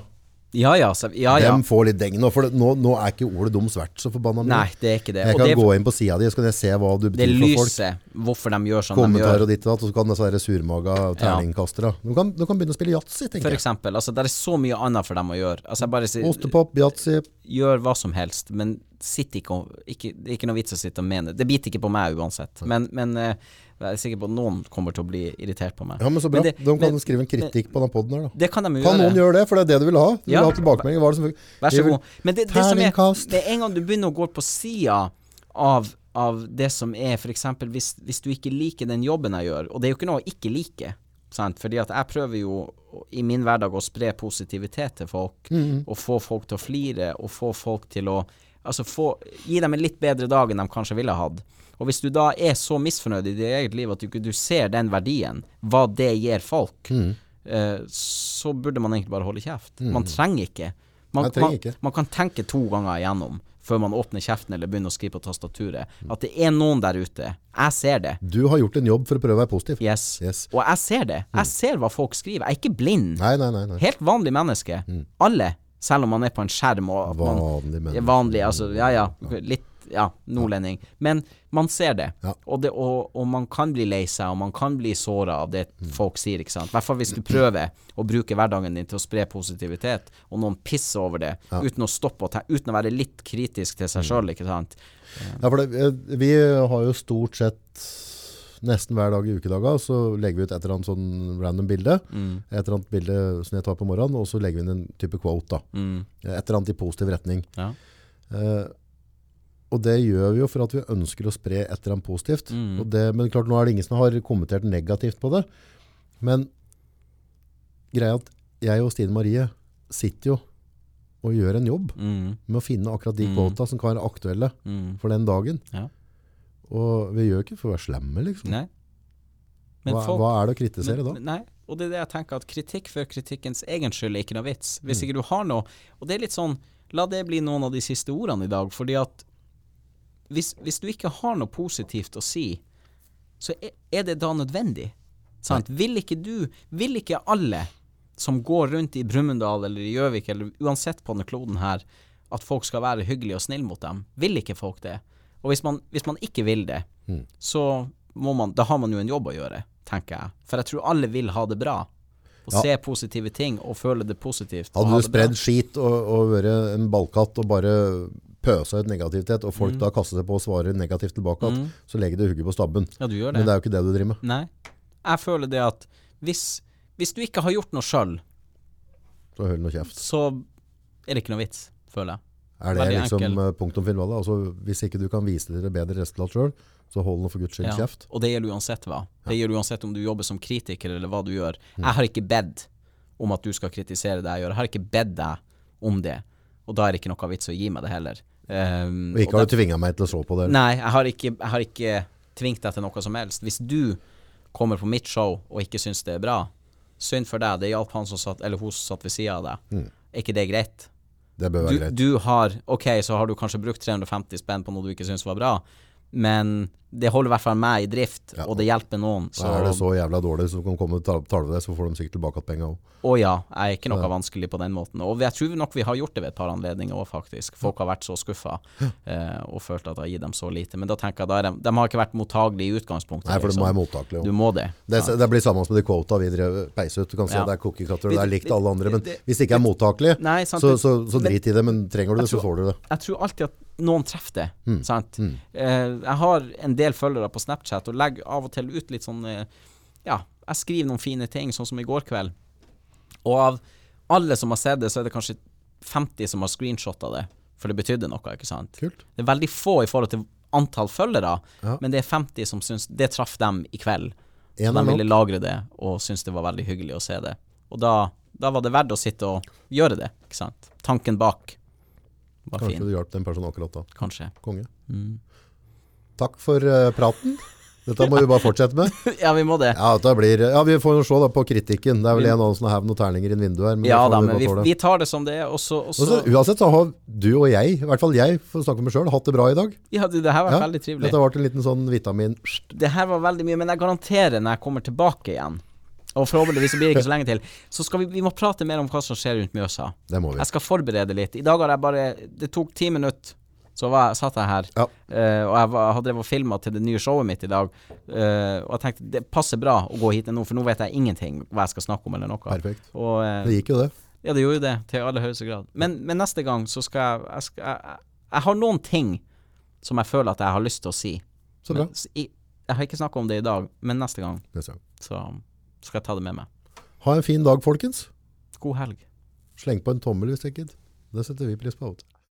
Ja ja, så, ja, ja. Dem får litt deng nå. For nå, nå er ikke ordet dums verdt så forbanna mye. Nei, det er ikke det. Jeg kan det, gå inn på sida di, så kan jeg se hva du betyr for folk. Det lyset, hvorfor de gjør sånn de gjør. og ditt og datt, og så kan disse surmaga terningkastere. Du, kan, du kan begynne å spille yatzy, For tenker jeg. eksempel. Altså, det er så mye annet for dem å gjøre. Altså, jeg bare Ostepop, yatzy. Gjør hva som helst, men sitt ikke og Det er ikke noe vits å sitte og mene. Det biter ikke på meg uansett. Men, men eh, jeg er sikker på at noen kommer til å bli irritert på meg. Ja, men så bra. det- de kan men- skrive en kritikk på denne poden her, da. Det kan de Kan noen gjøre det? For det er det du vil ha. Du vil ha tilbakemelding. Hva det som Vær så vil- god. Men det, det som er det en gang du begynner å gå på sida av, av det som er f.eks. Hvis, hvis du ikke liker den jobben jeg gjør, og det er jo ikke noe å ikke like, sant? fordi at jeg prøver jo i min hverdag å spre positivitet til folk, og få folk til å flire, og få folk til å Altså få, gi dem en litt bedre dag enn de kanskje ville hatt. Og hvis du da er så misfornøyd i ditt eget liv at du ikke ser den verdien, hva det gir folk, eh, så burde man egentlig bare holde kjeft. Man trenger ikke. Man, trenger man, ikke. man kan tenke to ganger igjennom før man åpner kjeften eller begynner å skrive på tastaturet. At det er noen der ute. Jeg ser det. Du har gjort en jobb for å prøve å være positiv. Yes. Yes. Og jeg ser det. Jeg ser hva folk skriver. Jeg er ikke blind. Nei, nei, nei. Helt vanlig menneske. Alle. Selv om man er på en skjerm og Vanlig menneske. vanlig, altså, ja ja. Litt ja, nordlending. Men man ser det. Ja. Og, det og, og man kan bli lei seg, og man kan bli såra av det Mm. folk sier, ikke sant. I hvert fall hvis du prøver å bruke hverdagen din til å spre positivitet, og noen pisser over det, uten å stoppe og ta, uten å være litt kritisk til seg Mm. sjøl, ikke sant. Ja, for det, eh, vi har jo stort sett nesten hver dag i ukedaga så legger vi ut et eller annet sånn random bilde. Mm. Et eller annet bilde som jeg tar på morgenen, og så legger vi inn en type quote. da. Mm. Et eller annet i positiv retning. Ja. Eh, og det gjør vi jo for at vi ønsker å spre et eller annet positivt. Mm. Og det, men klart, nå er det ingen som har kommentert negativt på det. Men greia at jeg og Stine Marie sitter jo og gjør en jobb Mm. med å finne akkurat de Mm. som kan være aktuelle Mm. for den dagen. Ja. Og vi gjør ikke for å være slemme, liksom. Nei. Men Hva, folk- hva er det å kritisere da? Nei, og det er det jeg tenker at kritikk for kritikkens egen skyld er ikke noe vits. Hvis Mm. ikke du har noe Og det er litt sånn La det bli noen av de siste ordene i dag, fordi at hvis, hvis du ikke har noe positivt å si, så er, det da nødvendig? Sant? Vil ikke du Vil ikke alle som går rundt i Brumunddal eller i Gjøvik eller uansett på denne kloden her, at folk skal være hyggelige og snille mot dem? Vil ikke folk det? Og hvis man, hvis man ikke vil det, Mm. så må man Da har man jo en jobb å gjøre, tenker jeg. For jeg tror alle vil ha det bra. Og Ja. se positive ting og føle det positivt. Hadde du spredd skit og, og vært en ballkatt og bare pøsa ut negativitet, og Mm. folk da kaster seg på og svarer negativt tilbake, at, så legger du hugget på stabben. Ja, du gjør det. Men det er jo ikke det du driver med. Nei. Jeg føler det at hvis, hvis du ikke har gjort noe sjøl, Så så er det ikke noe vits, føler jeg. Er det Veldig liksom enkel. eh, punktum finale? Altså, hvis ikke du kan vise dere bedre resultat sjøl, så hold nå for guds skyld Ja. kjeft. Og det gjelder uansett hva. Det gjelder uansett om du jobber som kritiker eller hva du gjør. Mm. Jeg har ikke bedt om at du skal kritisere det jeg gjør. Jeg har ikke bedt deg om det. Og da er det ikke noe vits å gi meg det heller. Um, Og ikke har du tvinga meg til å se på det. Nei, jeg har ikke, jeg har ikke tvingt deg til noe som helst. Hvis du kommer på mitt show og ikke syns det er bra, synd for deg. Det hjalp han som satt, eller hun som satt ved sida av deg. Er ikke det greit? Det bør være Du, greit. du har Ok, så har du kanskje brukt 350 spenn på noe du ikke syns var bra, men det holder i hvert fall meg i drift, Ja. og det hjelper noen. Så er det så jævla dårlig som kan komme og ta- tale det, så får de sikkert tilbake igjen penga òg. Å ja, jeg er ikke noe vanskelig på den måten. Og jeg tror nok vi har gjort det ved et par anledninger òg, faktisk. Folk har vært så skuffa eh, og følt at jeg har gitt dem så lite. Men da tenker jeg da er de, de har ikke vært mottagelige i utgangspunktet. Nei, for det må liksom. være mottakelig. Du må det. Det, ja. det blir samme som de quota vi drev peis ut. Du kan si Ja. at det er cookie cutter, det er likt alle andre. Men hvis det ikke er mottakelig, Nei, sant, så, så, så drit i det. Men trenger du det, så får du det. jeg tror alltid at noen treffer det. Mm. Sant? Eh, jeg har en del følgere på Snapchat og legger av og til ut litt sånn eh, Ja, jeg skriver noen fine ting, sånn som i går kveld. Og av alle som har sett det, så er det kanskje 50 som har screenshotta det. For det betydde noe, ikke sant? Kult. Det er veldig få i forhold til antall følgere, Ja. men det er 50 som syns Det traff dem i kveld. Så de ville lagre det og syntes det var veldig hyggelig å se det. Og da, da var det verdt å sitte og gjøre det, ikke sant? Tanken bak var Kanskje fin, du hjalp den personen akkurat da. kanskje. Konge. Mm. Takk for uh, praten. Dette må vi bare fortsette med. ja, vi må det. Ja, blir, ja Vi får jo se da på kritikken. Det er vel en annen som har noen terninger i vinduet her. Men Ja da, men vi, vi tar det som det er, uansett så har du og jeg, i hvert fall jeg, for å snakke med meg sjøl, hatt det bra i dag. Ja, du, det her var Ja, veldig trivelig. Dette har vært en liten sånn vitamin Det her var veldig mye, men jeg garanterer når jeg kommer tilbake igjen, og forhåpentligvis blir det ikke så lenge til, så skal vi, vi må prate mer om hva som skjer rundt Mjøsa. Det må vi. Jeg skal forberede litt. I dag har jeg bare Det tok ti minutter, så var, satt jeg her. Ja. uh, og jeg, var, jeg hadde drevet og filma til det nye showet mitt i dag. Uh, og jeg tenkte det passer bra å gå hit nå, for nå vet jeg ingenting hva jeg skal snakke om eller noe. Perfekt. Og, uh, Det gikk jo det. ja, det gjorde jo det, til aller høyeste grad. Men, men neste gang så skal jeg jeg, skal, jeg jeg har noen ting som jeg føler at jeg har lyst til å si. Så bra. Men, jeg, jeg har ikke snakka om det i dag, men neste gang Neste gang. så skal jeg ta det med meg. Ha en fin dag, folkens. God helg. Sleng på en tommel hvis du ikke Det setter vi pris på. du.